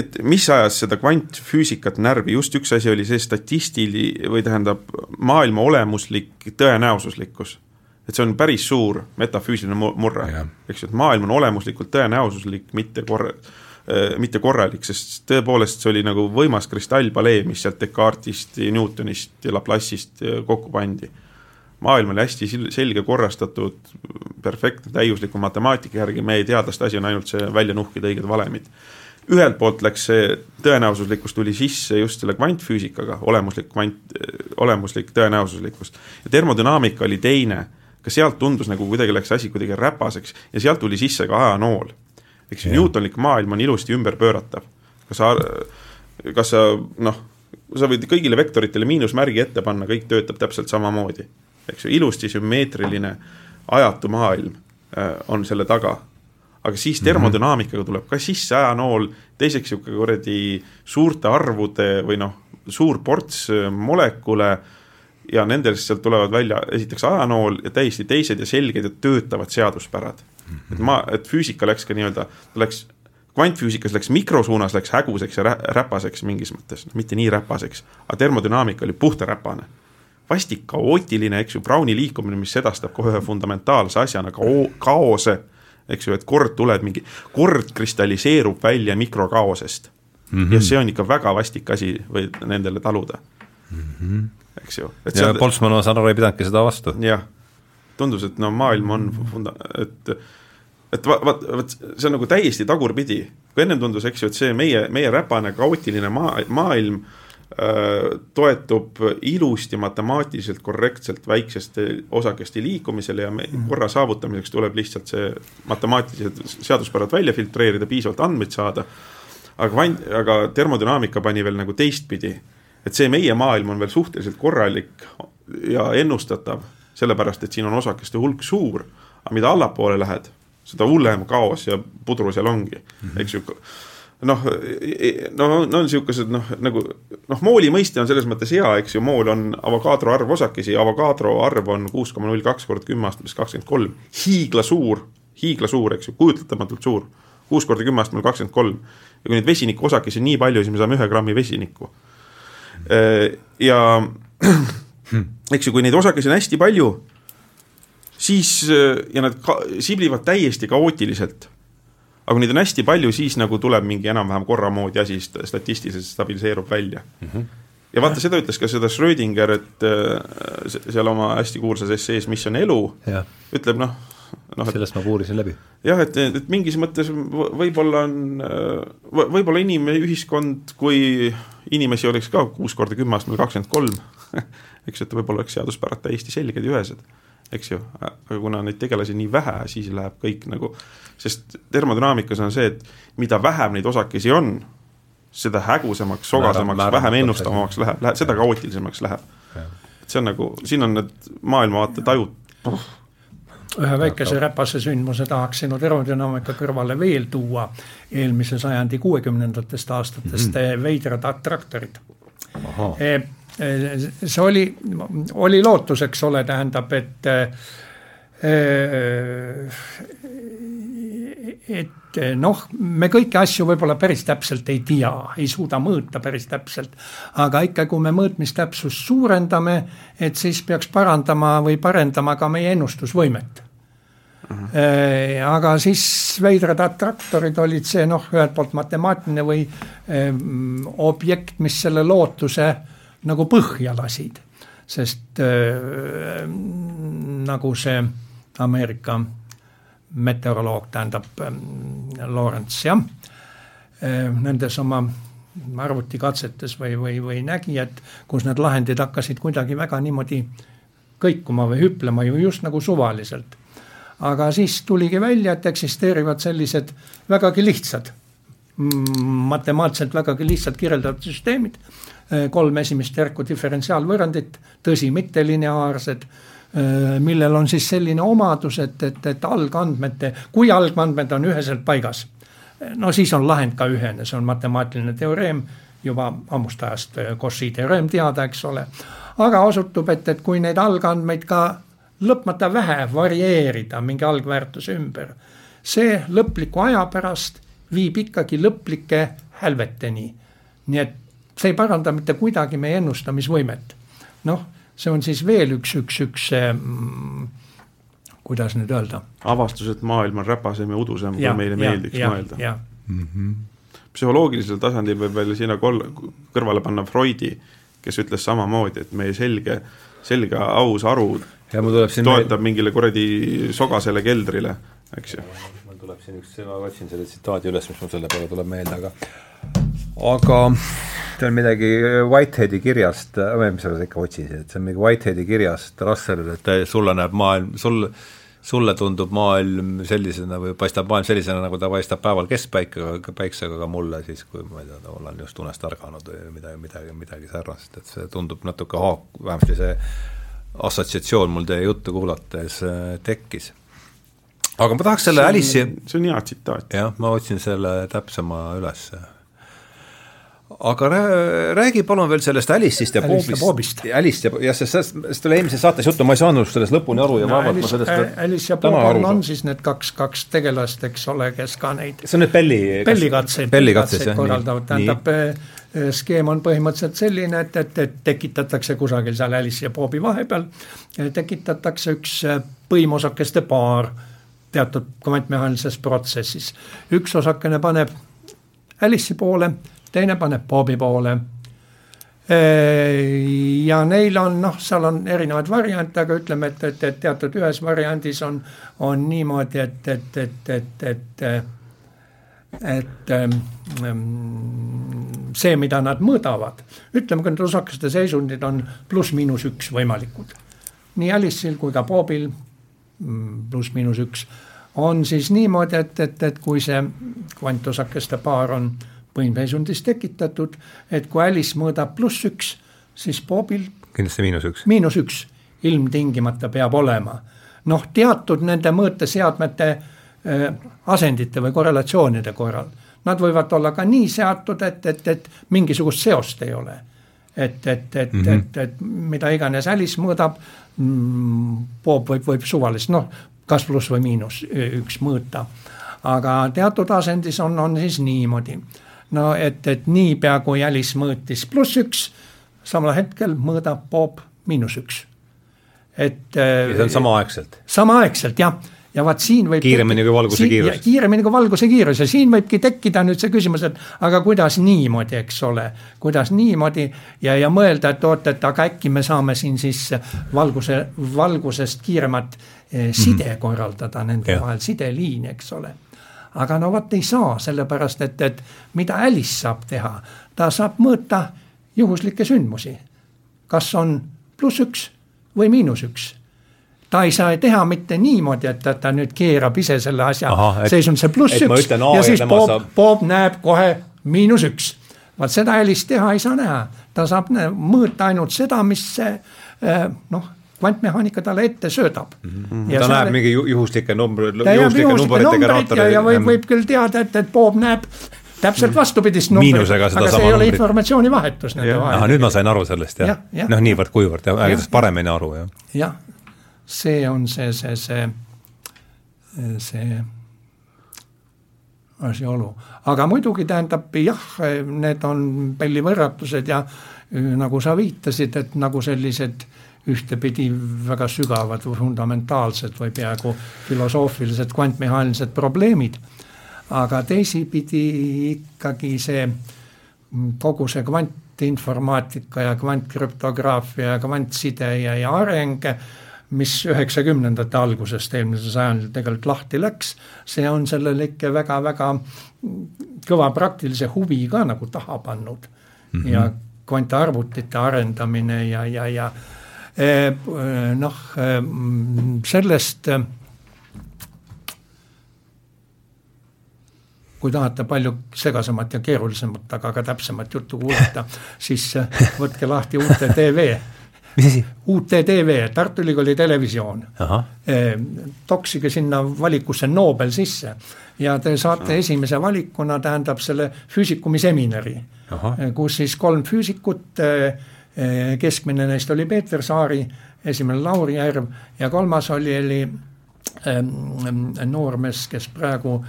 et mis ajas seda kvantfüüsikat närvi, just üks asi oli see statistili või tähendab, maailma olemuslik tõenäosuslikkus et see on päris suur metafüüsiline murre, eks ju, et maailm on olemuslikult tõenäosuslik, mitte korra-, Äh, mitte korralik, sest tõepoolest see oli nagu võimas kristallpalee, mis sealt Descartesist, Newtonist ja Laplace'ist äh, kokku pandi. maailm oli hästi selge, korrastatud, perfektne, täiusliku matemaatika järgi, meie teadlaste asi on ainult see välja nuhkida õiged valemid. ühelt poolt läks see tõenäosuslikkus tuli sisse just selle kvantfüüsikaga, olemuslik kvant, olemuslik tõenäosuslikkus ja termodünaamika oli teine ka sealt tundus nagu kuidagi läks asi kuidagi räpaseks ja sealt tuli sisse ka ajanool eks ju, Newtonlik maailm on ilusti ümberpööratav. kas sa, kas sa noh, sa võid kõigile vektoritele miinusmärgi ette panna, kõik töötab täpselt samamoodi. eks ju, ilusti sümmeetriline ajatu maailm äh, on selle taga. aga siis mhm. termodünaamikaga tuleb ka sisse ajanool, teiseks niisugune kuradi suurte arvude või noh, suur ports äh, molekule ja nendest sealt tulevad välja esiteks ajanool ja täiesti teised ja selged ja töötavad seaduspärad et ma, et füüsika läks ka nii-öelda, ta läks, kvantfüüsikas läks mikrosuunas, läks häguseks ja rä räpaseks mingis mõttes, mitte nii räpaseks, aga termodünaamika oli puhtaräpane. vastik kaootiline, eks ju, Browni liikumine, mis sedastab kohe ühe fundamentaalse asjana kao-, kaose, eks ju, et kord tuleb mingi, kord kristalliseerub välja mikrokaosest mm. -hmm. ja see on ikka väga vastik asi või nendele taluda mm. -hmm. eks ju. ja seal... Boltzmann, ma saan aru, ei pidanudki seda vastu. jah tundus, et no maailm on funda-, et et va-, vaat, vot see on nagu täiesti tagurpidi. kui ennem tundus, eks ju, et see meie, meie räpane kaootiline maa, maailm äh, toetub ilusti matemaatiliselt korrektselt väikseste osakeste liikumisele ja me, mhm. korra saavutamiseks tuleb lihtsalt see matemaatilised seaduspärad välja filtreerida, piisavalt andmeid saada, aga kvant-, aga termodünaamika pani veel nagu teistpidi, et see meie maailm on veel suhteliselt korralik ja ennustatav sellepärast et siin on osakeste hulk suur, aga mida allapoole lähed, seda hullem kaos ja pudru seal ongi mm, -hmm. eks ju noh, no, no on niisugused noh, nagu noh, mooli mõiste on selles mõttes hea, eks ju, mool on Avogadro arv osakesi, Avogadro arv on kuus koma null kaks kord kümme astmes kakskümmend kolm, hiiglasuur, hiiglasuur, eks ju, kujutletamatult suur, kuus korda kümme astmel kakskümmend kolm. ja kui neid vesinikuosakesi on nii palju, siis me saame ühe grammi vesinikku. Ja hmm. eks ju, kui neid osakesi on hästi palju, siis äh, ja nad ka, siblivad täiesti kaootiliselt. aga kui neid on hästi palju, siis nagu tuleb mingi enam-vähem korra moodi asi, statistiliselt stabiliseerub välja mm. -hmm. ja vaata, seda ütles ka seda Schrödinger, et äh, seal oma hästi kuulsas essees Mis on elu, ütleb noh, noh, sellest ma puurisin läbi. jah, et, et mingis mõttes võib-olla on, äh, võib-olla inimühiskond, kui inimesi oleks ka kuus korda kümme astmel kakskümmend kolm eks et võib-olla oleks seaduspärad täiesti selged ja ühesed, eks ju, aga kuna neid tegelasi nii vähe, siis läheb kõik nagu, sest termodünaamikas on see, et mida vähem neid osakesi on, seda hägusamaks, sogasemaks, vähem ennustavamaks läheb, läheb, seda kaootilisemaks läheb. et see on nagu, siin on need maailmavaate tajud oh. Ühe väikese räpase sündmuse tahaks sinu termodünaamika kõrvale veel tuua, eelmise sajandi kuuekümnendatest aastatest mm -hmm. veidrad attraktorid see oli, oli lootus, eks ole, tähendab, et et noh, me kõiki asju võib-olla päris täpselt ei tea, ei suuda mõõta päris täpselt, aga ikka, kui me mõõtmistäpsust suurendame, et siis peaks parandama või parendama ka meie ennustusvõimet Uh mhm. -huh. aga siis veidrad attraktorid olid see noh, ühelt poolt matemaatiline või eh, objekt, mis selle lootuse nagu põhja lasid. sest äh, nagu see Ameerika meteoroloog, tähendab äh, Lawrence jah. Äh,, nendes oma arvutikatsetes või, või, või nägi, et kus need lahendid hakkasid kuidagi väga niimoodi kõikuma või hüplema ju just nagu suvaliselt. aga siis tuligi välja, et eksisteerivad sellised vägagi lihtsad, matemaatiliselt vägagi lihtsalt kirjeldatud süsteemid, Eh, kolm esimest järku diferentsiaalvõrrandit, tõsi, mittelineaarsed, millel on siis selline omadus, et, et, et algandmete, kui algandmed on üheselt paigas, no siis on lahend ka ühene, see on matemaatiline teoreem juba ammust ajast Cauchy teoreem teada, eks ole. aga osutub, et, et kui neid algandmeid ka lõpmata vähe varieerida mingi algväärtuse ümber, see lõpliku aja pärast viib ikkagi lõplike hälveteni. nii et see ei paranda mitte kuidagi meie ennustamisvõimet. noh, see on siis veel üks, üks, üks mm, kuidas nüüd öelda. avastus, et maailm on räpasem ja udusem, kui meile meeldiks ja, mõelda. Mm -hmm. psühholoogilisel tasandil võib veel sinna kol-, kõrvale panna Freudi, kes ütles samamoodi, et meie selge, selge aus aru ja mul tuleb siin toetab meil... mingile kuradi sogasele keldrile, eks ju. mul tuleb siin üks, ma otsin selle tsitaadi üles, mis mul selle peale tuleb meelde, aga aga see on midagi Whiteheadi kirjast, mis sa ikka otsisid, et see on mingi Whiteheadi kirjast Russellile, et sulle näeb maailm, sul, sulle tundub maailm sellisena või paistab maailm sellisena, nagu ta paistab päeval keskpäikega, päiksega, aga mulle siis, kui ma ei tea, olen just unest ärganud või midagi, midagi, midagi sarnast, et see tundub natuke haak-, vähemasti see assotsiatsioon mul teie juttu kuulates äh, tekkis aga ma tahaks selle Alice'i see on hea tsitaat. jah, ma otsin selle täpsema ülesse aga räägi palun veel sellest Alice'ist ja Bobist. Alice ja, jah, sest sellest, oli eelmises saates juttu, ma ei saanud sellest lõpuni aru ja no, vaevalt ma sellest Alice ja Bob on, on siis need kaks, kaks tegelast, eks ole, kes ka neid see on nüüd Belli bellikatseid, bellikatseid korraldavad, tähendab eh, eh, skeem on põhimõtteliselt selline, et, et, et tekitatakse kusagil seal Alice ja Bobi vahepeal, eh, tekitatakse üks põimosakeste paar teatud kvantmehaanilises protsessis. üks osakene paneb Alice'i poole teine paneb Bobi poole. ja neil on noh, seal on erinevaid variante, aga ütleme, et, et, et teatud ühes variandis on, on niimoodi, et, et, et, et, et et ähm, see, mida nad mõõdavad, ütleme, kui need osakeste seisundid on pluss-miinus üks võimalikud. nii Alice'il kui ka Bobil mm, pluss-miinus üks on siis niimoodi, et, et, et kui see kvantosakeste paar on põimseisundis tekitatud, et kui Alice mõõdab pluss üks, siis Bobil kindlasti miinus üks. miinus üks ilmtingimata peab olema. noh, teatud nende mõõteseadmete äh, asendite või korrelatsioonide korral, nad võivad olla ka nii seatud, et, et, et mingisugust seost ei ole. et, et, et mm, -hmm. et, et mida iganes Alice mõõdab mm,, Bob võib, võib suvalist, noh, kas pluss või miinus üks mõõta. aga teatud asendis on, on siis niimoodi no et, et niipea kui Alice mõõtis pluss üks, samal hetkel mõõdab Bob miinus üks. et. ja see on samaaegselt? samaaegselt jah, ja vaat siin võib. kiiremini kui valguse siin, kiirus. kiiremini kui valguse kiirus ja siin võibki tekkida nüüd see küsimus, et aga kuidas niimoodi, eks ole, kuidas niimoodi ja, ja mõelda, et oot, et aga äkki me saame siin siis valguse, valgusest kiiremat eh, side mm -hmm. korraldada nende ja. vahel, sideliini, eks ole aga no vot ei saa, sellepärast et, et mida Alice saab teha, ta saab mõõta juhuslikke sündmusi. kas on pluss üks või miinus üks ta ei saa teha mitte niimoodi, et ta, ta nüüd keerab ise selle asja, seisund see pluss üks ja, ja siis Bob saab..., Bob näeb kohe miinus üks. vaat seda Alice teha ei saa näha, ta saab mõõta ainult seda, mis see eh, noh, kvantmehaanika talle ette söödab mm. -hmm. ta näeb mingi juhuslike number, juhuslike numberitega raatoreid. ja võib, võib küll teada, et, et Bob näeb täpselt mhm. vastupidist numbrit, aga see ei ole informatsioonivahetus nende vahel. ahah, nüüd ma sain aru sellest jah ja, ja. noh, niivõrd-kuivõrd jah, aegadest paremini aru jah. jah, see on see, see, see, see asjaolu, aga muidugi tähendab jah, need on pellivõrratused ja nagu sa viitasid, et nagu sellised äh, ühtepidi väga sügavad fundamentaalsed või peaaegu filosoofilised kvantmehaanilised probleemid. aga teisipidi ikkagi see kogu see kvantinformaatika ja kvantkrüptograafia ja kvantside ja, ja areng, mis üheksakümnendate algusest eelmisel sajandil tegelikult lahti läks, see on sellele ikka väga-väga kõva praktilise huvi ka nagu taha pannud mm. -hmm. ja kvantarvutite arendamine ja, ja, ja noh, eh, sellest eh, kui tahate palju segasemat ja keerulisemat, aga ka täpsemat juttu kuulata, siis võtke lahti Uute tv mis asi? UTTV, Tartu Ülikooli televisioon. toksige sinna valikusse Nobel sisse ja te saate Aha. esimese valikuna, tähendab selle füüsikumi seminari, kus siis kolm füüsikut, keskmine neist oli Peeter Saari, esimene Lauri Järv ja kolmas oli, oli ähm, noormees, kes praegu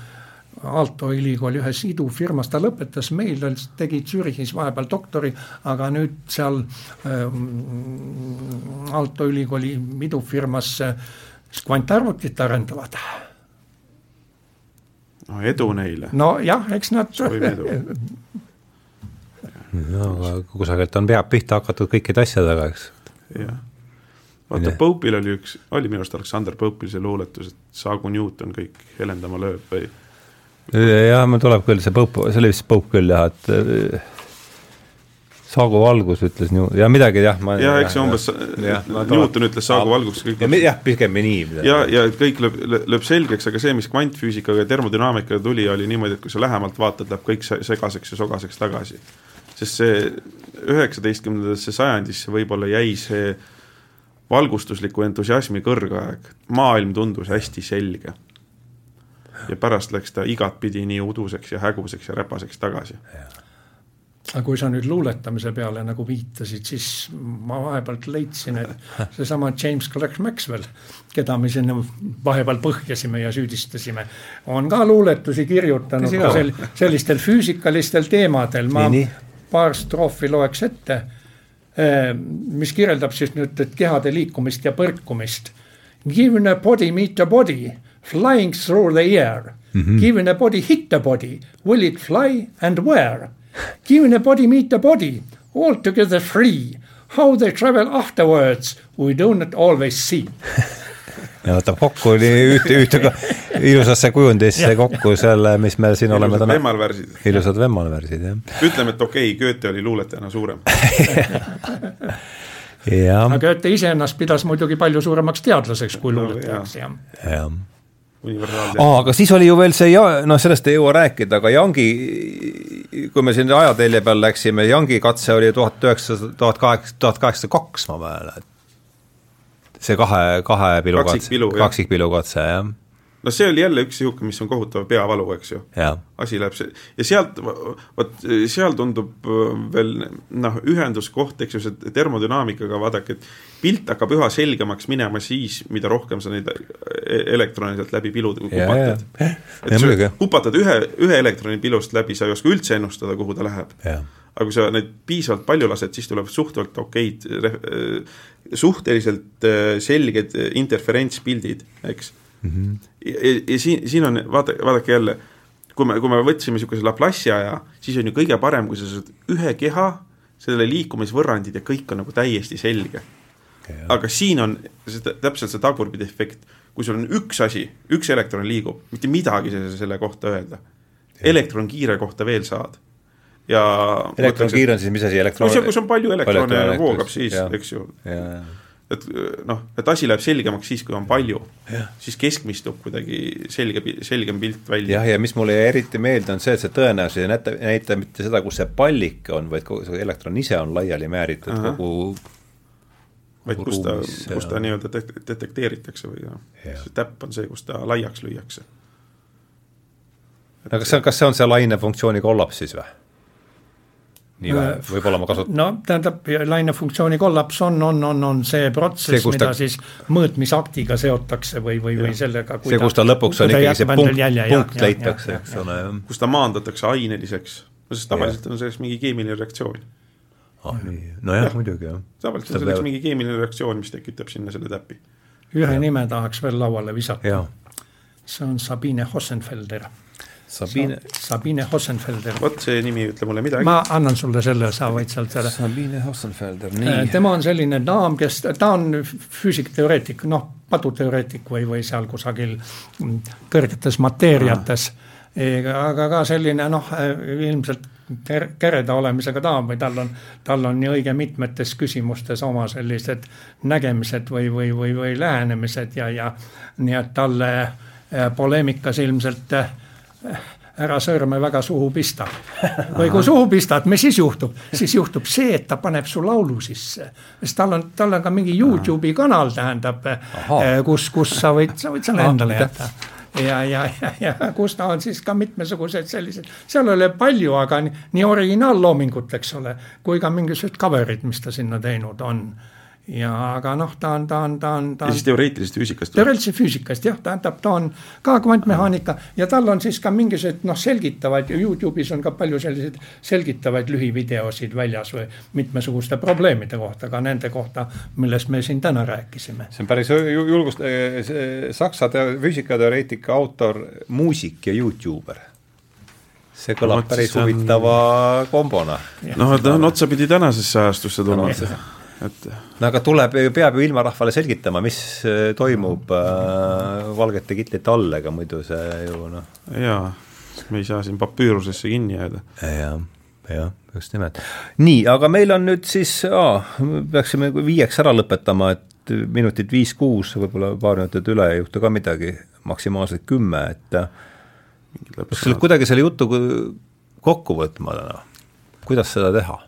Aalto ülikooli ühes idufirmas, ta lõpetas meil, tegi Zürichis vahepeal doktori, aga nüüd seal äh, Aalto ülikooli idufirmas kvantarvutit arendavad. no edu neile. nojah, eks nad. no aga kusagilt on peab pihta hakatud kõikide asjadega, eks. jah, vaata Pope'il oli üks, oli minu arust Aleksander Pope'il see luuletus, et saagu Newton kõik helendama lööb või jah, mul tuleb küll see Pope, see oli vist Pope küll jah, et äh, Saagu valgus ütles nii, ja midagi jah, ma jah, eks see umbes, Newton ütles Saagu valgus kõik ja, jah, pigem nii. ja, ja kõik lööb, lööb selgeks, aga see, mis kvantfüüsikaga ja termodünaamikaga tuli, oli niimoodi, et kui sa lähemalt vaatad, läheb kõik segaseks ja sogaseks tagasi. Sest see üheksateistkümnendasse sajandisse võib-olla jäi see valgustusliku entusiasmi kõrgaeg, maailm tundus hästi selge ja pärast läks ta igatpidi nii uduseks ja häguseks ja räpaseks tagasi. aga kui sa nüüd luuletamise peale nagu viitasid, siis ma vahepealt leidsin, et seesama James Clerk Maxwell, keda me siin vahepeal põhjasime ja süüdistasime, on ka luuletusi kirjutanud sel, sellistel füüsikalistel teemadel, ma nii, nii. Paar stroofi loeks ette, eh, mis kirjeldab siis nüüd, kehade liikumist ja põrkumist. Given a body meet a body flying through the air. Mm-hmm. Given a body hit a body, will it fly and where? Given a body meet a body, altogether free. How they travel afterwards, we do not always see ja võtab kokku nii ühte, ühte ilusasse kujundisse kokku selle, mis me siin oleme täna. vemmalvärsid. ilusad vemmalvärsid, jah. ütleme, et okei okay,, Goethe oli luuletajana suurem aga Goethe iseennast pidas muidugi palju suuremaks teadlaseks kui luuletajaks no,, jah. jah aa, aga siis oli ju veel see ja-, noh, sellest ei jõua rääkida, aga Youngi, kui me siin ajatelje peal läksime, Youngi katse oli tuhat üheksasada, tuhat kaheksa, tuhat kaheksasada kaks, ma mäletan. See kahe, kahe pilu katse, kaksikpilu katse, jah no see oli jälle üks niisugune, mis on kohutav peavalu, eks ju. asi läheb see ja sealt, vot seal tundub äh, veel noh, ühenduskoht, eks ju, see termodünaamikaga, vaadake, et pilt hakkab üha selgemaks minema siis, mida rohkem sa neid e-, elektrone sealt läbi piluda kupatad. et sa kupatad ühe, ühe elektroni pilust läbi, sa ei oska üldse ennustada, kuhu ta läheb. aga kui sa neid piisavalt palju lased, siis tulevad suhteliselt okeid, äh, suhteliselt äh, selged interferentspildid, eks mm. -hmm. ja, ja siin, siin on, vaata, vaadake jälle, kui me, kui me võtsime niisuguse Laplace'i aja, siis on ju kõige parem, kui sa saad ühe keha, sellele liikumisvõrrandid ja kõik on nagu täiesti selge. aga siin on see, täpselt see tagurpidi efekt, kui sul on üks asi, üks elektron liigub, mitte midagi selle kohta öelda. elektronkiire kohta veel saad ja elektronkiir on siis mis asi, elektron? kus on palju elektrone voogab siis, eks ju et noh, et asi läheb selgemaks siis, kui on palju, siis keskmistub kuidagi selge, selgem pilt välja. jah, ja mis mulle eriti meelde, on see, et see tõenäosus ei näita, näita mitte seda, kus see pallike on, vaid kogu see elektron ise on laiali määritud Aha. kogu vaid kus ta, kus ta nii-öelda detekteeritakse või noh, see täpp on see, kus ta laiaks lüüakse. no kas see, kas see on see lainefunktsiooni kollaps siis või? Nii vähe, võib-olla ma kasutan. no tähendab, lainefunktsiooni kollaps on, on, on, on see protsess, mida ta... siis mõõtmisaktiga seotakse või, või, või sellega. see, kus ta lõpuks on ikkagi see punkt, punkt leitakse, eks ole. kus ta maandatakse aineliseks, no sest tavaliselt on selleks mingi keemiline reaktsioon. ah nii, nojah ja., muidugi jah. tavaliselt on selleks mingi keemiline reaktsioon, mis tekitab sinna selle täpi. ühe ja. nime tahaks veel lauale visata. see on Sabine Hossenfelder Sabine Sabine Hossenfelder. vot see nimi ei ütle mulle midagi. ma annan sulle selle, sa võid sealt selle. Sabine Hossenfelder, nii. Äh, tema on selline daam, kes, ta on füüsikteoreetik, noh, paduteoreetik või, või seal kusagil kõrgetes mateeriates. aga ka selline noh, ilmselt kereda olemisega daam või tal on, tal on nii õige mitmetes küsimustes oma sellised nägemised või, või, või, või lähenemised ja, ja nii et talle äh, poleemikas ilmselt äh, ära sõrme väga suhu pista. või kui suhu pistad, mis siis juhtub? siis juhtub see, et ta paneb su laulu sisse. sest tal on, tal on ka mingi Youtube'i kanal, tähendab, eh, kus, kus sa võid, sa võid selle endale jätta. Ja, ja, ja, ja kus ta on siis ka mitmesugused sellised, seal ole palju, aga nii, nii originaalloomingut, eks ole, kui ka mingisugused cover'id, mis ta sinna teinud on ja aga noh, ta on, ta on, ta on, ta on. ja siis teoreetilisest füüsikast. teoreetilisest füüsikast jah, tähendab, ta on ka kvantmehaanika ja tal on siis ka mingisugused noh, selgitavaid, Youtube'is on ka palju selliseid selgitavaid lühivideosid väljas või mitmesuguste probleemide kohta, ka nende kohta, millest me siin täna rääkisime. see on päris julgust-, saksa füüsikateoreetika autor, muusik ja Youtuber see kõlab no, päris huvitava on... kombona. noh, ta on otsapidi tänasesse ajastusse tulnud et. no aga tuleb, peab ju ilmarahvale selgitama, mis äh, toimub äh, valgete kitlite all, ega muidu see ju noh. jaa, me ei saa siin papüürusesse kinni jääda ja,. jah, jah, just nimelt. nii, aga meil on nüüd siis, peaksime viieks ära lõpetama, et minutit viis-kuus, võib-olla paar minutit üle ei juhtu ka midagi, maksimaalselt kümme, et kas selle kuidagi selle jutu kokku võtma täna, kuidas seda teha?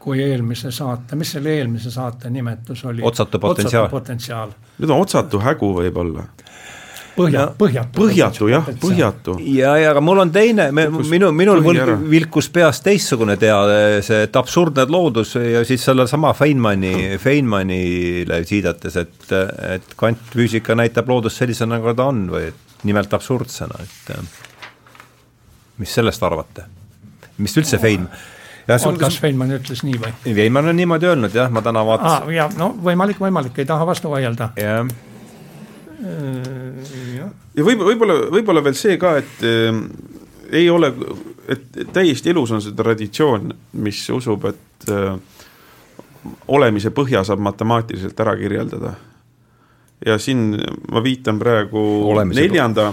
Kui eelmise saate, mis selle eelmise saate nimetus oli? otsatu potentsiaal. potentsiaal. nüüd on otsatu hägu võib-olla põhja, põhjatu. põhjatu jah, põhjatu. ja, ja aga mul on teine, minu, minul vilkus peas teistsugune teade, see, et absurdne loodus ja siis sellesama Feynmani, Feynmanile viidates, et, et kvantfüüsika näitab loodust sellisena, nagu ta on või nimelt absurdsena, et mis sellest arvate? mis üldse Fein-, Sul... kas Feynman ütles nii või? Feynman on niimoodi öelnud jah, ma täna vaatasin ah,. ja no võimalik, võimalik, ei taha vastu vaielda. jah äh, ja võib, võib-olla, võib-olla veel see ka, et äh, ei ole, et täiesti elus on see traditsioon, mis usub, et äh, olemise põhja saab matemaatiliselt ära kirjeldada. ja siin ma viitan praegu olemise neljanda,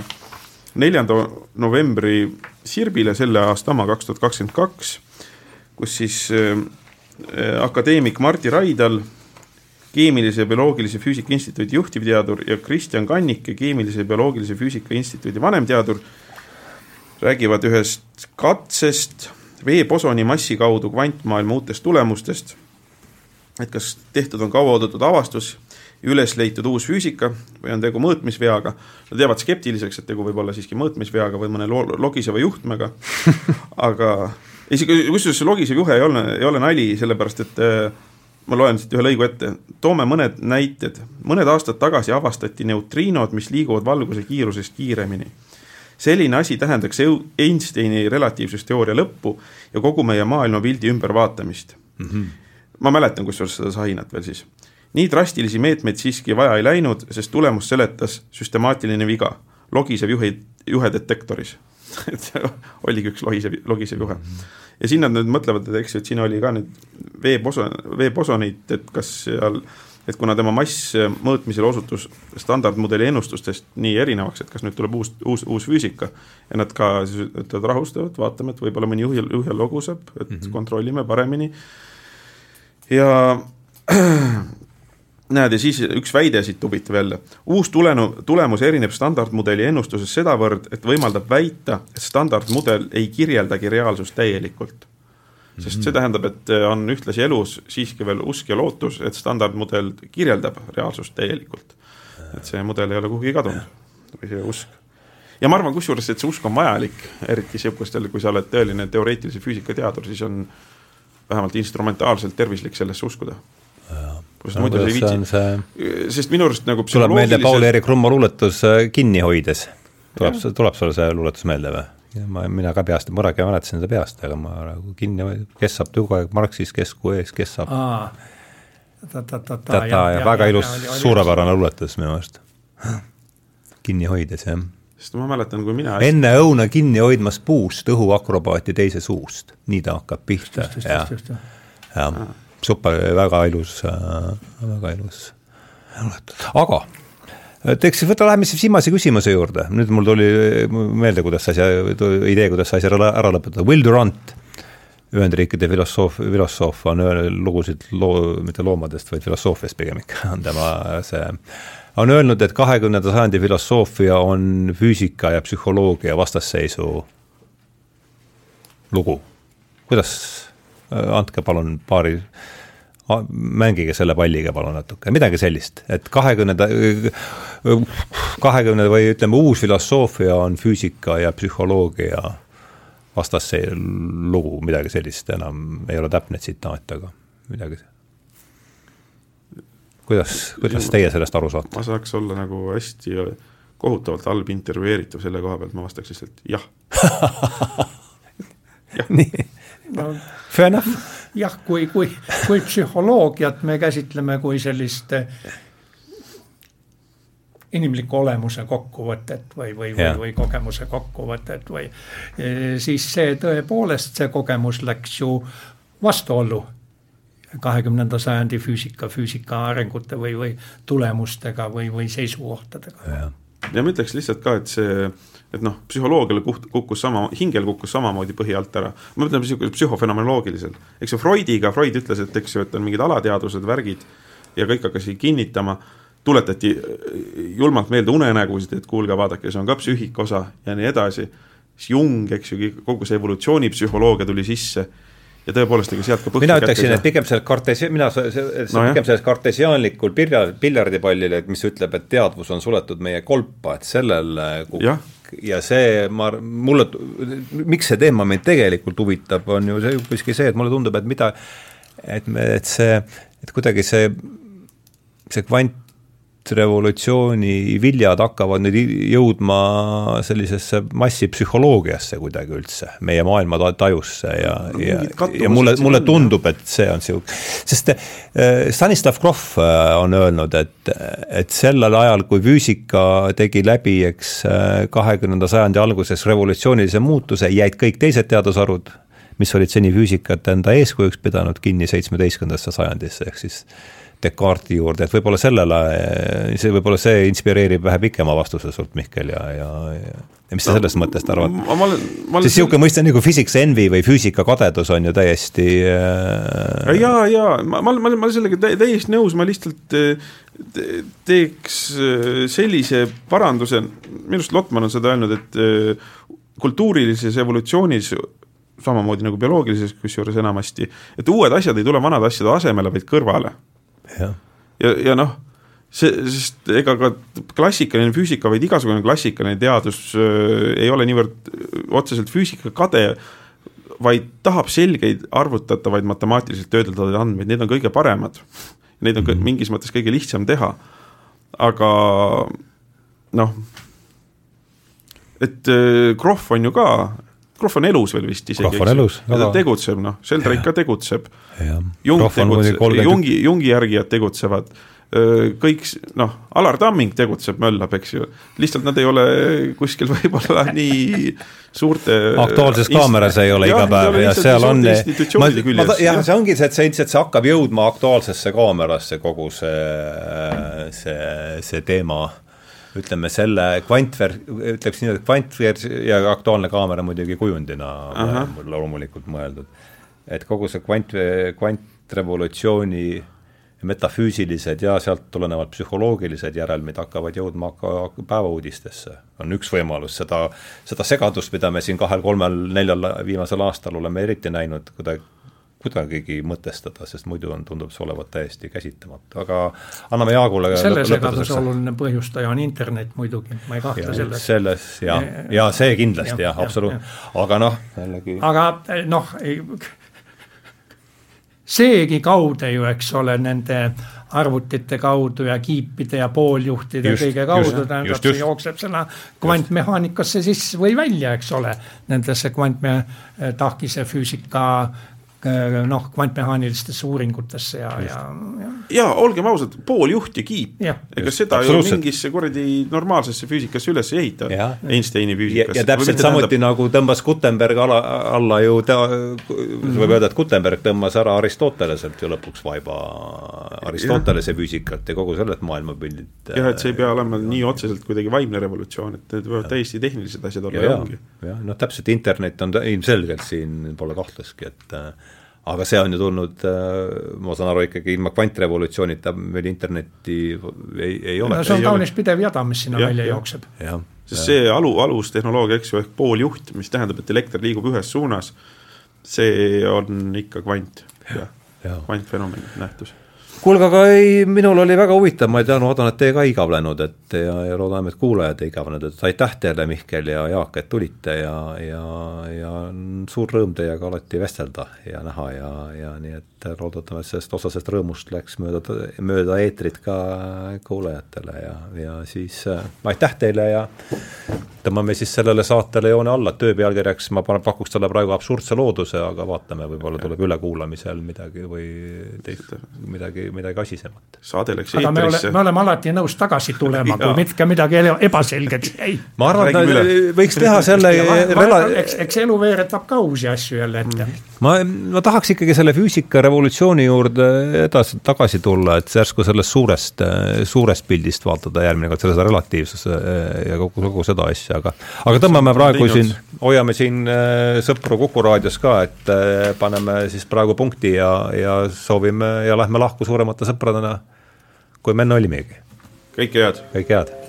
neljanda novembri Sirbile selle aasta oma, kaks tuhat kakskümmend kaks kus siis äh, äh, akadeemik Martti Raidal, Keemilise ja Bioloogilise Füüsika Instituudi juhtivteadur ja Kristjan Kannike, Keemilise ja Bioloogilise Füüsika Instituudi vanemteadur, räägivad ühest katsest veeposoni massi kaudu kvantmaailma uutest tulemustest. et kas tehtud on kauaoodatud avastus, üles leitud uus füüsika või on tegu mõõtmisveaga. Nad jäävad skeptiliseks, et tegu võib olla siiski mõõtmisveaga või mõne logiseva juhtmega aga isegi kusjuures see logisev juhe ei ole, ei ole nali, sellepärast et äh, ma loen siit ühe lõigu ette, toome mõned näited. mõned aastad tagasi avastati neutriinod, mis liiguvad valguse kiirusest kiiremini. selline asi tähendaks Einsteini relatiivsusteooria lõppu ja kogu meie maailmapildi ümbervaatamist mm. -hmm. ma mäletan kusjuures seda sahinat veel siis. nii drastilisi meetmeid siiski vaja ei läinud, sest tulemust seletas süstemaatiline viga, logisev juhi, juhe et oligi üks lohisev, logisev juhe. ja siin nad nüüd mõtlevad, et eks ju, et siin oli ka nüüd veeposon, veeposonit, et kas seal, et kuna tema mass mõõtmisel osutus standardmudeli ennustustest nii erinevaks, et kas nüüd tuleb uus, uus, uus füüsika. ja nad ka siis ütlevad rahustavad, vaatame, et võib-olla mõni juhil, juhil loguseb, et mm -hmm. kontrollime paremini. ja näed, ja siis üks väide siit huvitav jälle. uus tulenu, tulemus erineb standardmudeli ennustusest sedavõrd, et võimaldab väita, et standardmudel ei kirjeldagi reaalsust täielikult. sest see tähendab, et on ühtlasi elus siiski veel usk ja lootus, et standardmudel kirjeldab reaalsust täielikult. et see mudel ei ole kuhugi kadunud või see usk. ja ma arvan kusjuures, et see usk on vajalik, eriti sihukestel, kui sa oled tõeline teoreetilise füüsika teadur, siis on vähemalt instrumentaalselt tervislik sellesse uskuda sest muidu sa ei viitsi, sest minu arust nagu tuleb meelde Paul-Eerik Rummo luuletus äh, Kinni hoides, tuleb, tuleb sulle see luuletus meelde või? ma, mina ka peast, ma kunagi mäletasin seda peast, aga ma nagu kinni, kes saab kogu aeg Marxis kesku ees, kes saab ta-ta ja, ja väga ilus, suurepärane luuletus minu meelest. kinni hoides, jah. sest ma mäletan, kui mina enne õuna kinni hoidmas puust õhuakrobaati teise suust, nii ta hakkab pihta, jah, jah super, väga ilus, väga ilus. aga teeks, võta, läheme siis viimase küsimuse juurde, nüüd mul tuli meelde, kuidas asja, idee, kuidas asja ära, ära lõpetada, Will Durant, Ühendriikide filosoof, filosoof on lugusid loo, mitte loomadest, vaid filosoofiast pigem ikka, on tema see on öelnud, et kahekümnenda sajandi filosoofia on füüsika ja psühholoogia vastasseisu lugu. kuidas, andke palun paari mängige selle palliga palun natuke, midagi sellist, et kahekümnenda, kahekümne või ütleme, uus filosoofia on füüsika ja psühholoogia vastas see lugu, midagi sellist enam ei ole täpne tsitaat, aga midagi. kuidas, kuidas teie sellest aru saate? ma saaks olla nagu hästi kohutavalt halb intervjueeritav selle koha pealt, ma vastaks lihtsalt jah ja.. nii no,, fair enough. Jah, kui, kui, kui psühholoogiat me käsitleme kui sellist eh, inimliku olemuse kokkuvõtet või, või, või, või kogemuse kokkuvõtet või eh, siis see tõepoolest, see kogemus läks ju vastuollu kahekümnenda sajandi füüsika, füüsika arengute või, või tulemustega või, või seisukohtadega. ja ma ütleks lihtsalt ka, et see et noh, psühholoogiale kukkus sama, hingel kukkus samamoodi põhi alt ära. ma mõtlen niisugusel psühhofenomenoloogilisel, eks ju Freudiga, Freud ütles, et eks ju, et on mingid alateadvused, värgid ja kõik hakkasid kinnitama, tuletati julmalt meelde unenägusid, et kuulge, vaadake, see on ka psüühika osa ja nii edasi. siis Jung, eks ju, kogu see evolutsioonipsühholoogia tuli sisse ja tõepoolest, ega sealt ka mina ütleksin, et pigem sellest kartesi-, mina, see, see no pigem sellest kartesiaanlikul pilja, piljardipallil, et mis ütleb, et teadvus on suletud meie kolpa, et sellel ja see, ma, mulle, miks see teema meid tegelikult huvitab, on ju see hoopiski see, et mulle tundub, et mida, et me, et see, et kuidagi see, see kvant revolutsiooni viljad hakkavad nüüd jõudma sellisesse massipsühholoogiasse kuidagi üldse, meie maailma tajusse ja no,, ja, ja mulle, mulle tundub, et see on sihuke, sest äh, Stanislav Grof äh, on öelnud, et, et sellel ajal, kui füüsika tegi läbi, eks äh, kahekümnenda sajandi alguses revolutsioonilise muutuse, jäid kõik teised teadusharud, mis olid seni füüsikat enda eeskujuks pidanud, kinni seitsmeteistkümnendasse sajandisse, ehk siis Descartesi juurde, et võib-olla sellele, see võib-olla see inspireerib vähe pikema vastuse sult, Mihkel, ja, ja, ja ja mis sa no, sellest mõttest arvad? siis niisugune mõiste nagu physics envy või füüsikakadedus on ju täiesti äh.... ja, ja ma, ma, ma, ma sellega täiesti nõus, ma lihtsalt äh, teeks äh, sellise paranduse, minu arust Lotman on seda öelnud, et äh, kultuurilises evolutsioonis samamoodi nagu bioloogilises kusjuures enamasti, et uued asjad ei tule vanade asjade asemele, vaid kõrvale ja, ja, ja noh, see, sest ega ka klassikaline füüsika, vaid igasugune klassikaline teadus äh, ei ole niivõrd äh, otseselt füüsika kade, vaid tahab selgeid arvutatavaid matemaatiliselt töödeldavaid andmeid, need on kõige paremad. Neid on mm -hmm. mingis mõttes kõige lihtsam teha. aga noh, et äh, Krohv on ju ka Krohv on elus veel vist isegi, eks ju, ja ta tegutseb, noh, Sheldrake ka tegutseb. Jung tegutseb, Jungi, Jungi järgijad tegutsevad, kõik noh, Alar Tamming tegutseb, möllab, eks ju, lihtsalt nad ei ole kuskil võib-olla nii suurte aktuaalses kaameras ei ole iga päev ja seal on jah, see ongi see, et see ilmselt see hakkab jõudma aktuaalsesse kaamerasse, kogu see, see, see teema ütleme selle kvantver-, ütleks nii, et kvantver- ja Aktuaalne kaamera muidugi kujundina loomulikult mõeldud. et kogu see kvant, kvantrevolutsiooni metafüüsilised ja sealt tulenevalt psühholoogilised järelmid hakkavad jõudma ka päevauudistesse. on üks võimalus, seda, seda segadust, mida me siin kahel-kolmel-neljal viimasel aastal oleme eriti näinud, kuidagi kuidagigi mõtestada, sest muidu on, tundub see olevat täiesti käsitamatu, aga anname Jaagule selle segaduse oluline põhjustaja on internet muidugi, ma ei kahtle selles. selles ja, ja. See kindlasti jah ja, ja, absoluutselt, aga noh, jällegi aga noh, seegi kaude ju, eks ole, nende arvutite kaudu ja kiipide ja pooljuhtide just, kõige kaudu, tähendab, see jookseb sinna kvantmehaanikasse sisse või välja, eks ole, nendesse kvantme-, tahkise füüsika Äh, noh, kvantmehaanilistesse uuringutesse ja, ja, ja. ja olgem ausad, pool juht ja. Kiip, ega seda ju mingisse kuradi normaalsesse füüsikasse üles ei ehita, Einsteini füüsikasse. ja täpselt samuti tähendab... nagu tõmbas Gutenberg ala, alla ju ta võib öelda, et Gutenberg tõmbas ära Aristoteleselt ju lõpuks vaiba Aristotelese füüsikat ja kogu sellelt maailmapildit. jah, et see ei pea olema nii otseselt kuidagi vaimne revolutsioon, et need võivad täiesti tehnilised asjad olla ja, ja. ongi. jah, noh täpselt internet on ilmselgelt siin, pole kahtlustki, et aga see on ju tulnud, äh, ma saan aru, ikkagi ilma kvantrevolutsioonita meil internetti ei, ei ole. no see on kaunis pidev jada, mis sinna ja, välja ja. jookseb. sest see alu, alustehnoloogia, eks ju, ehk pooljuht, mis tähendab, et elekter liigub ühes suunas, see on ikka kvant, jah ja., kvantfenomen, nähtus kuulge, aga ei, minul oli väga huvitav, ma ei tea, loodan, et teie ka igavlenud, et ja, ja loodame, et kuulajad ei igavlenud, et aitäh teile, Mihkel ja Jaak, et tulite ja, ja, ja suur rõõm teiega alati vestelda ja näha ja, ja nii et loodetavasti sellest osa sellest rõõmust läks mööda, mööda eetrit ka kuulajatele ja, ja siis äh, aitäh teile ja tõmbame siis sellele saatele joone alla, töö pealkirjaks ma panen, pakuks talle praegu absurdse looduse, aga vaatame, võib-olla tuleb ülekuulamisel midagi või teist, midagi, midagi asisemat. saade läks aga me, ole, me oleme alati nõus tagasi tulema, kui mitte midagi ebaselgeks jäi. ma arvan, et võiks teha selle rela... eks, eks elu veeretab ka uusi asju jälle ette. Mm.. ma, ma tahaks ikkagi selle füüsikarevolutsiooni juurde edasi, tagasi tulla, et järsku sellest suurest, suurest pildist vaatada järgmine kord, selle relatiivsuse ja kogu, kogu seda asja aga, aga tõmbame praegu siin, hoiame siin äh, sõpru Kuku raadios ka, et äh, paneme siis praegu punkti ja, ja soovime ja lähme lahku suuremate sõpradena, kui me enne olimegi. kõike head! kõike head!